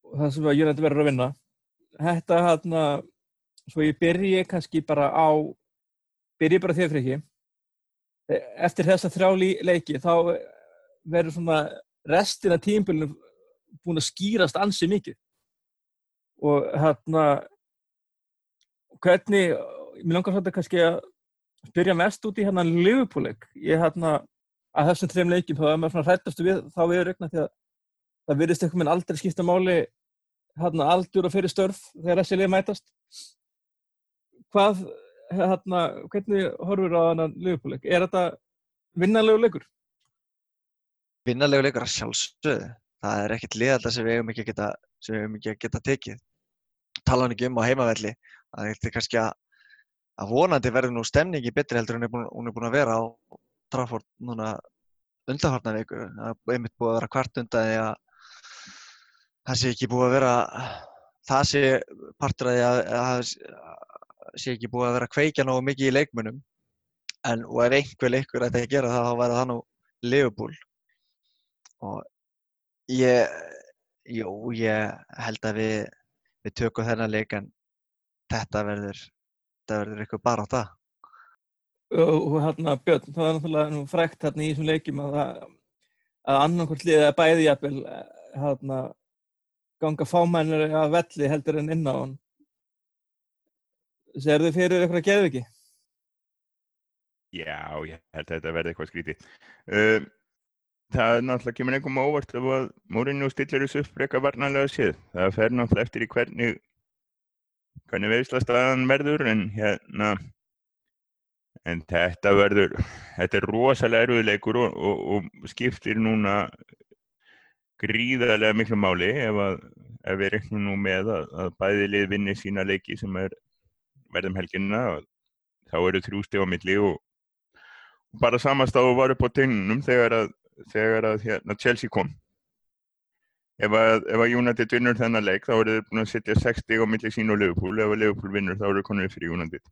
og það sem að United verður að vinna. Þetta hérna, svo ég byrji kannski bara á, byrji bara þér fyrir ekki. Eftir þessa þrjá lí- leiki þá verður svona restina tímbilinu búin að skýrast ansi mikið. Og hérna, hvernig, mér langar svolítið kannski að spyrja mest út í hérna Liverpool-leik. Ég hérna, að þessum þreim leikjum þá er maður svona hrættastu við þá við regna því að það virðist eitthvað minn aldrei skipta máli hérna aldur og fyrir störf þegar þessi lið mætast. Hvað, hérna, hvernig horfur á þannan Liverpool-leik? Er þetta vinnanlegu leikur?
Vinnarlegu leikur að sjálfsögðu. Það er ekkert liðalda sem við eigum ekki geta, sem við eigum ekki geta tekið. Tala hann ekki um á heimavelli. Það er kannski að, að vonandi verður nú stemningi betri heldur en hún er búin að vera á Trafford núna undanfarnar viku. Það er einmitt búið að vera kvart undan því að það sé ekki búið að vera, það sé partur að það sé ekki búið að vera að kveikja nógu mikið í leikmunum. En og ef einhver leikur ætti að gera það, þá væri það nú Liverpool. Og ég, jú, ég held að við, við tökum þennan leik en þetta verður, þetta verður eitthvað bara á það.
og hérna Björn, það er náttúrulega frækt hérna í þessum leikjum að, að annarkvort liðið er bæði jafnvel hérna ganga fámennir að velli heldur en inn á hann Serðu fyrir eitthvað geðviki?
Já, ég held að þetta verði eitthvað skrítið. Uh, það náttúrulega kemur einhverjum óvart ef að Mourinho stillir þessu upp frekar varnarlega séð. Það fer náttúrulega eftir í hvernig, hvernig veðslastæðan verður en hérna, en þetta verður, þetta er rosalega erfiðleikur og, og, og skiptir núna gríðarlega miklu máli ef, að, ef við reiknum nú með að, að bæði lið vinni sína leiki sem er verðum helginna og þá eru þrjú steg á milli og bara samastafu var upp á teininum þegar að, þegar að hérna, Chelsea kom. Ef að, ef United vinnur þennan leik þá eru þeir búin að setja 6 stig á milli sín og Liverpool. Ef að Liverpool vinnur þá eru þeir konið fyrir United.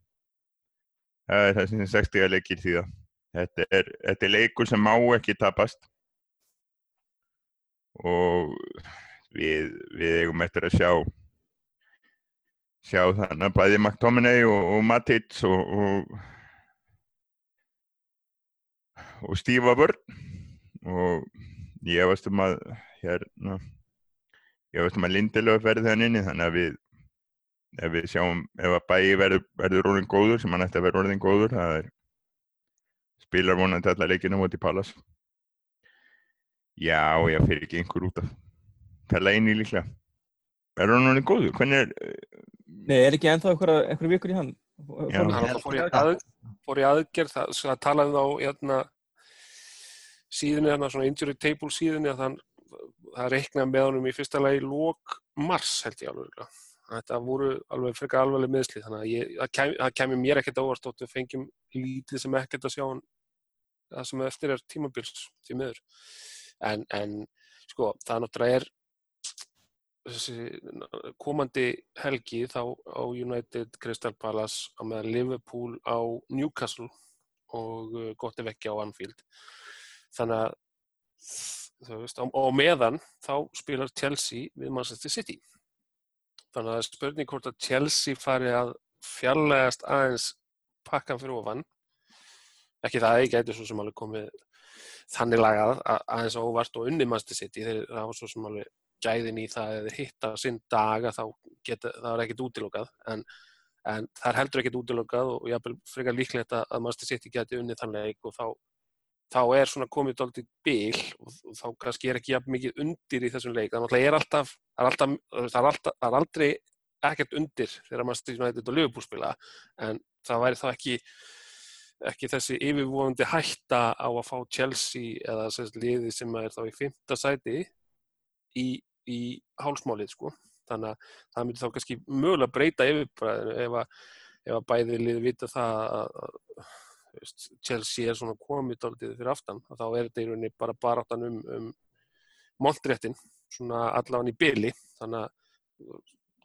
Það er það sem 6 stiga leikir því að þetta er, þetta er leikur sem má ekki tapast og við, við eigum eftir að sjá sjá þannig að bæði McTominay og, og Matic og, og og stífa vörn og ég veist um að hérna ég veist um að Lindelöf verði þann inni þannig að við ef við sjáum, ef að bæi verður, verður orðin góður sem hann ætti að verða orðin góður það er spilar vonandi allar leikina mútið Pallas já, ég fyrir ekki einhver út af fella eini líklega verður hann orðin góður, hvernig er
Nei, er ekki ennþá einhverja, vikur í hann?
Já.
Hann fór í, að, fór í aðgerð það, það talaði þá hérna, síðunni, hérna, svona injury table síðunni að hann, það reiknaði með honum í fyrsta lagi lók mars held ég alveg þetta voru alveg frekar alveg meðsli þannig að ég, það, kem, það kemur mér ekkert á óvart þótt við fengjum lítið sem ekkert að sjá hann það sem eftir er tímabils því miður en, en sko það náttúrulega er komandi helgi þá á United Crystal Palace á meðan Liverpool á Newcastle og uh, gott ef ekki á Anfield. Þannig að veist, á, á meðan þá spilar Chelsea við Manchester City. Þannig að er spurning hvort að Chelsea fari að fjarlægast aðeins pakkan fyrir ofan. Ekki það, ég gæti svo sem alveg komið þannig lagað að aðeins óvart og unni Manchester City þeir það var svo sem alveg gæðin í það eða hitta sinn daga þá geta, það er ekkert útilokað en, en það er heldur ekkert útilokað og jáfnvel frekar líklegt að að Manchester City geti unnið þann leik og þá, þá er svona komið dálítið bil og, og þá kannski er ekki jafn mikið undir í þessum leik. Þannig að er alltaf, það er alltaf, það er alltaf, það er aldrei ekkert undir þegar Manchester United og Liverpool spila en það væri þá ekki ekki þessi yfirvofandi hætta á að fá Chelsea eða sérst liði sem er þá í fymta sæti í, í hálsmálið sko. Þannig að það myndi þá kannski mögulega breyta yfirbræðinu ef að, ef að bæði liði vita það að, veist, Chelsea er svona komið dálítið fyrir aftan. Og þá er þetta í rauninni bara baráttan um, um montréttin, svona allavega í byli þannig að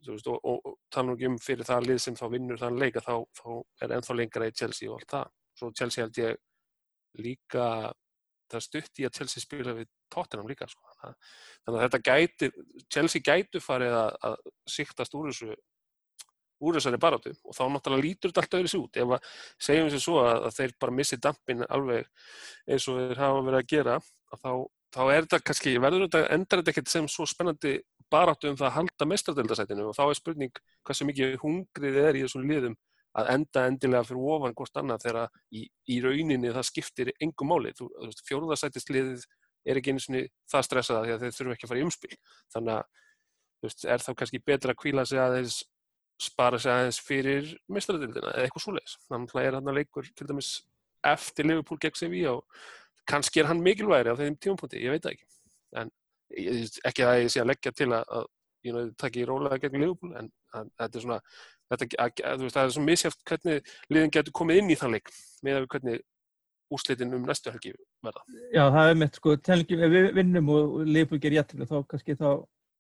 veist, og, og, og tala um fyrir það lið sem þá vinnur þann leika þá, þá er ennþá lengra í Chelsea og allt það svo Chelsea held ég líka það stutt í að Chelsea spila við Tottenham líka sko. þannig að- þetta gæti Chelsea gætu farið að, að siktast úr þessu úr þessari barátu og þá náttúrulega lítur þetta allt öðru sér út ef að segjum sér svo að, að þeir bara missi dampin alveg eins og þeir hafa verið að gera að þá, þá er þetta kannski verður þetta, endar þetta ekkert sem svo spennandi baráttu um það að halda mestradildasætinu og þá er spurning hversu mikið hungrið er í þessum liðum að enda endilega fyrir ofan hvort annað þegar í, í rauninni það skiptir engum máli. Þú, þú veist, fjórðasætisliðið er ekki einu sinni það stressaða því að þeir þurfum ekki að fara í umspil. Þannig að þú veist, er þá kannski betra að kvíla sig aðeins, spara sig aðeins fyrir mestradildina eða eitthvað svoleiðis. Þannig að er hann að leikur til dæmis eftir Liverpool gegn Sevilla og kannski er hann mikilvægri á þeim tímapunkti, ég veit það ekki. En ekki að ég sé að leggja til að, að you know, taki í rólega gegn Liverpool en þetta er svona þetta, að, að, veist, það er svona misjátt hvernig liðin getur komið inn í þann leik með að hvernig úrslitin um næstu helgi verða.
Já, það er mitt sko, telningi, ef við vinnum og Liverpool gerir jættefli, þá kannski þá,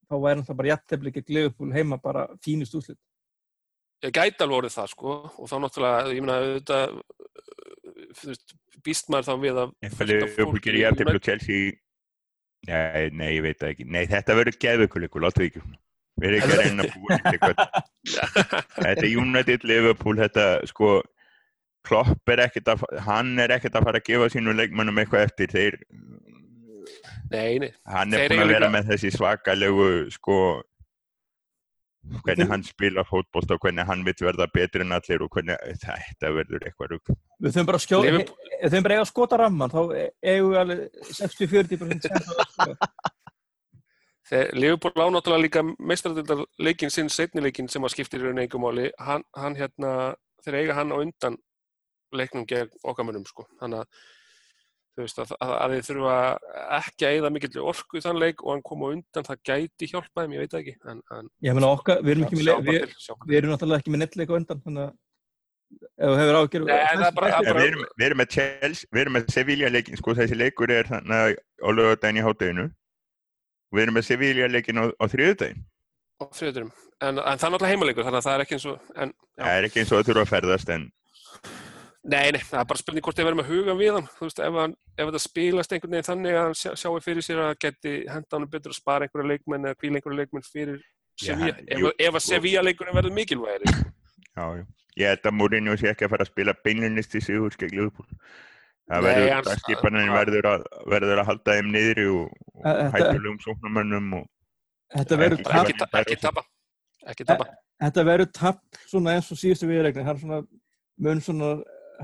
þá væri náttúrulega bara jættefli gegn Liverpool heima bara fínust úslit.
Ég gæti alveg orðið það sko og þá náttúrulega, ég meina auðvitað þú veist, býst maður þá við að af
Liverpool
fólki
gerir
United-
og Chelsea Nei, nei, ég veit það ekki Nei, þetta verður geðvikuleikur, láttu því ekki Við erum ekki að reyna að búa eitthvað Þetta er United, Liverpool Þetta, sko Klopp er ekkert að, hann er ekkert að fara að gefa sínum leikmönnum eitthvað eftir þeir,
Nei, nei,
hann er
Þeir
búin að vera
líka-
með þessi svakalegu sko hvernig hann spila fótbolt og hvernig hann vill verða betri en allir og hvernig þetta verður eitthvað rugg
Við þurfum bara að skjóta, ef þau bara eiga að skota ramman, þá eigum við alveg 60-40%
Þegar Liverpool á náttúrulega líka meistradildar leikinn sinn, setni leikinn sem að skiptir í raun engum máli, hann, hann hérna, þeir eiga hann á undan leiknum gegn okkar mönnum sko. Þannig að þú veist að, að, að þið þurfa ekki að eyða mikill orku í þann leik og hann kom á undan, það gæti hjálpa þeim, ég veit það ekki. En, en,
Ég meina okkar, við erum
bara
við, við erum náttúrulega ekki með nettleik á undan, þannig að ef þú hefur ágjör...
Nei, það er bara-
En við erum, við erum með Chelsea, við erum með Sevilla leikin, sko þessi leikur er þannig á lögadaginn í hátteginu. Við erum með Sevilla leikin á, á þriðudaginn.
á þriðuturum. En, en það er náttúrulega heimaleikur, þannig að það er ekki eins og, en.
Það er ekki eins og það þurfa að ferðast en
Nei, nei, það er bara spurning hvort þið verðum að huga við hann, þú veist, ef, hann, ef þetta spilast einhvern veginn þannig að hann sjá, sjáu fyrir sér að geti henda hann betur að spara einhverja leikmenn eða kvíla einhverja leikmenn fyrir Sevilla,
hann-
ef, ef að. Sevilla leikurinn verður mikilvægir
Já, já. Ég held að Mourinho sé ekki að fara að spila beinlinnist í Liverpool. Það
Nei,
verður,
hann-
dagskipanin
hann-
verður, að- verður að halda þeim niðri og, og hættulegum sóknarmönnum og
Þetta verður tap,
ekki, ta- ekki tapa. Ekki tapa.
þetta verður tap svona eins og síðustu viðreikni. Hann svona mun svona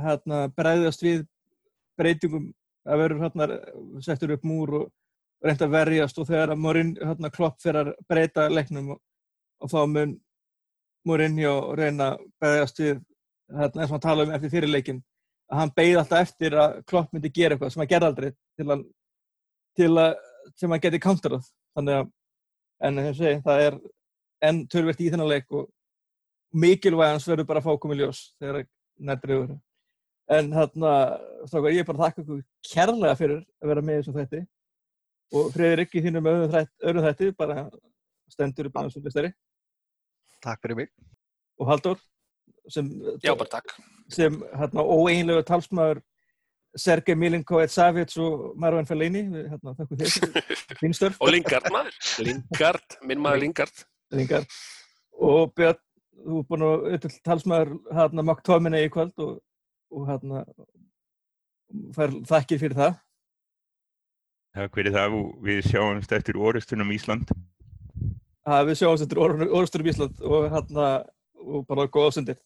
hérna bregðast við breytingum. Að verður hérna settur upp múr og reynd að verjast og þegar að Morin hérna klopp fyrir að breyta leiknum og, og þá mun Mourinho reyna að bregðast við hérna eins og hann tala um eftir fyrirleikin að hann beigði alltaf eftir að klopp myndi gera eitthvað sem hann gerði aldrei til að, til að sem hann geti counterað. Þannig að en ég segi, það er enn tölvert í þennan leik og mikilvægans verður bara að fá komið ljós þegar nættriður en þarna, strákar, ég er bara að þakka ykkur kærlega fyrir að vera með þessum þætti. Og Freyrik í þínum öðrum þætti, bara stendur upp á þessum listari
Takk fyrir mig.
og Halldór sem,
Já,
sem hérna, óeinlegu talsmaður Sergei Milinkovic Savic og Marwan Fellini við hérna,
Og Lingard maður, Lingard, minn maður Lingard.
Ringar. og Björn, þú er búin að auðvitað talsmaður hérna McTominay í kvöld og, og hérna fær þakkir fyrir það.
Takk fyrir það. Og við sjáumst eftir orustunum Ísland.
að við sjáum þetta orðstur í Ísland og hérna og bara góða sundir